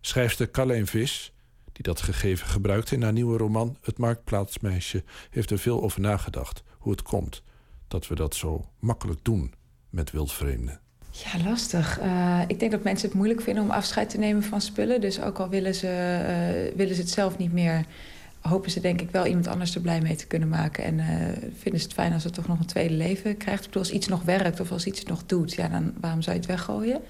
Schrijfster Carleen Vis, die dat gegeven gebruikt in haar nieuwe roman Het Marktplaatsmeisje, heeft er veel over nagedacht hoe het komt dat we dat zo makkelijk doen met wildvreemden. Ja, lastig. Eh, ik denk dat mensen het moeilijk vinden om afscheid te nemen van spullen. Dus ook al willen ze, eh, willen ze het zelf niet meer, hopen ze denk ik wel iemand anders er blij mee te kunnen maken. En eh, vinden ze het fijn als het toch nog een tweede leven krijgt. Ik bedoel, als iets nog werkt of als iets nog doet, ja, dan waarom zou je het weggooien?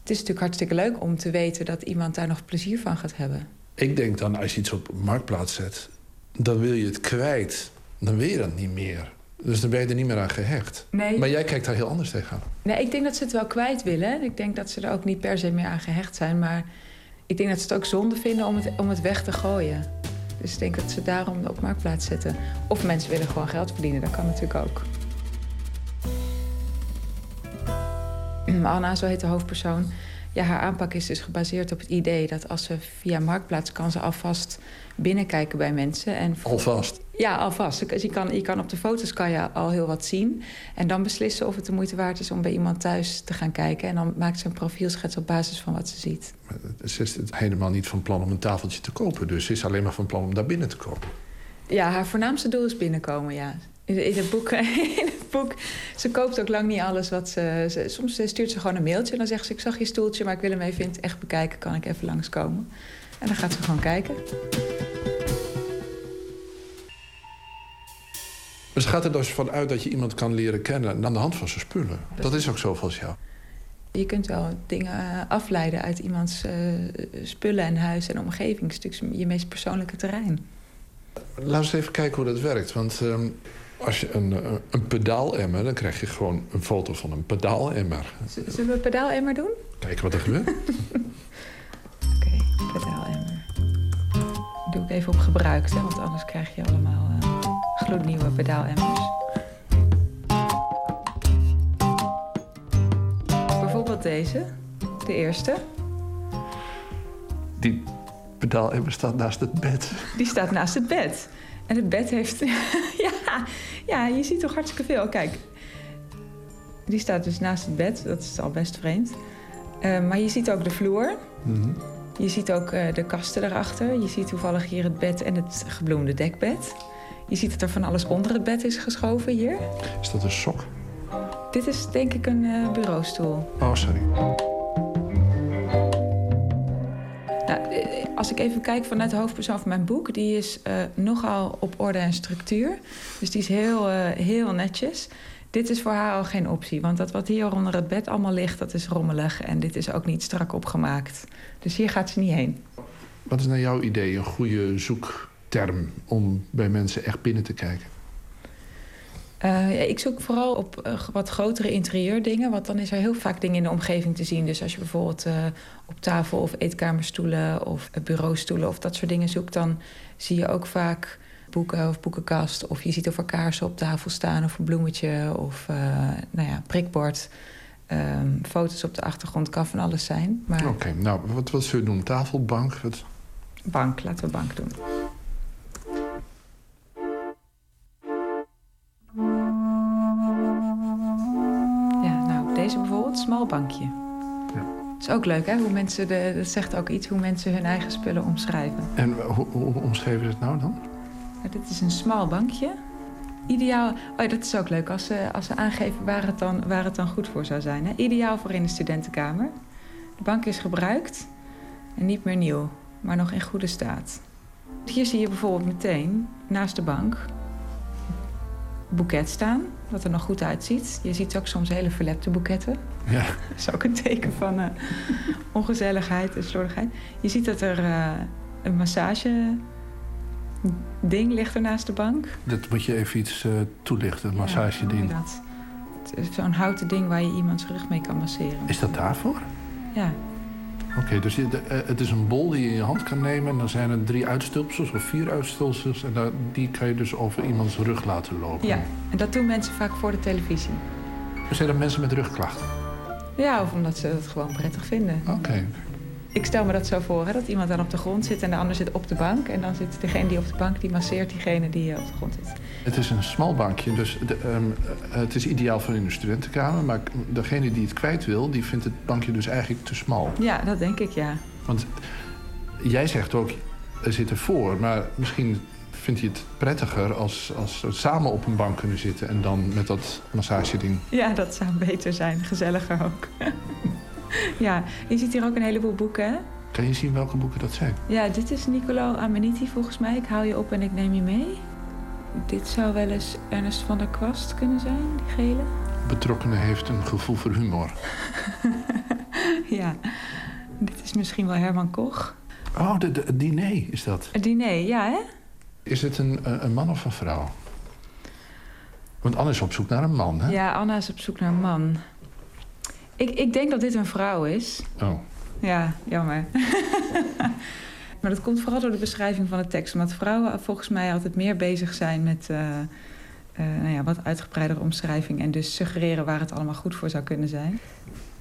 Het is natuurlijk hartstikke leuk om te weten dat iemand daar nog plezier van gaat hebben. Ik denk dan, als je iets op marktplaats zet, dan wil je het kwijt. Dan wil je dat niet meer. Dus dan ben je er niet meer aan gehecht. Nee. Maar jij kijkt daar heel anders tegenaan. Nee, ik denk dat ze het wel kwijt willen. Ik denk dat ze er ook niet per se meer aan gehecht zijn. Maar ik denk dat ze het ook zonde vinden om het, om het weg te gooien. Dus ik denk dat ze daarom op marktplaats zetten. Of mensen willen gewoon geld verdienen, dat kan natuurlijk ook. <clears throat> Anna, zo heet de hoofdpersoon. Ja, haar aanpak is dus gebaseerd op het idee dat als ze via marktplaats kan ze alvast binnenkijken bij mensen. En Alvast? Ja, alvast. Dus je kan, je kan op de foto's kan je al heel wat zien. En dan beslissen of het de moeite waard is om bij iemand thuis te gaan kijken. En dan maakt ze een profielschets op basis van wat ze ziet. Ze is het helemaal niet van plan om een tafeltje te kopen. Dus ze is alleen maar van plan om daar binnen te komen. Ja, haar voornaamste doel is binnenkomen, ja. In, het boek, <laughs> in het boek, ze koopt ook lang niet alles wat ze, ze... Soms stuurt ze gewoon een mailtje en dan zegt ze... ik zag je stoeltje, maar ik wil hem even in het echt bekijken. Kan ik even langskomen? En dan gaat ze gewoon kijken. Dus gaat er dus vanuit dat je iemand kan leren kennen aan de hand van zijn spullen. Dat is ook zo volgens jou. Je kunt wel dingen eh, afleiden uit iemands eh, spullen en huis en omgeving. Het is natuurlijk je meest persoonlijke terrein. Laten we eens even kijken hoe dat werkt. Want ehm, als je een, eh, een pedaalemmer, dan krijg je gewoon een foto van een pedaalemmer. Zullen we pedaalemmer doen? Kijken wat er gebeurt. <laughs> Pedaalemmer. Doe ik even op gebruikt, hè, want anders krijg je allemaal eh, gloednieuwe pedaalemmers. Bijvoorbeeld deze, de eerste. Die pedaalemmer staat naast het bed. Die staat naast het bed. En het bed heeft... <laughs> ja, ja, je ziet toch hartstikke veel. Kijk, die staat dus naast het bed. Dat is al best vreemd. Eh, maar je ziet ook de vloer. Je ziet ook eh, de kasten erachter. Je ziet toevallig hier het bed en het gebloemde dekbed. Je ziet dat er van alles onder het bed is geschoven hier. Is dat een sok? Dit is denk ik een eh, bureaustoel. Oh, sorry. Nou, als ik even kijk vanuit de hoofdpersoon van mijn boek... die is eh, nogal op orde en structuur. Dus die is heel, eh, heel netjes. Dit is voor haar al geen optie. Want dat wat hier onder het bed allemaal ligt, dat is rommelig. En dit is ook niet strak opgemaakt. Dus hier gaat ze niet heen. Wat is naar jouw idee een goede zoekterm om bij mensen echt binnen te kijken? Eh, ja, ik zoek vooral op eh, wat grotere interieurdingen. Want dan is er heel vaak dingen in de omgeving te zien. Dus als je bijvoorbeeld eh, op tafel of eetkamerstoelen of bureaustoelen of dat soort dingen zoekt, dan zie je ook vaak boeken of boekenkast. Of je ziet of er kaarsen op tafel staan of een bloemetje of nou ja, prikbord. Ehm, foto's op de achtergrond kan van alles zijn. Maar Oké, nou, wat, wat zullen we doen? Tafel, bank? Wat? bank, laten we bank doen. Ja, nou, deze bijvoorbeeld, smal bankje. Het is ook leuk, hè? Hoe mensen de, dat zegt ook iets hoe mensen hun eigen spullen omschrijven. En hoe, hoe omschreven ze het nou dan? Nou, dit is een smal bankje. Ideaal. Oh, ja, dat is ook leuk als ze, als ze aangeven waar het, dan, waar het dan goed voor zou zijn. Hè? Ideaal voor in de studentenkamer. De bank is gebruikt en niet meer nieuw, maar nog in goede staat. Hier zie je bijvoorbeeld meteen naast de bank boeket staan, dat er nog goed uitziet. Je ziet ook soms hele verlepte boeketten. Ja. <laughs> Dat is ook een teken van eh, ongezelligheid en slordigheid. Je ziet dat er eh, een massage ding ligt er naast de bank. Dat moet je even iets eh, toelichten, een massageding. Is Zo'n houten ding waar je iemands rug mee kan masseren. Is dat daarvoor? Ja. Oké, dus je- de- eh, het is een bol die je in je hand kan nemen... en dan zijn er drie uitstulpsels of vier uitstulpsels... en daar- die kan je dus over iemands rug laten lopen. ja, en dat doen mensen vaak voor de televisie. Zijn er mensen met rugklachten? Ja, of omdat ze het gewoon prettig vinden. Oké. Ik stel me dat zo voor, hè, dat iemand dan op de grond zit en de ander zit op de bank. En dan zit degene die op de bank, die masseert diegene die eh, op de grond zit. Het is een smal bankje, dus de, ehm, eh, het is ideaal voor in de studentenkamer... maar degene die het kwijt wil, die vindt het bankje dus eigenlijk te smal. Ja, dat denk ik, ja. Want jij zegt ook, er zit ervoor, maar misschien vindt hij het prettiger als, als we samen op een bank kunnen zitten en dan met dat massageding. Ja, dat zou beter zijn. Gezelliger ook. <laughs> <laughs> ja, je ziet hier ook een heleboel boeken, hè? Kan je zien welke boeken dat zijn? Ja, dit is Niccolo Ameniti volgens mij. Ik hou je op en ik neem je mee. Dit zou wel eens Ernest van der Kwast kunnen zijn, die gele. Betrokkenen heeft een gevoel voor humor. <laughs> ja, dit is misschien wel Herman Koch. Oh, de, de, het diner is dat. Het diner, ja hè? Is het een, een een man of een vrouw? Want Anne is op zoek naar een man, hè? Ja, Anna is op zoek naar een man. Ik, ik denk dat dit een vrouw is. Oh. Ja, jammer. <laughs> maar dat komt vooral door de beschrijving van de tekst. Omdat vrouwen volgens mij altijd meer bezig zijn met eh, eh, nou ja, wat uitgebreidere omschrijving. En dus suggereren waar het allemaal goed voor zou kunnen zijn.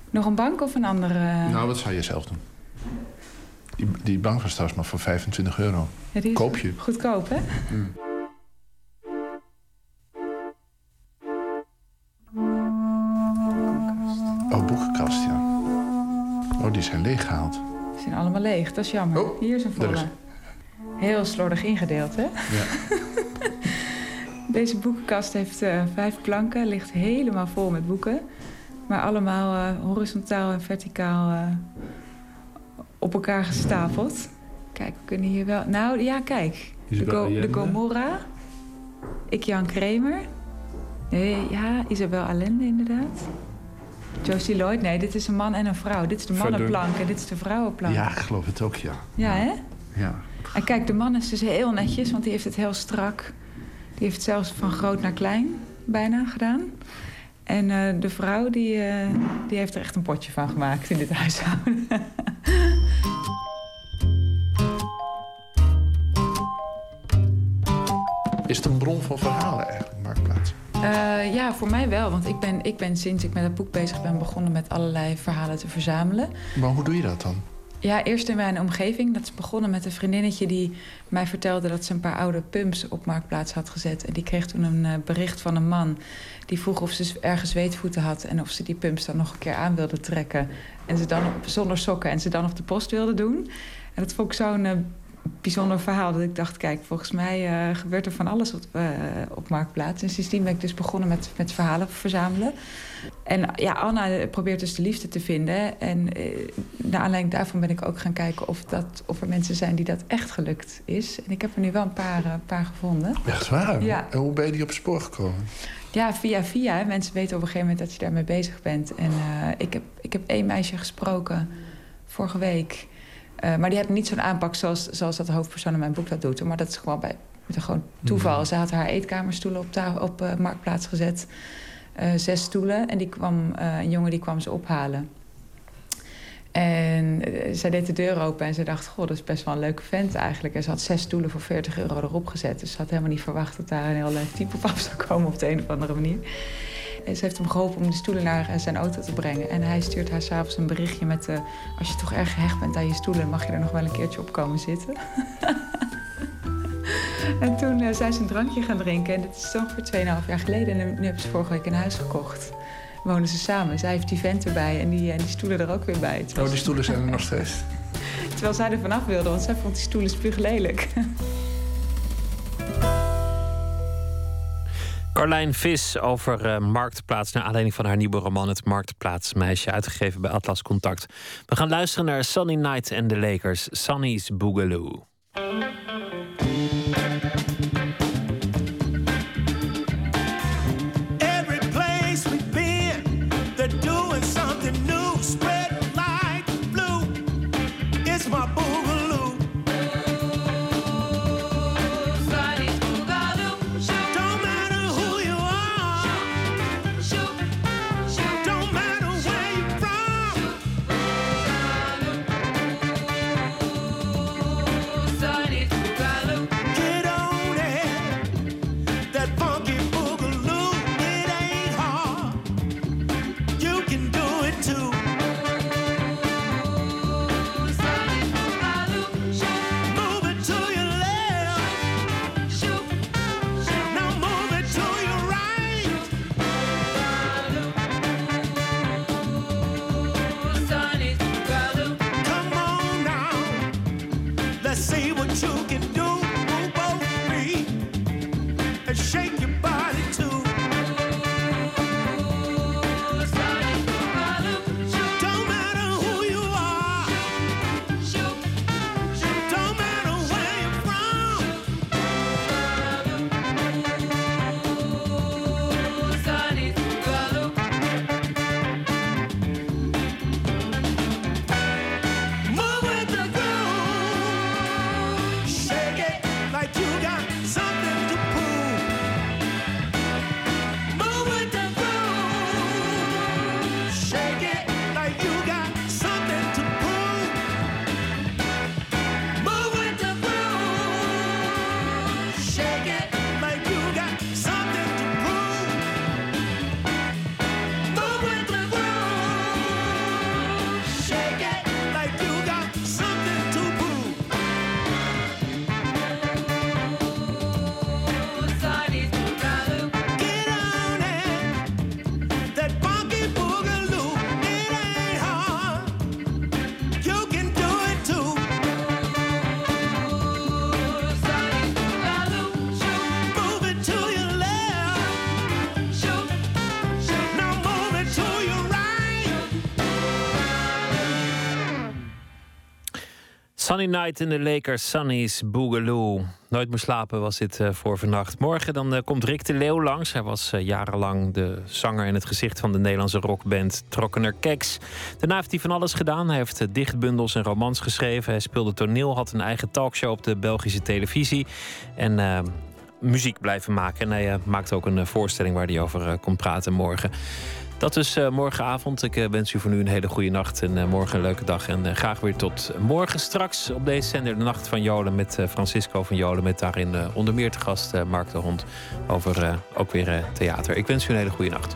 Nog een bank of een andere? Nou, wat zou je zelf doen? Die, die bank was trouwens maar voor 25 euro. Ja, Koop je. Goedkoop, hè? Mm. Oh, boekenkast, ja. Oh, die zijn leeggehaald. Die zijn allemaal leeg, dat is jammer. Hier is een volle. is- Heel slordig ingedeeld, hè? Ja. <laughs> Deze boekenkast heeft eh, vijf planken, ligt helemaal vol met boeken. Maar allemaal eh, horizontaal en verticaal eh, op elkaar gestapeld. Kijk, we kunnen hier wel... Nou, ja, kijk. De, Go- de Allende. Gomorra. Ik Jan Kramer. Nee, ja, Isabel Allende inderdaad. Josie Lloyd. Nee, dit is een man en een vrouw. Dit is de mannenplank en dit is de vrouwenplank. Ja, ik geloof het ook, ja. Ja, hè? Ja. En kijk, de man is dus heel netjes, want die heeft het heel strak. Die heeft het zelfs van groot naar klein bijna gedaan. En eh, de vrouw, die, eh, die heeft er echt een potje van gemaakt in dit huishouden. Is het een bron van verhalen eigenlijk, Eh, ja, voor mij wel. Want ik ben, ik ben sinds ik met het boek bezig ben begonnen met allerlei verhalen te verzamelen. Maar hoe doe je dat dan? Ja, eerst in mijn omgeving. Dat is begonnen met een vriendinnetje die mij vertelde dat ze een paar oude pumps op marktplaats had gezet. En die kreeg toen een eh, bericht van een man die vroeg of ze ergens zweetvoeten had en of ze die pumps dan nog een keer aan wilde trekken. En ze dan op, zonder sokken en ze dan op de post wilde doen. En dat vond ik zo'n eh, bijzonder verhaal dat ik dacht, kijk, volgens mij eh, gebeurt er van alles op, eh, op marktplaats. En sindsdien ben ik dus begonnen met, met verhalen verzamelen. En ja, Anna probeert dus de liefde te vinden. En eh, naar aanleiding daarvan ben ik ook gaan kijken of, dat, of er mensen zijn die dat echt gelukt is. En ik heb er nu wel een paar, eh, paar gevonden. Echt waar? Ja. En hoe ben je die op het spoor gekomen? Ja, via via. Mensen weten op een gegeven moment dat je daarmee bezig bent. En eh, ik, heb, ik heb één meisje gesproken vorige week. Eh, maar die had niet zo'n aanpak zoals, zoals dat de hoofdpersoon in mijn boek dat doet. Maar dat is gewoon bij gewoon toeval. Ze had haar eetkamerstoelen op, op eh, marktplaats gezet. Eh, zes stoelen. En die kwam, een jongen die kwam ze ophalen. En zij deed de deur open en ze dacht... goh, dat is best wel een leuke vent eigenlijk. En ze had zes stoelen voor 40 euro erop gezet. Dus ze had helemaal niet verwacht dat daar een heel leuk type op af zou komen... op de een of andere manier. Ze heeft hem geholpen om de stoelen naar eh, zijn auto te brengen. En hij stuurt haar s'avonds een berichtje met... eh, als je toch erg gehecht bent aan je stoelen... mag je er nog wel een keertje op komen zitten. <laughs> en toen eh, zijn ze een drankje gaan drinken. En dit is ongeveer 2,5 jaar geleden. En nu hebben ze vorige week een huis gekocht. Wonen ze samen. Zij heeft die vent erbij en die, en die stoelen er ook weer bij. Terwijl Oh, die stoelen zijn er nog steeds. <laughs> Terwijl zij er vanaf wilde, want zij vond die stoelen spuuglelijk. <laughs> Carlijn Vis over eh, Marktplaats... naar aanleiding van haar nieuwe roman Het Marktplaatsmeisje... uitgegeven bij Atlas Contact. We gaan luisteren naar Sunny Night en de Lakers. Sunny's Boogaloo. Sunny Night in de Lakers, Sunny's Boogaloo. Nooit meer slapen was dit eh, voor vannacht. Morgen dan eh, komt Rick de Leeuw langs. Hij was eh, jarenlang de zanger en het gezicht van de Nederlandse rockband Trokkener Keks. Daarna heeft hij van alles gedaan. Hij heeft dichtbundels en romans geschreven. Hij speelde toneel, had een eigen talkshow op de Belgische televisie. En muziek blijven maken. En hij maakt ook een voorstelling waar hij over komt praten morgen. Dat is eh, morgenavond. Ik eh, wens u voor nu een hele goede nacht en eh, morgen een leuke dag. En graag weer tot morgen straks op deze zender de Nacht van Jolen met Francisco van Jolen. Met daarin onder meer te gast Mark de Hond over ook weer theater. Ik wens u een hele goede nacht.